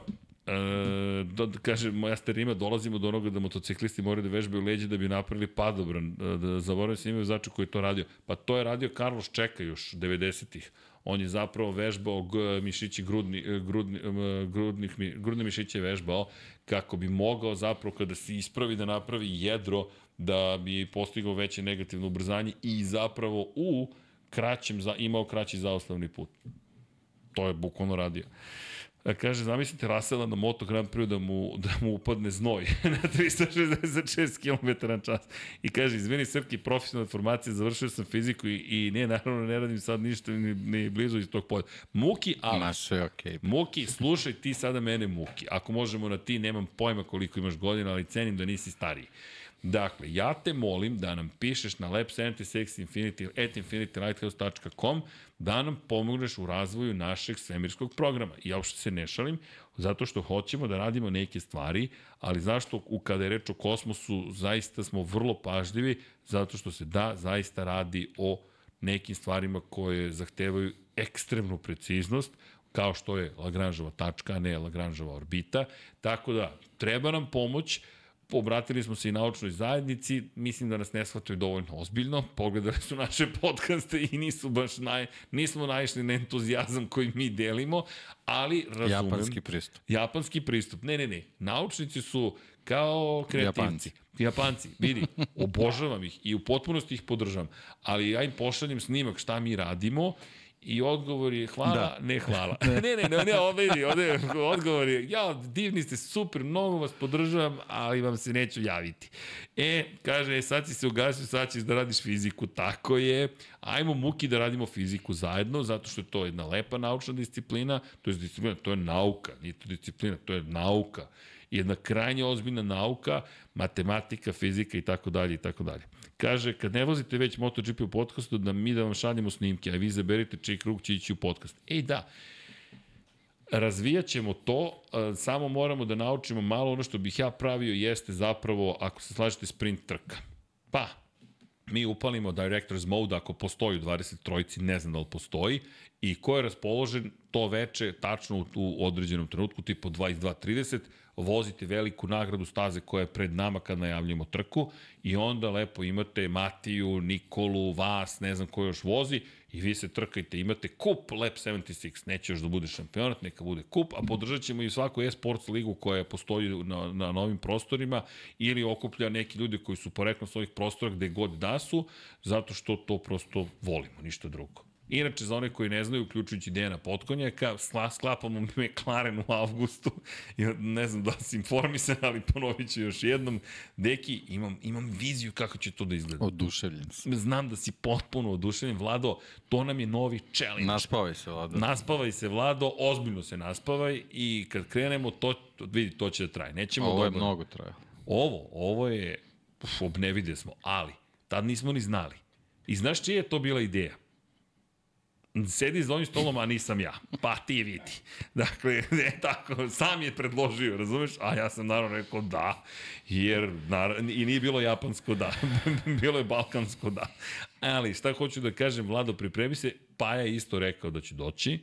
E, do, kaže, moja starima, dolazimo do onoga da motociklisti moraju da vežbaju leđe da bi napravili padobran, e, da zaboravim se imaju začu koji je to radio. Pa to je radio Carlos Čeka još 90-ih. On je zapravo vežbao mišići grudni, e, grudni, e, grudnih, grudne mišiće vežbao kako bi mogao zapravo kada se ispravi da napravi jedro da bi postigao veće negativno ubrzanje i zapravo u kraćem, za, imao kraći zaostavni put. To je bukvalno radio. A kaže, zamislite Rasela na Moto Grand Prix da mu, da mu upadne znoj na 366 km na čas. I kaže, izvini Srpki, profesionalna formacija, završio sam fiziku i, i ne, naravno ne radim sad ništa ni, ni blizu iz tog polja. Muki, ali... Ma sve okej. Okay. Muki, slušaj ti sada mene Muki. Ako možemo na ti, nemam pojma koliko imaš godina, ali cenim da nisi stariji. Dakle, ja te molim da nam pišeš na lab76infinity at infinitylighthouse.com da nam pomogneš u razvoju našeg svemirskog programa. Ja uopšte se ne šalim, zato što hoćemo da radimo neke stvari, ali zašto u kada je reč o kosmosu zaista smo vrlo pažljivi, zato što se da, zaista radi o nekim stvarima koje zahtevaju ekstremnu preciznost, kao što je Lagrangeova tačka, a ne Lagrangeova orbita. Tako da, treba nam pomoć, obratili smo se i naučnoj zajednici, mislim da nas ne shvataju dovoljno ozbiljno, pogledali su naše podcaste i nisu baš naj, nismo naišli na entuzijazam koji mi delimo, ali razumem... Japanski pristup. Japanski pristup. Ne, ne, ne. Naučnici su kao kreativci. Japanci. Japanci, vidi, obožavam ih i u potpunosti ih podržavam, ali ja im pošaljem snimak šta mi radimo I odgovor je hvala, da. ne hvala. ne, ne, ne, ne, ovdje, ovdje odgovor je, ja, divni ste, super, mnogo vas podržavam, ali vam se neću javiti. E, kaže, e, sad si se ugasio, sad ćeš da radiš fiziku, tako je. Ajmo muki da radimo fiziku zajedno, zato što je to jedna lepa naučna disciplina, to je disciplina, to je nauka, nije to disciplina, to je nauka. Jedna krajnje ozbiljna nauka, matematika, fizika i tako dalje i tako dalje. Kaže, kad ne vozite već MotoGP u podcastu, da mi da vam šaljemo snimke, a vi zaberite čiji krug će ići u podcast. Ej, da, razvijat ćemo to, samo moramo da naučimo malo ono što bih ja pravio jeste zapravo, ako se slažete, sprint trka. Pa, mi upalimo Director's Mode ako postoji u 23-ci, ne znam da li postoji, i ko je raspoložen to veče, tačno u, određenom trenutku, tipo 22.30, vozite veliku nagradu staze koja je pred nama kad najavljamo trku i onda lepo imate Matiju, Nikolu, vas, ne znam ko još vozi i vi se trkajte, imate kup Lab 76, neće još da bude šampionat, neka bude kup, a podržat ćemo i svaku e-sports ligu koja postoji na, na novim prostorima ili okuplja neki ljudi koji su porekno s ovih prostora gde god da su, zato što to prosto volimo, ništa drugo. Inače, za one koji ne znaju, uključujući Dejana Potkonjaka, sklapamo McLaren u avgustu. ne znam da si informisan, ali ponovit ću još jednom. Deki, imam, imam viziju kako će to da izgleda. Oduševljen sam. Znam da si potpuno oduševljen. Vlado, to nam je novi challenge. Naspavaj se, Vlado. Naspavaj se, Vlado, ozbiljno se naspavaj i kad krenemo, to, to vidi, to će da traje. Nećemo Ovo je dobro. mnogo traje. Ovo, ovo je, uf, obnevide smo, ali, tad nismo ni znali. I znaš čija je to bila ideja? Sedi za ovim stolom, a nisam ja. Pa ti vidi. Dakle, ne tako, sam je predložio, razumeš? A ja sam naravno rekao da, jer naravno, i nije bilo japansko da, bilo je balkansko da. Ali šta hoću da kažem, Vlado, pripremi se, Paja je isto rekao da će doći,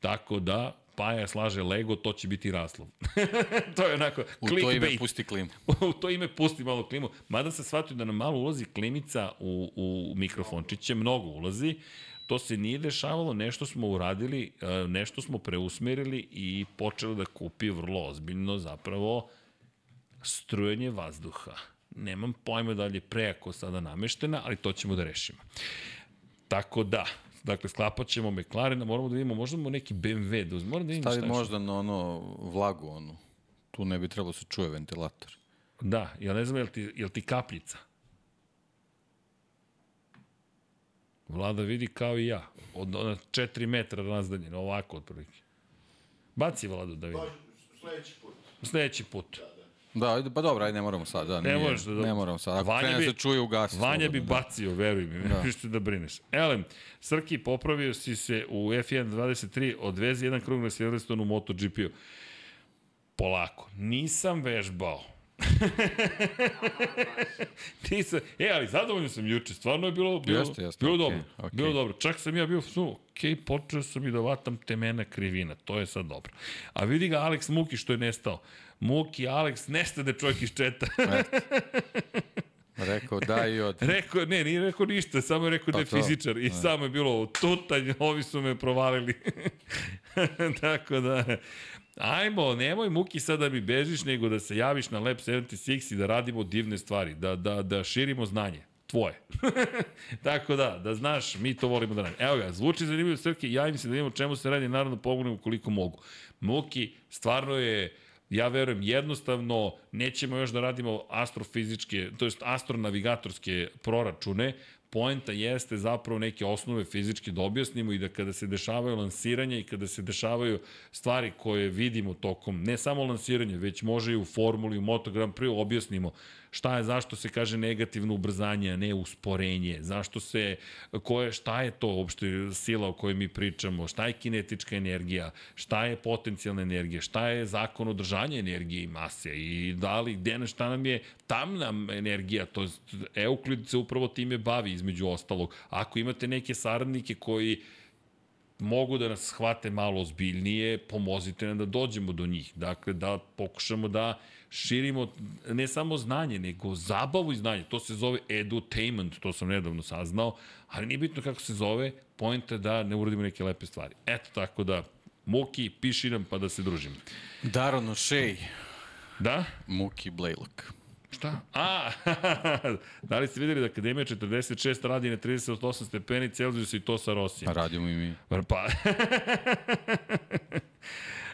tako da Paja slaže Lego, to će biti raslov. to je onako U to ime clickbait. pusti klimu. u to ime pusti malo klimu. Mada se shvatio da nam malo ulazi klimica u, u mikrofončiće, mnogo ulazi. To se nije dešavalo, nešto smo uradili, e, nešto smo preusmerili i počeli da kupi vrlo ozbiljno zapravo strujanje vazduha. Nemam pojma da li je prejako sada nameštena, ali to ćemo da rešimo. Tako da, dakle, sklapat ćemo McLarena, moramo da vidimo, možda mu neki BMW, da uzmemo, moramo da vidimo Stavi šta je možda na ono vlagu, onu. Tu ne bi trebalo se čuje ventilator. Da, ja ne znam, je li ti, je li ti kapljica? Vlada vidi kao i ja. Od ona 4 metra razdaljena, ovako otprilike. Baci Vladu da vidi. Pa, sledeći put. Sledeći put. Da, ajde, pa dobro, ajde, ne moramo sad. Da, Ne nije, možeš da- Ne moramo sad. Ako Vanja krene bi- se čuje, ugasi. Vanja bi da. bacio, veruj mi, da. ništa da brineš. Elem, Srki, popravio si se u F1 23, odvezi jedan krug na Silverstone u MotoGP-u. Polako, nisam vežbao. Nisam, e, ali zadovoljno sam juče, stvarno je bilo, bilo, Jeste, jeste, bilo okej, dobro. okej. Bilo dobro. Čak sam ja bio, su, ok, počeo sam i da vatam temena krivina, to je sad dobro. A vidi ga Alex Muki što je nestao. Muki, Alex, nestade čovjek iz četa. Rekao da i od... Rekao, ne, nije rekao ništa, samo je rekao da je Pa to, fizičar i samo je bilo tutanj, ovi su me provalili. Tako da, ajmo, nemoj muki sad da mi bežiš, nego da se javiš na Lab 76 i da radimo divne stvari, da, da, da širimo znanje tvoje. Tako da, da znaš, mi to volimo da radimo. Evo ga, zvuči zanimljivo Srke, javim se da vidimo čemu se radi, naravno pomognemo koliko mogu. Muki, stvarno je, ja verujem, jednostavno nećemo još da radimo astrofizičke, to jest astronavigatorske proračune, poenta jeste zapravo neke osnove fizičke da objasnimo i da kada se dešavaju lansiranja i kada se dešavaju stvari koje vidimo tokom, ne samo lansiranja, već može i u formuli, u Moto Grand Prix objasnimo šta je, zašto se kaže negativno ubrzanje, a ne usporenje, zašto se, koje, šta je to uopšte sila o kojoj mi pričamo, šta je kinetička energija, šta je potencijalna energija, šta je zakon održanja energije i mase? I da li, gde šta nam je tamna energija, to je, Euklid se upravo time bavi između ostalog. Ako imate neke saradnike koji mogu da nas shvate malo ozbiljnije, pomozite nam da dođemo do njih. Dakle, da pokušamo da širimo ne samo znanje, nego zabavu i znanje. To se zove edutainment, to sam nedavno saznao, ali nije bitno kako se zove, pojenta je da ne uradimo neke lepe stvari. Eto tako da, Muki, piši nam pa da se družimo. Daron O'Shea, Da? Muki Blejlok. Šta? A, da li ste videli da Akademija 46 radi na 38 stepeni Celsijusa i to sa Rosijem? Radimo i mi. Pa,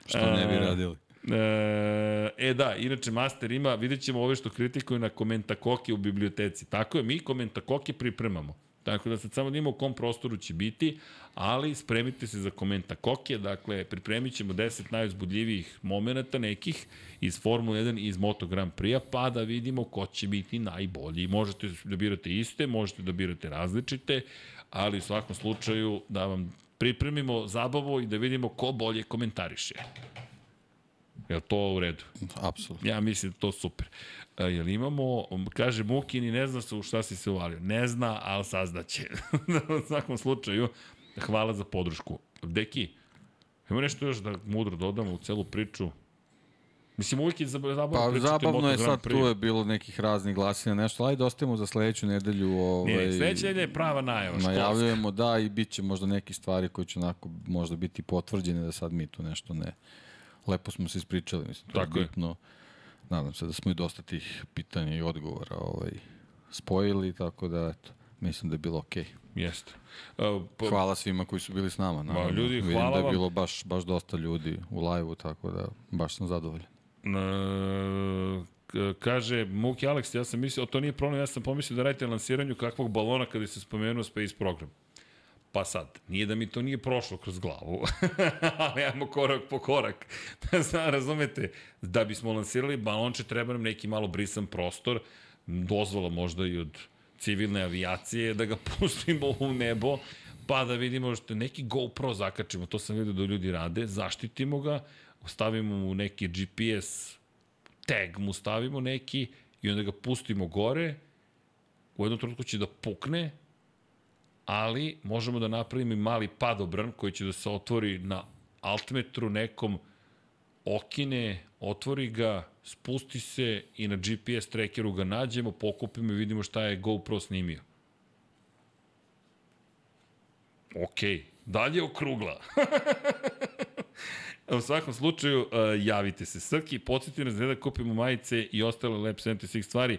Što ne bi radili? E, e da, inače Master ima, vidjet ćemo ove što kritikuju na komentakoke u biblioteci. Tako je, mi komentakoke pripremamo. Tako da sad samo imamo u kom prostoru će biti, ali spremite se za komentakoke, dakle pripremit ćemo 10 najuzbudljivijih momenta nekih iz Formule 1 i iz Moto Grand Prix-a, pa da vidimo ko će biti najbolji. Možete da birate iste, možete da birate različite, ali u svakom slučaju da vam pripremimo zabavu i da vidimo ko bolje komentariše. Je to u redu? Apsolutno. Ja mislim da to super. E, jel imamo, kaže Mukin i ne zna se u šta si se uvalio. Ne zna, ali saznaće. u svakom slučaju, hvala za podršku. Deki, ima nešto još da mudro dodamo u celu priču? Mislim, uvijek je zabavno Pa pričati zabavno je sad, tu je bilo nekih raznih glasina, nešto, ajde ostavimo za sledeću nedelju. Ovaj, Ne, sledeća nedelja je prava najava. Najavljujemo, da, i bit će možda neke stvari koje će onako možda biti potvrđene da sad mi tu nešto ne... Lepo smo se ispričali, mislim, to Tako je je. bitno. Nadam se da smo i dosta tih pitanja i odgovora ovaj, spojili, tako da, eto, mislim da je bilo okej. Jeste. Uh, pa, Hvala svima koji su bili s nama. Naravno. ljudi, Vidim hvala da je vam. bilo baš, baš dosta ljudi u live-u, tako da baš sam zadovoljan. K- kaže Muki Alex, ja sam mislio, to nije problem, ja sam pomislio da radite lansiranju kakvog balona kada se spomenuo Space Program. Pa sad, nije da mi to nije prošlo kroz glavu, ali ajmo korak po korak. Zna, razumete, da bismo lansirali balonče treba nam neki malo brisan prostor, dozvola možda i od civilne avijacije, da ga pustimo u nebo, pa da vidimo što neki GoPro zakačimo, to sam vidio da ljudi rade, zaštitimo ga, stavimo mu neki GPS tag mu stavimo neki i onda ga pustimo gore, u jednom trenutku će da pukne, ali možemo da napravimo i mali padobran koji će da se otvori na altmetru nekom, okine, otvori ga, spusti se i na GPS trackeru ga nađemo, pokupimo i vidimo šta je GoPro snimio. Ok, dalje okrugla. U svakom slučaju, uh, javite se. Srki, podsjeti nas da kupimo majice i ostale Lab 76 stvari.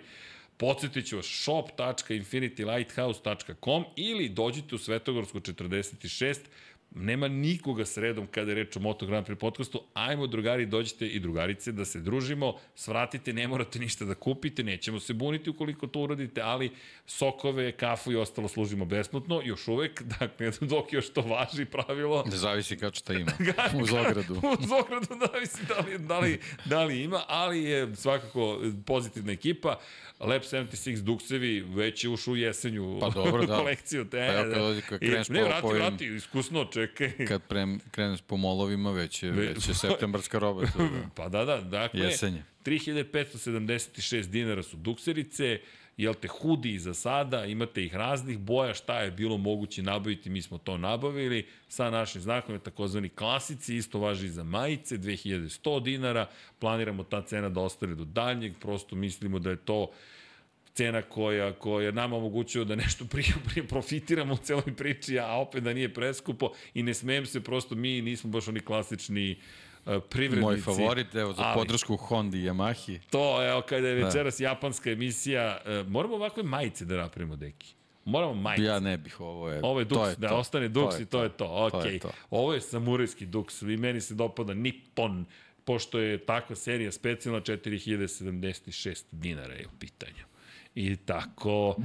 Podsjetit ću vas shop.infinitylighthouse.com ili dođite u Svetogorsku 46, nema nikoga sredom kada je reč o Moto Grand Prix podcastu. Ajmo, drugari, dođite i drugarice da se družimo, svratite, ne morate ništa da kupite, nećemo se buniti ukoliko to uradite, ali sokove, kafu i ostalo služimo besplatno, još uvek, dakle, dok još to važi pravilo, Da zavisi kako šta ima. Uz ogradu. u Zogradu da li, da li, da, li, da li ima, ali je svakako pozitivna ekipa. Lab 76 Duksevi već je ušao u jesenju Pa dobro, da. kolekciju. Te, Pa ja kad dođe, kad kreneš ne, vrati, vrati, iskusno, čekaj. Kad prem, kreneš po molovima, već je, Ve- već je septembarska roba. To, da. Pa da, da, dakle, Jesenje. 3576 dinara su dukserice, jel te hudi za sada, imate ih raznih boja, šta je bilo moguće nabaviti, mi smo to nabavili sa našim znakom, takozvani klasici, isto važi i za majice, 2100 dinara, planiramo ta cena da ostane do daljnjeg, prosto mislimo da je to cena koja, koja nama omogućuje da nešto prije, prije profitiramo u celoj priči, a opet da nije preskupo i ne smijem se, prosto mi nismo baš oni klasični uh, privrednici. Moj favorit, evo, za ali- podršku Hondi i Yamahi. To, evo, kada je večeras da. japanska emisija, uh, moramo ovakve majice da napravimo, deki. Moramo majice. Ja ne bih, ovo je... Ovo je to duks, je da to. ostane duks i to je to. To Ok, je to. ovo je samurajski duks i meni se dopada Nippon, pošto je takva serija specijalna 4076 dinara je u pitanju. I tako,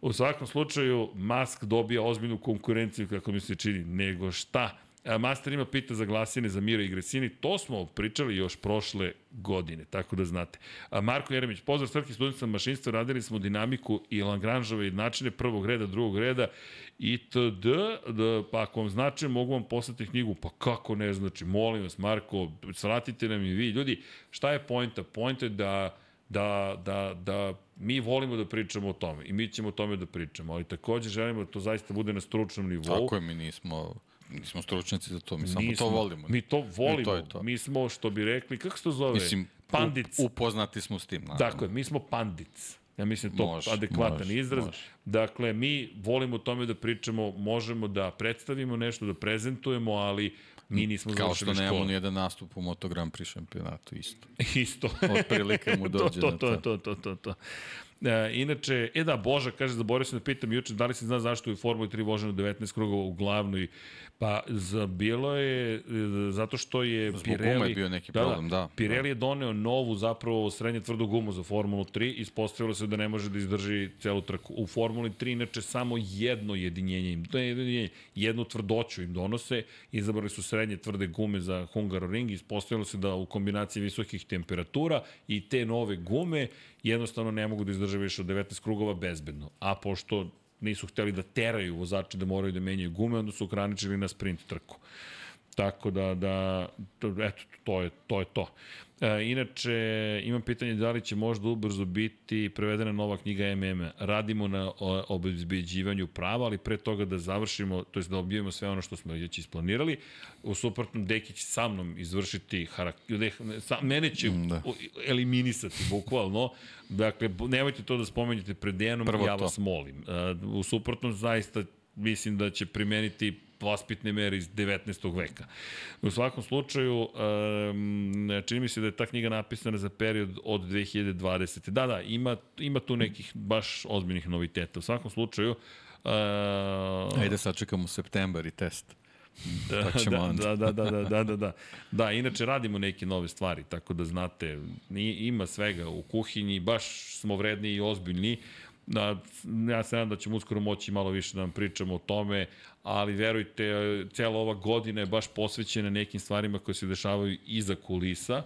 u svakom slučaju, Musk dobija ozbiljnu konkurenciju, kako mi se čini, nego šta. Master ima pita za glasine za Miro i Gresini, to smo pričali još prošle godine, tako da znate. Marko Jeremić, pozdrav Srki studentica mašinstva, radili smo dinamiku i Lagranžove načine prvog reda, drugog reda itd. Da, pa ako vam znači, mogu vam poslati knjigu, pa kako ne znači, molim vas Marko, svratite nam i vi. Ljudi, šta je pojnta? Pojnta je da da, da, da mi volimo da pričamo o tome i mi ćemo o tome da pričamo, ali takođe želimo da to zaista bude na stručnom nivou. Tako je, mi nismo, nismo stručnjaci za to, mi samo Nismo. to volimo. Mi to volimo. I to je to. Mi smo, što bi rekli, kako se to zove? Mislim, Pandic. upoznati smo s tim. Naravno. Tako je, mi smo pandic. Ja mislim to Može, adekvatan može, izraz. može. Dakle, mi volimo o tome da pričamo, možemo da predstavimo nešto, da prezentujemo, ali mi nismo Kao što nemamo školu. ni jedan nastup u Moto Grand Prix šampionatu isto. Isto. Otprilike mu dođe to, na to, to. to, to, to, to. E, inače, e da, Boža kaže, zaboravio sam da pitam juče, da li se zna zašto je u Formuli 3 voženo 19 krugova u glavnoj, pa za, bilo je, e, zato što je Zbog Pirelli... je bio neki problem, da, Pirelli je doneo novu zapravo srednje tvrdu gumu za Formulu 3, ispostavilo se da ne može da izdrži celu trku. U Formuli 3 inače samo jedno jedinjenje im, to je jedinjenje, jednu tvrdoću im donose, izabrali su srednje tvrde gume za Hungaroring, ispostavilo se da u kombinaciji visokih temperatura i te nove gume jednostavno ne mogu da izdrže više od 19 krugova bezbedno. A pošto nisu hteli da teraju vozače da moraju da menjaju gume, onda su ograničili na sprint trku. Tako da, da to, eto, to je to. Je to. E, inače, imam pitanje da li će možda ubrzo biti prevedena nova knjiga MM. Radimo na obezbeđivanju prava, ali pre toga da završimo, to je da objavimo sve ono što smo već isplanirali. U suprotnom, Deki će sa mnom izvršiti harak... Sa, mene će da. eliminisati, bukvalno. Dakle, nemojte to da spomenjete pred Dejanom, ja vas to. molim. E, u suprotnom, zaista mislim da će primeniti vaspitne mere iz 19. veka. U svakom slučaju, um, čini mi se da je ta knjiga napisana za period od 2020. Da, da, ima, ima tu nekih baš ozbiljnih noviteta. U svakom slučaju... Uh, Ajde sad čekamo septembar i test. Da, pa da, da, da, da, da, da, da, da. Da, inače radimo neke nove stvari, tako da znate, ima svega u kuhinji, baš smo vredni i ozbiljni. Da, ja se nadam da ćemo uskoro moći malo više da vam pričamo o tome, ali verujte, cela ova godina je baš posvećena nekim stvarima koje se dešavaju iza kulisa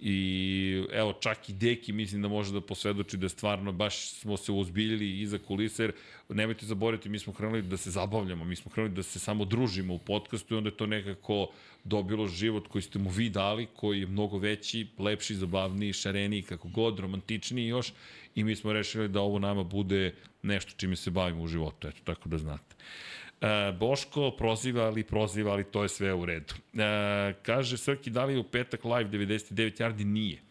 i evo čak i Deki mislim da može da posvedoči da stvarno baš smo se uzbiljili iza kulisa jer nemojte zaboraviti mi smo krenuli da se zabavljamo, mi smo krenuli da se samo družimo u podcastu i onda je to nekako dobilo život koji ste mu vi dali, koji je mnogo veći, lepši, zabavniji, šareniji, kako god, romantičniji još i mi smo rešili da ovo nama bude nešto čime se bavimo u životu, eto, tako da znate. E, Boško proziva, ali proziva, ali to je sve u redu. E, kaže Srki, da li je u petak live 99 yardi? Nije nije,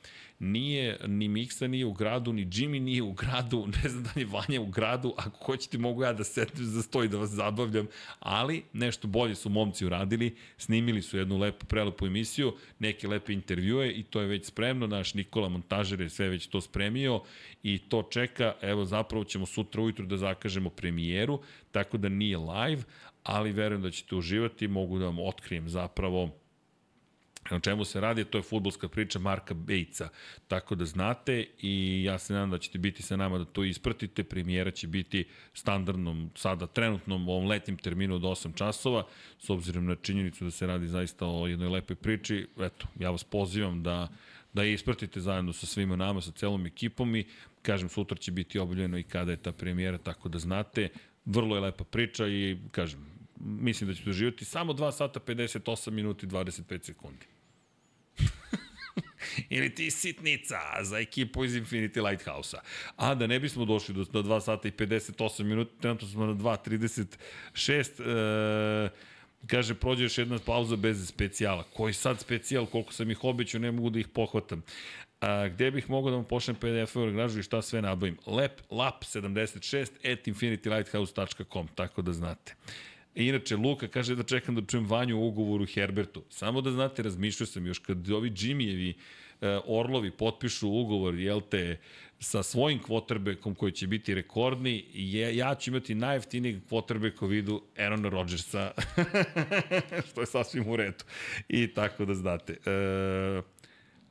ni Miksa nije u gradu, ni Jimmy nije u gradu, ne znam da li je Vanja u gradu, ako hoćete mogu ja da setim za sto i da vas zabavljam, ali nešto bolje su momci uradili, snimili su jednu lepu, prelepu emisiju, neke lepe intervjue i to je već spremno, naš Nikola Montažer je sve već to spremio i to čeka, evo zapravo ćemo sutra ujutru da zakažemo premijeru, tako da nije live, ali verujem da ćete uživati, mogu da vam otkrijem zapravo O čemu se radi, to je futbolska priča Marka Bejca. Tako da znate i ja se nadam da ćete biti sa nama da to ispratite. Premijera će biti standardnom, sada trenutnom ovom letnim terminu od 8 časova, s obzirom na činjenicu da se radi zaista o jednoj lepoj priči. Eto, ja vas pozivam da da je ispratite zajedno sa svima nama, sa celom ekipom i kažem, sutra će biti obavljeno i kada je ta premijera, tako da znate, vrlo je lepa priča i kažem, mislim da ćete doživjeti samo 2 sata 58 minuti 25 sekundi. Ili ti sitnica za ekipu iz Infinity Lighthouse-a. A da ne bismo došli do, do 2 sata i 58 minuta, trenutno smo na 2.36, e, kaže, prođe još jedna pauza bez specijala. Koji sad specijal, koliko sam ih obećao, ne mogu da ih pohvatam. A, gde bih mogao da vam pošlem PDF-ove gražu i šta sve nabavim? Lep, lap 76 at infinitylighthouse.com, tako da znate. I inače, Luka kaže da čekam da čujem Vanju u ugovoru Herbertu. Samo da znate, razmišljao sam još kad ovi Jimmyevi e, Orlovi potpišu ugovor, jel te, sa svojim kvotrbekom koji će biti rekordni, je, ja ću imati najjeftinijeg kvoterbeka u vidu Aarona Rodgersa, što je sasvim u redu. I tako da znate. E,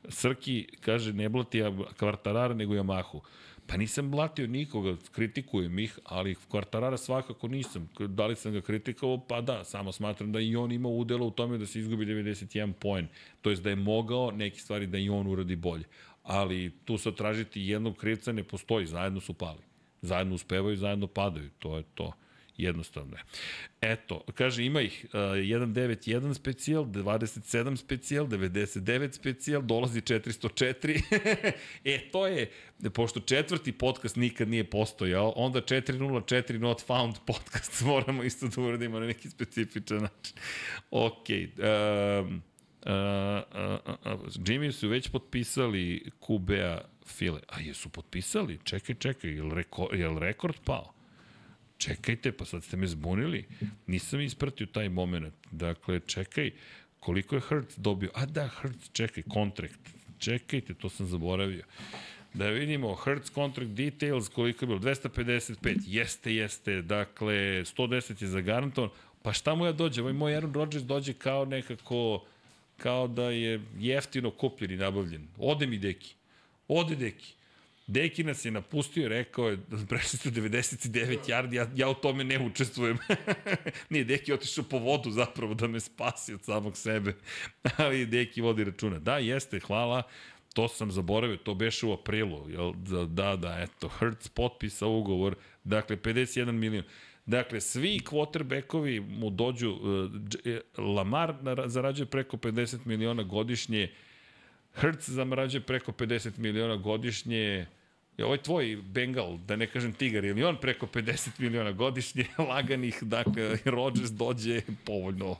Srki kaže ne blati Kvartarara nego Yamahu. Pa nisam blatio nikoga, kritikujem ih, ali Kvartarara svakako nisam. Da li sam ga kritikovao? Pa da, samo smatram da i on ima udela u tome da se izgubi 91 poen. To jest da je mogao neke stvari da i on uradi bolje. Ali tu sad tražiti jednog krivca ne postoji, zajedno su pali. Zajedno uspevaju, zajedno padaju. To je to. Jednostavno je. Eto, kaže, ima ih uh, 191 specijal, 27 specijal, 99 specijal, dolazi 404. e, to je, pošto četvrti podcast nikad nije postojao, onda 404 not found podcast moramo isto da uradimo na neki specifičan način. Ok. Um, uh, uh, uh, Jimmy su već potpisali QB-a File. A jesu potpisali? Čekaj, čekaj, je li, reko, je li rekord pao? Čekajte, pa sad ste me zbunili. Nisam ispratio taj moment. Dakle, čekaj, koliko je Hertz dobio? A da, Hertz, čekaj, kontrakt. Čekajte, to sam zaboravio. Da vidimo, Hertz contract details, koliko je bilo? 255, jeste, jeste, dakle, 110 je zagarantovan. Pa šta mu ja dođe? Ovaj moj Aaron Rodgers dođe kao nekako, kao da je jeftino kupljen i nabavljen. Ode mi deki. Ode deki. Deki nas je napustio i rekao je da prešli ste 99 yardi, ja, ja u tome ne učestvujem. Nije, Deki je otišao po vodu zapravo da me spasi od samog sebe. Ali Deki vodi računa. Da, jeste, hvala. To sam zaboravio, to beše u aprilu. Jel? Da, da, da, eto, Hertz potpisa ugovor Dakle, 51 milion. Dakle, svi quarterbackovi mu dođu, uh, Lamar zarađuje preko 50 miliona godišnje, Hertz zarađuje preko 50 miliona godišnje, Je ovaj tvoj Bengal, da ne kažem Tigar, ili on preko 50 miliona godišnje laganih, dakle, Rodgers dođe povoljno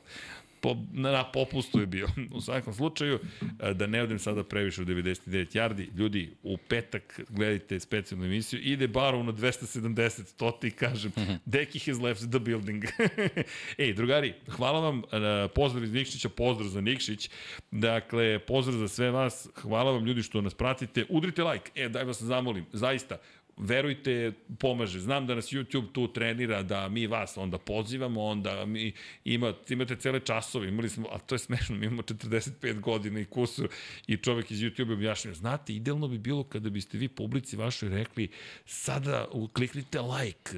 po, na popustu je bio. U svakom slučaju, e, da ne odem sada previše u 99 yardi, ljudi, u petak gledajte specijalnu emisiju, ide Barov na 270, to ti kažem, Deki has left the building. Ej, drugari, hvala vam, e, pozdrav iz Nikšića, pozdrav za Nikšić, dakle, pozdrav za sve vas, hvala vam ljudi što nas pratite, udrite like, e, daj vas zamolim, zaista, verujte, pomaže. Znam da nas YouTube tu trenira, da mi vas onda pozivamo, onda mi ima, imate cele časove, imali smo, a to je smešno, mi imamo 45 godina i kusur i čovek iz YouTube objašnjava, znate, idealno bi bilo kada biste vi publici vašoj rekli, sada kliknite like,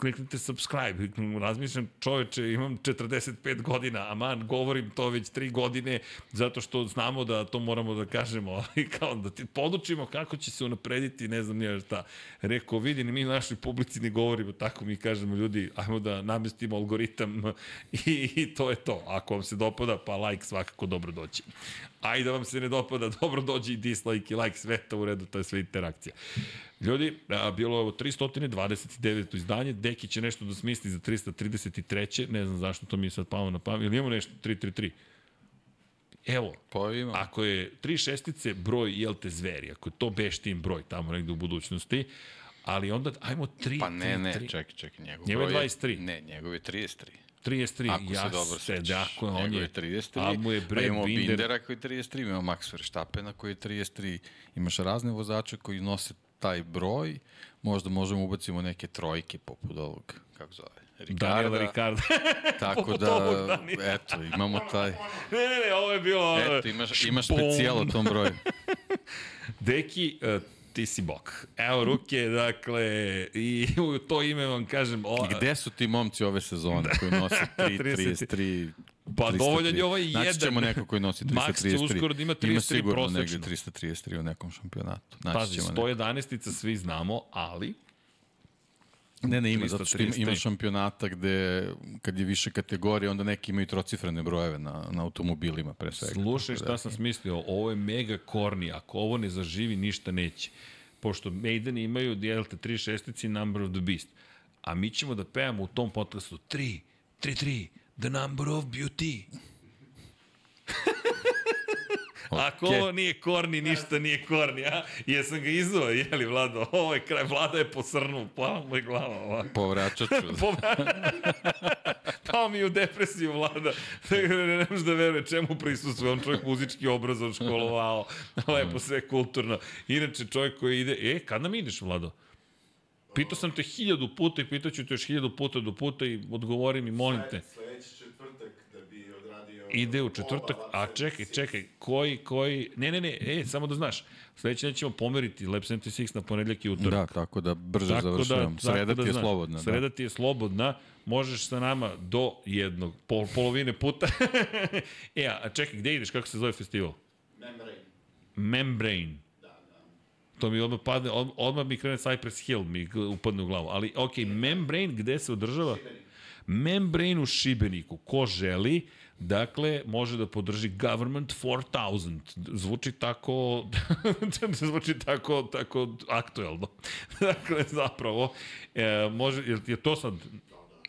kliknite subscribe, razmišljam, čoveče, imam 45 godina, aman, govorim to već 3 godine, zato što znamo da to moramo da kažemo, ali kao da ti podučimo kako će se unaprediti, ne znam nije šta. Rekao, vidi, mi našoj publici ne govorimo tako, mi kažemo ljudi, ajmo da namestimo algoritam i, i to je to. Ako vam se dopada, pa like svakako dobro doći. A da vam se ne dopada, dobro dođe i dislike i like, sve to u redu, to je sve interakcija. Ljudi, a, bilo je ovo 329. izdanje, Deki će nešto da smisli za 333. Ne znam zašto to mi je sad palo na pamet. Ili imamo nešto 333? Evo, Pa ima. ako je tri šestice broj, jel te zveri, ako je to beštin broj tamo negde u budućnosti, ali onda ajmo 3, Pa ne, ne, 3, čekaj, čekaj, njegov Njegov je broj 23. Ne, njegov je 33. 33, Ako ja se dobro se, sećaš. dakle, on Njegov je, je 33. a mu je pa Brad imamo Binder, Bindera koji je 33, imamo Max Verstappena koji je 33. Imaš razne vozače koji nose taj broj. Možda možemo ubacimo neke trojke poput ovog, kako zove, Ricarda. Ricarda. Tako poput da, ovog Daniela. eto, imamo taj... ne, ne, ne, ovo je bilo... Eto, imaš, imaš specijal o tom broju. Deki, uh, ti si bok. Evo ruke, dakle, i u to ime vam kažem... O, Gde su ti momci ove sezone koji nose 3, 33, Pa 333? dovoljan je ovaj jedan. Naći ćemo neko koji nosi 333. Max će uskoro da ima 33 Ima sigurno prosečno. negde 333 u nekom šampionatu. Naći Pazi, ćemo neko. 111-ica svi znamo, ali Ne, ne, ima, zato što ima, 333. ima šampionata gde, kad je više kategorije, onda neki imaju trocifrene brojeve na, na automobilima, pre svega. Slušaj šta da, sam smislio, ovo je mega korni, ako ovo ne zaživi, ništa neće. Pošto Maiden imaju, dijelite, tri šestici Number of the Beast. A mi ćemo da pevamo u tom podcastu 3, 3, 3, The Number of Beauty. Ako Okej. ovo nije korni, ništa nije korni, a? Jesam ga izuo, jeli, Vlado? Ovo je kraj, Vlada je posrnuo, pala mu je glava ovako. Povraćat ću. Pao mi u depresiju vlada. ne, ne možeš da veruje čemu prisustuje. On čovjek muzički obrazov školovao. Lepo sve kulturno. Inače čovjek koji ide... E, kad nam ideš, Vlado? Pitao sam te hiljadu puta i pitaću te još hiljadu puta do puta i odgovori mi, molim te. Sledeći četvrtak da bi odradio... Ide u četvrtak, a čekaj, 76. čekaj, koji, koji, ne, ne, ne, e, samo da znaš, sledeće nećemo pomeriti Lab 76 na ponedljak i utorak. Da, tako da brže Tako završavam. da, Sreda tako ti je znaš. slobodna. Sreda ti je slobodna, možeš sa nama do jednog, pol, polovine puta. e, a čekaj, gde ideš, kako se zove festival? Membrane. Membrane. Da, da. To mi odmah padne, od, odmah mi krene Cypress Hill, mi upadne u glavu. Ali, ok, Membrane, gde se održava? Membrane u Šibeniku. Ko želi, dakle, može da podrži Government 4000. Zvuči tako, zvuči tako, tako aktuelno. dakle, zapravo, e, može, je, je to sad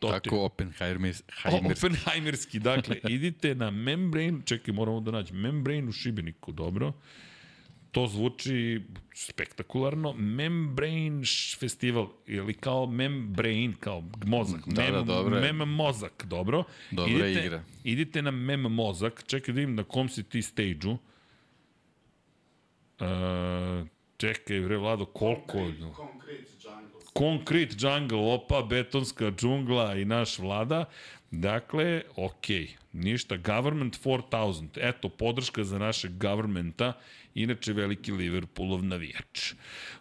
to Tako Oppenheimer, O, Oppenheimerski, dakle, idite na Membrane, čekaj, moramo da nađem, Membrane u Šibeniku, dobro. To zvuči spektakularno. Membrane festival, ili kao membrane, kao mozak. Da, mem, da, dobro. Mem mozak, dobro. Dobra idite, igra. Idite na mem mozak, čekaj da vidim na kom si ti stage-u. Uh, čekaj, bre, Vlado, koliko... Concrete, concrete jungle. Concrete Jungle, opa, betonska džungla i naš vlada. Dakle, ok, ništa, Government 4000, eto, podrška za našeg governmenta inače veliki Liverpoolov navijač.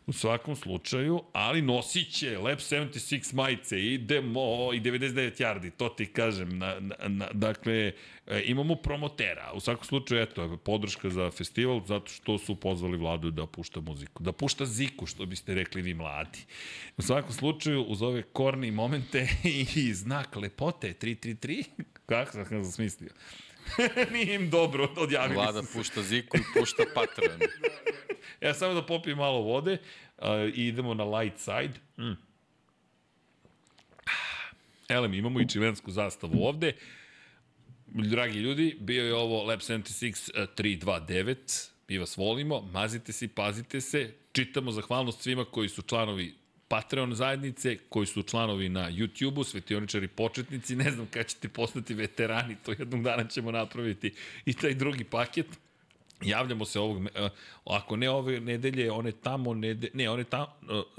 U svakom slučaju, ali nosit će Lab 76 majice, idemo i 99 yardi, to ti kažem. Na, na, na, dakle, e, imamo promotera. U svakom slučaju, eto, podrška za festival, zato što su pozvali vladu da pušta muziku. Da pušta ziku, što biste rekli vi mladi. U svakom slučaju, uz ove korni momente i znak lepote 333, kako sam smislio? Nije im dobro, odjavili Vlada pušta Ziku i pušta Patreon. Ja samo da popijem malo vode uh, i idemo na light side. Mm. Elem, imamo i čilensku zastavu ovde. Dragi ljudi, bio je ovo Lab 76 uh, 329. Mi vas volimo, mazite se pazite se. Čitamo zahvalnost svima koji su članovi Patreon zajednice, koji su članovi na YouTube-u, svetioničari početnici, ne znam kada ćete postati veterani, to jednog dana ćemo napraviti i taj drugi paket. Javljamo se ovog, e, ako ne ove nedelje, one tamo, nede, ne, one tamo,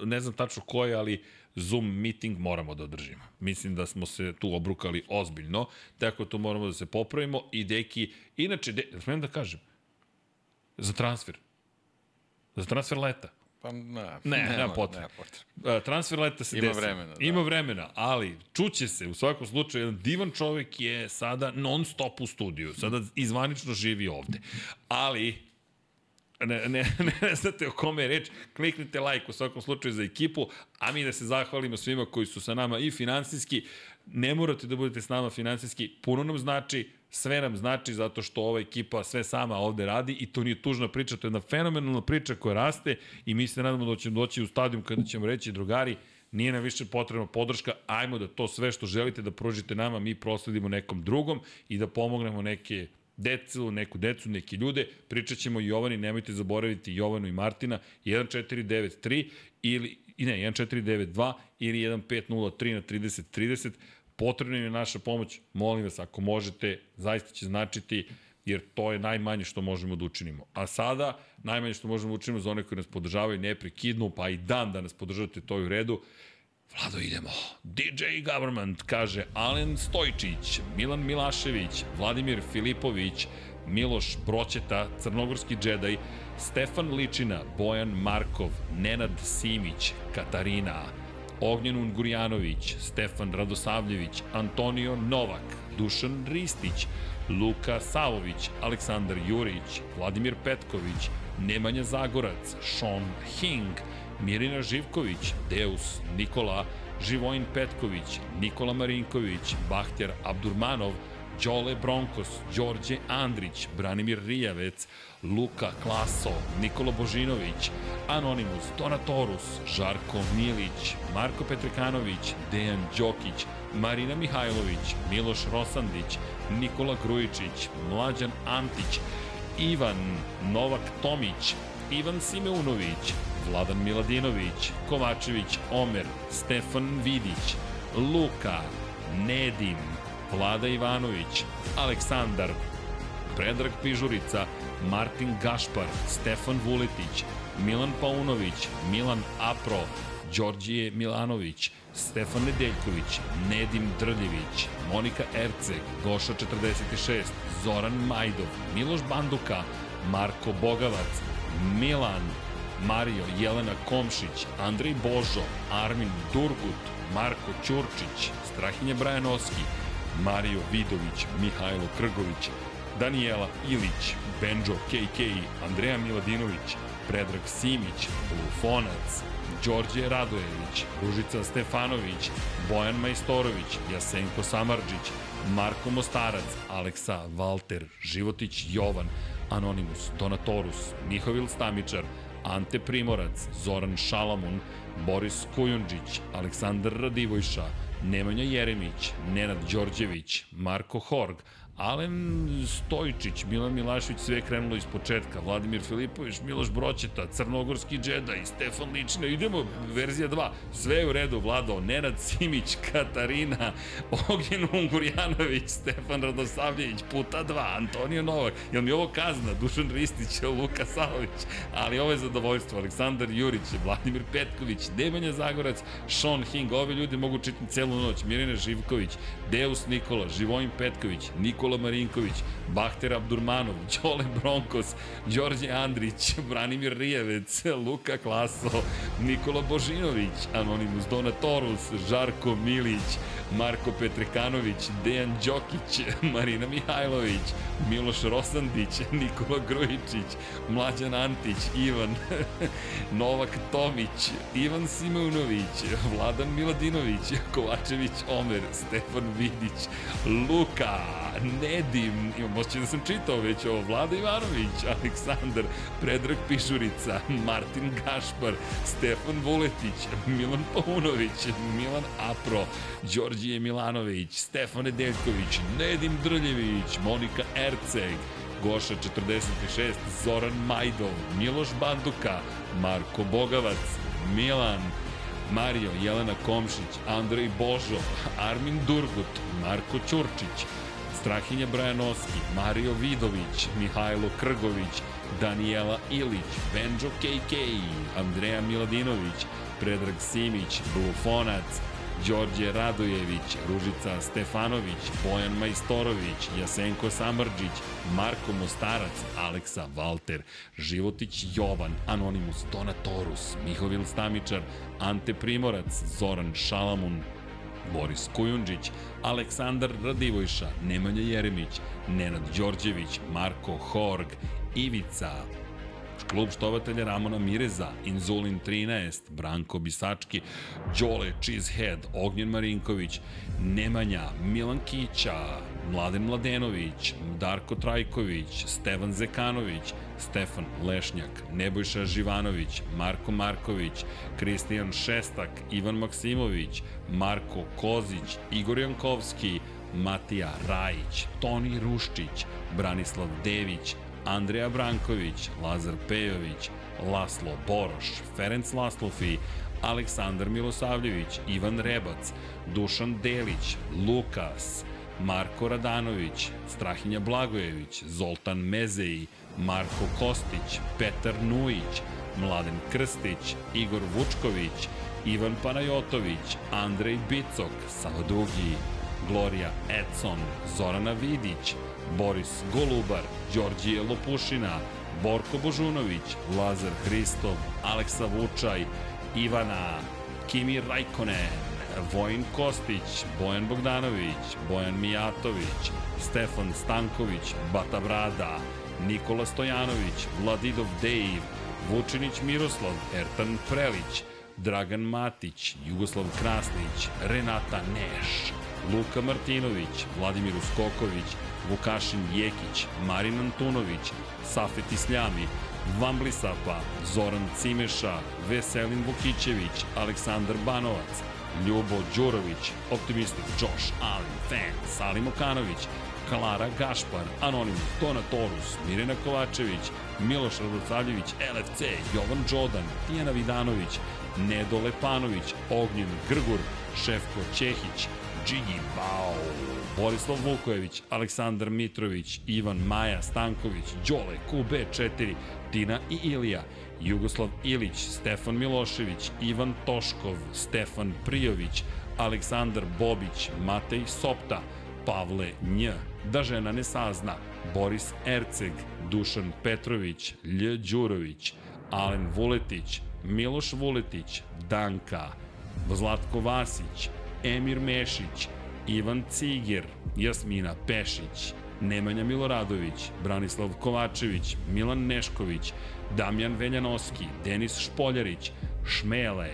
ne znam tačno koje, ali Zoom meeting moramo da održimo. Mislim da smo se tu obrukali ozbiljno, tako to moramo da se popravimo i deki, inače, de, smijem da kažem, za transfer, za transfer leta, Pa ne, Ne, nema potrebe. Nema potrebe. Uh, transfer leta se Ima desi. vremena, da. Ima vremena, ali čuće se u svakom slučaju, jedan divan čovek je sada non stop u studiju, sada izvanično živi ovde. Ali, ne, ne, ne znate o kome je reč, kliknite like u svakom slučaju za ekipu, a mi da se zahvalimo svima koji su sa nama i finansijski, ne morate da budete s nama finansijski, puno nam znači, sve nam znači zato što ova ekipa sve sama ovde radi i to nije tužna priča, to je jedna fenomenalna priča koja raste i mi se nadamo da ćemo doći u stadijum kada ćemo reći drugari, nije nam više potrebna podrška, ajmo da to sve što želite da pružite nama, mi prosledimo nekom drugom i da pomognemo neke decu, neku decu, neki ljude. Pričat ćemo Jovani, nemojte zaboraviti Jovanu i Martina, 1493 ili, i ne, 1492 ili 1503 na 30 30. Potrebna je naša pomoć, molim vas, ako možete, zaista će značiti, jer to je najmanje što možemo da učinimo. A sada, najmanje što možemo da učinimo za one koji nas podržavaju neprekidno, pa i dan da nas podržavate, to je u redu. Vlado, idemo. DJ Government, kaže Alen Stojčić, Milan Milašević, Vladimir Filipović, Miloš Broćeta, Crnogorski džedaj, Stefan Ličina, Bojan Markov, Nenad Simić, Katarina, Ognjen Ungurjanović, Stefan Radosavljević, Antonio Novak, Dušan Ristić, Luka Savović, Aleksandar Jurić, Vladimir Petković, Nemanja Zagorac, Sean Hing, Mirina Živković, Deus, Nikola, Živojin Petković, Nikola Marinković, Bahtjar Abdurmanov, Đole Bronkos, Đorđe Andrić, Branimir Rijavec, Luka Klaso, Nikola Božinović, Anonimus, Donatorus, Žarko Milić, Marko Petrekanović, Dejan Đokić, Marina Mihajlović, Miloš Rosandić, Nikola Grujičić, Mlađan Antić, Ivan Novak Tomić, Ivan Simeunović, Vladan Miladinović, Kovačević Omer, Stefan Vidić, Luka, Nedim, Vlada Ivanović, Aleksandar, Predrag Pižurica, Martin Gašpar, Stefan Vuletić, Milan Paunović, Milan Apro, Đorđije Milanović, Stefan Nedeljković, Nedim Drljević, Monika Erceg, Goša 46, Zoran Majdov, Miloš Banduka, Marko Bogavac, Milan, Mario, Jelena Komšić, Andrej Božo, Armin Durgut, Marko Ćurčić, Strahinja Brajanovski, Mario Vidović, Mihajlo Krgović, Daniela Ilić, Benjo KK, Andreja Miladinović, Predrag Simić, Lufonac, Đorđe Radojević, Ružica Stefanović, Bojan Majstorović, Jasenko Samarđić, Marko Mostarac, Aleksa Valter, Životić Jovan, Anonimus, Donatorus, Mihovil Stamičar, Ante Primorac, Zoran Šalamun, Boris Kujundžić, Aleksandar Radivojša, Nemanja Jeremić, Nenad Đorđević, Marko Horg, Alen Stojčić, Milan Milašević, sve je krenulo iz početka, Vladimir Filipović, Miloš Broćeta, Crnogorski džedaj, Stefan Ličina, idemo, verzija 2, sve je u redu, Vlado, Nenad Simić, Katarina, Ognjen Ungurjanović, Stefan Radosavljević, puta 2, Antonio Novak, jel mi ovo kazna, Dušan Ristić, Luka Salović, ali ovo je zadovoljstvo, Aleksandar Jurić, Vladimir Petković, Nemanja Zagorac, Sean Hing, ove ljudi mogu čitati celu noć, Mirina Živković, Deus Nikola, Živojin Petković, Nikola Nikola Marinković, Bahter Abdurmanov, Đole Bronkos, Đorđe Andrić, Branimir Rijevec, Luka Klaso, Nikola Božinović, Anonimus Donatorus, Žarko Milić, Marko Petrekanović, Dejan Đokić, Marina Mihajlović, Miloš Rosandić, Nikola Grujičić, Mlađan Antić, Ivan, Novak Tomić, Ivan Simeunović, Vladan Miladinović, Kovačević Omer, Stefan Vidić, Luka, Nedim, imam osjećaj da sam čitao već ovo, Vlada Ivanović, Aleksandar, Predrag Pišurica, Martin Gašpar, Stefan Vuletić, Milan Paunović, Milan Apro, Đorđije Milanović, Stefan Nedeljković, Nedim Drljević, Monika Erceg, Goša 46, Zoran Majdov, Miloš Banduka, Marko Bogavac, Milan, Mario, Jelena Komšić, Andrej Božo, Armin Durgut, Marko Ćurčić, Strahinja Brajanoski, Mario Vidović, Mihajlo Krgović, Daniela Ilić, Benjo KK, Andreja Miladinović, Predrag Simić, Blufonac, Đorđe Radojević, Ružica Stefanović, Bojan Majstorović, Jasenko Samrđić, Marko Mostarac, Aleksa Valter, Životić Jovan, Anonimus Donatorus, Mihovil Stamičar, Ante Primorac, Zoran Šalamun, Boris Kujundžić, Aleksandar Radivojša, Nemanja Jeremić, Nenad Đorđević, Marko Horg, Ivica, Klub štovatelja Ramona Mireza, Inzulin 13, Branko Bisački, Đole Cheesehead, Ognjen Marinković, Nemanja, Milan Kića, Mladen Mladenović, Darko Trajković, Stevan Zekanović, Stefan Lešnjak, Nebojša Živanović, Marko Marković, Kristijan Šestak, Ivan Maksimović, Marko Kozić, Igor Jankovski, Matija Rajić, Toni Ruščić, Branislav Dević, Andreja Branković, Lazar Pejović, Laslo Boroš, Ferenc Laslofi, Aleksandar Milosavljević, Ivan Rebac, Dušan Delić, Lukas, Marko Radanović, Strahinja Blagojević, Zoltan Mezeji, Marko Kostić, Petar Nujić, Mladen Krstić, Igor Vučković, Ivan Panajotović, Andrej Bicok, Savadugi, Gloria Edson, Zorana Vidić, Boris Golubar, Đorđije Lopušina, Borko Božunović, Lazar Hristov, Aleksa Vučaj, Ivana, Kimi Rajkonen, Vojin Kostić, Bojan Bogdanović, Bojan Mijatović, Stefan Stanković, Bata Brada, Nikola Stojanović, Vladidov Dejv, Vučinić Miroslav, Ertan Prelić, Dragan Matić, Jugoslav Krasnić, Renata Neš, Luka Martinović, Vladimir Uskoković, Vukašin Jekić, Marin Antunović, Safet Isljami, Vamblisapa, Zoran Cimeša, Veselin Vukićević, Aleksandar Banovac, Ljubo Đurović, Optimistik Josh Allen, Fan, Salim Okanović, Klara Gašpar, Anonimus, Tona Torus, Mirena Kovačević, Miloš Radosavljević, LFC, Jovan Đodan, Tijana Vidanović, Nedo Lepanović, Ognjen Grgur, Šefko Ćehić, Džigi Bao, Borislav Vukojević, Aleksandar Mitrović, Ivan Maja Stanković, Đole, QB4, Tina i Ilija, Jugoslav Ilić, Stefan Milošević, Ivan Toškov, Stefan Prijović, Aleksandar Bobić, Matej Sopta, Pavle Nj, da žena ne sazna, Boris Erceg, Dušan Petrović, Lj. Đurović, Alen Vuletić, Miloš Vuletić, Danka, Zlatko Vasić, Emir Mešić, Ivan Ciger, Jasmina Pešić, Nemanja Miloradović, Branislav Kovačević, Milan Nešković, Damjan Veljanoski, Denis Špoljarić, Šmele,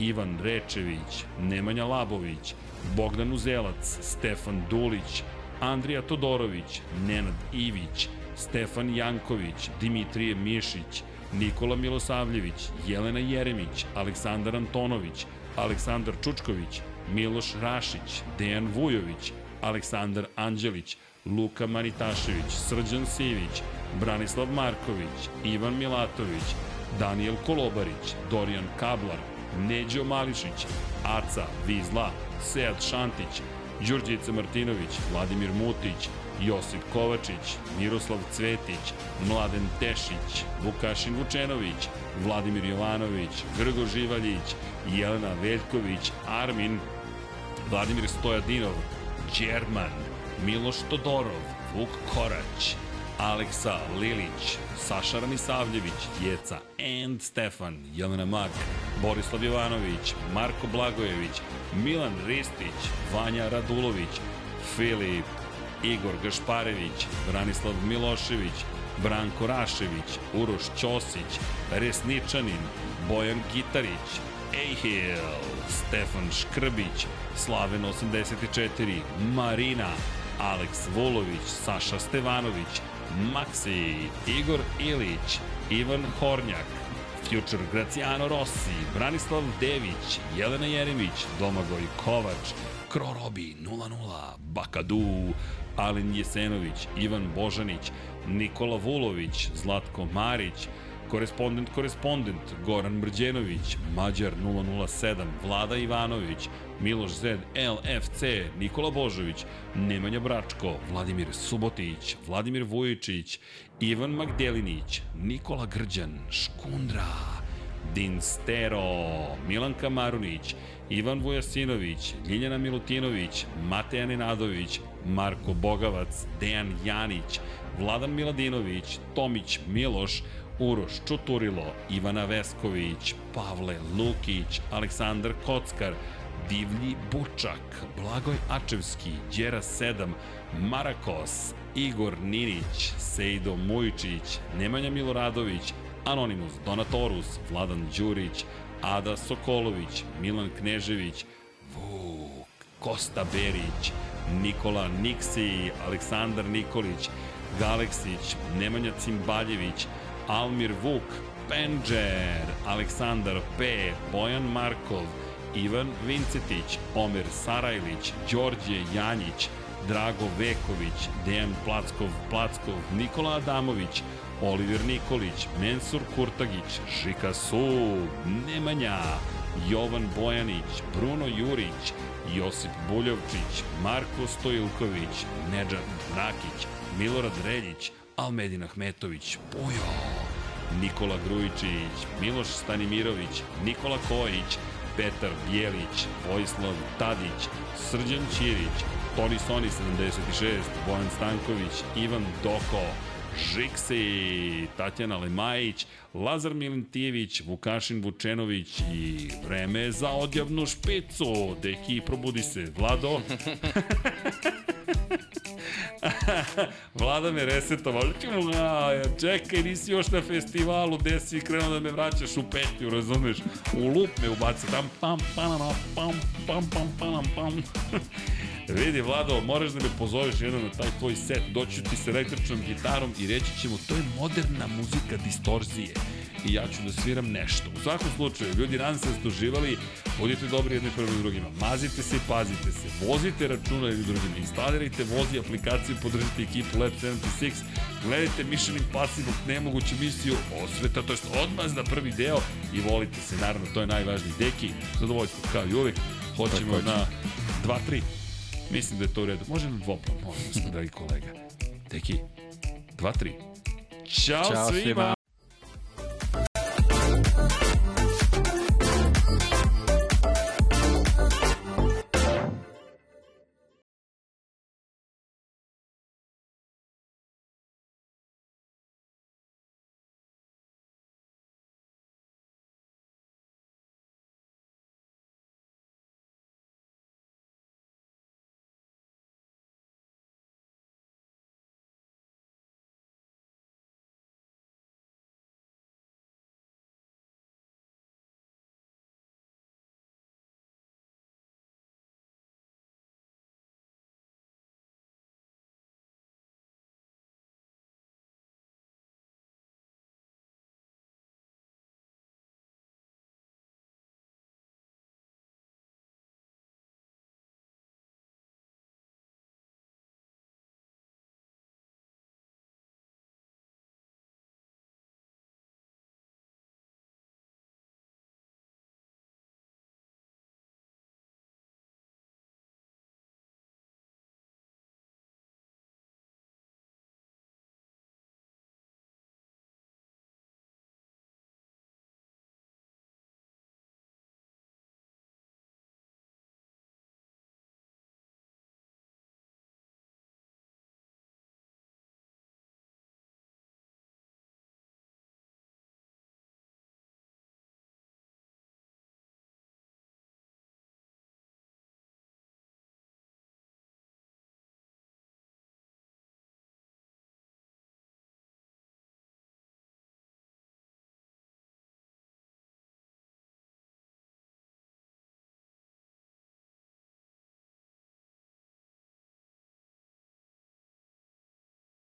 Ivan Rečević, Nemanja Labović, Bogdan Uzelac, Stefan Dulić, Andrija Todorović, Nenad Ivić, Stefan Janković, Dimitrije Mišić, Nikola Milosavljević, Jelena Jeremić, Aleksandar Antonović, Aleksandar Čučković, Miloš Rašić, Dejan Vujović, Aleksandar Anđelić, Luka Manitašević, Srđan Sivić, Branislav Marković, Ivan Milatović, Daniel Kolobarić, Dorijan Kablar, Neđo Mališić, Aca Vizla, Sead Šantić, Đurđica Martinović, Vladimir Mutić, Josip Kovačić, Miroslav Cvetić, Mladen Tešić, Vukašin Vučenović, Vladimir Jovanović, Grgo Živaljić, Jelena Veljković, Armin, Vladimir Stojadinov, Đerman, Miloš Todorov, Vuk Korać, Aleksa Lilić, Saša Ramisavljević, Jeca and Stefan, Jelena Mak, Borislav Jovanović, Marko Blagojević, Milan Ristić, Vanja Radulović, Filip, Igor Gašparević, Branislav Milošević, Branko Rašević, Uroš Ćosić, Resničanin, Bojan Gitarić, Ejhil, Stefan Škrbić, Slaven 84, Marina, Aleks Vulović, Saša Stevanović, Maksi, Igor Ilić, Ivan Hornjak, Future Graciano Rossi, Branislav Dević, Jelena Jeremić, Domagoj Kovač, Krorobi 00, Bakadu, Alen Jesenović, Ivan Božanić, Nikola Vulović, Zlatko Marić, Korespondent, korespondent, Goran Mrđenović, Mađar 007, Vlada Ivanović, Miloš Zed, LFC, Nikola Božović, Nemanja Bračko, Vladimir Subotić, Vladimir Vujičić, Ivan Magdelinić, Nikola Grđan, Škundra, Din Stero, Milan Kamarunić, Ivan Vujasinović, Ljiljana Milutinović, Mateja Nenadović, Marko Bogavac, Dejan Janić, Vladan Miladinović, Tomić Miloš, Uroš Čuturilo, Ivana Vesković, Pavle Lukić, Aleksandar Kockar, Divlji Bučak, Blagoj Ačevski, Đera 7, Marakos, Igor Ninić, Sejdo Mujičić, Nemanja Miloradović, Anonimus Donatorus, Vladan Đurić, Ada Sokolović, Milan Knežević, Vuk, Kosta Berić, Nikola Niksi, Aleksandar Nikolić, Galeksić, Nemanja Cimbaljević, Almir Vuk, Penđer, Aleksandar P, Bojan Markov, Ivan Vincetić, Omer Sarajlić, Đorđe Janjić, Drago Veković, Dejan Plackov, Plackov, Nikola Adamović, Oliver Nikolić, Mensur Kurtagić, Žika Su, Nemanja, Jovan Bojanić, Bruno Jurić, Josip Buljovčić, Marko Stojilković, Nedžad Rakić, Milorad Reljić, Almedin Ahmetović, Pujo, Nikola Grujičić, Miloš Stanimirović, Nikola Kojić, Petar Bjelić, Vojislav Tadić, Srđan Ćirić, Toni Soni 76, Bojan Stanković, Ivan Doko, Žiksi, Tatjana Lemajić, Lazar Milentijević, Vukašin Vučenović i vreme je za odjavnu špicu. Deki, probudi se. Vlado? Vlada me resetovao. Čekaj, nisi još na festivalu, gde si krenuo da me vraćaš u petlju, razumeš? U lup me ubaci. Tam, pam, pam, pam, pam, pam, pam, pam. Vidi, Vlado, moraš da me pozoveš jednom na taj tvoj set, doću ti sa električnom gitarom i reći ćemo, to je moderna muzika distorzije. I ja ću da sviram nešto. U svakom slučaju, ljudi, nadam se da ste uživali, budite dobri jedni prvi drugima, mazite se i pazite se, vozite računa jedni drugima, instalirajte vozi aplikaciju, podržite ekipu Lab 76, gledajte Mission Impossible, nemoguću misiju osveta, to jest odmaz na prvi deo i volite se, naravno, to je najvažniji deki, zadovoljstvo kao i uvek, hoćemo na 2-3. Mislim da je to u redu. Može na dvoplan, molim vas, dragi kolega. Deki, 2-3. Ćao, Ćao svima! svima.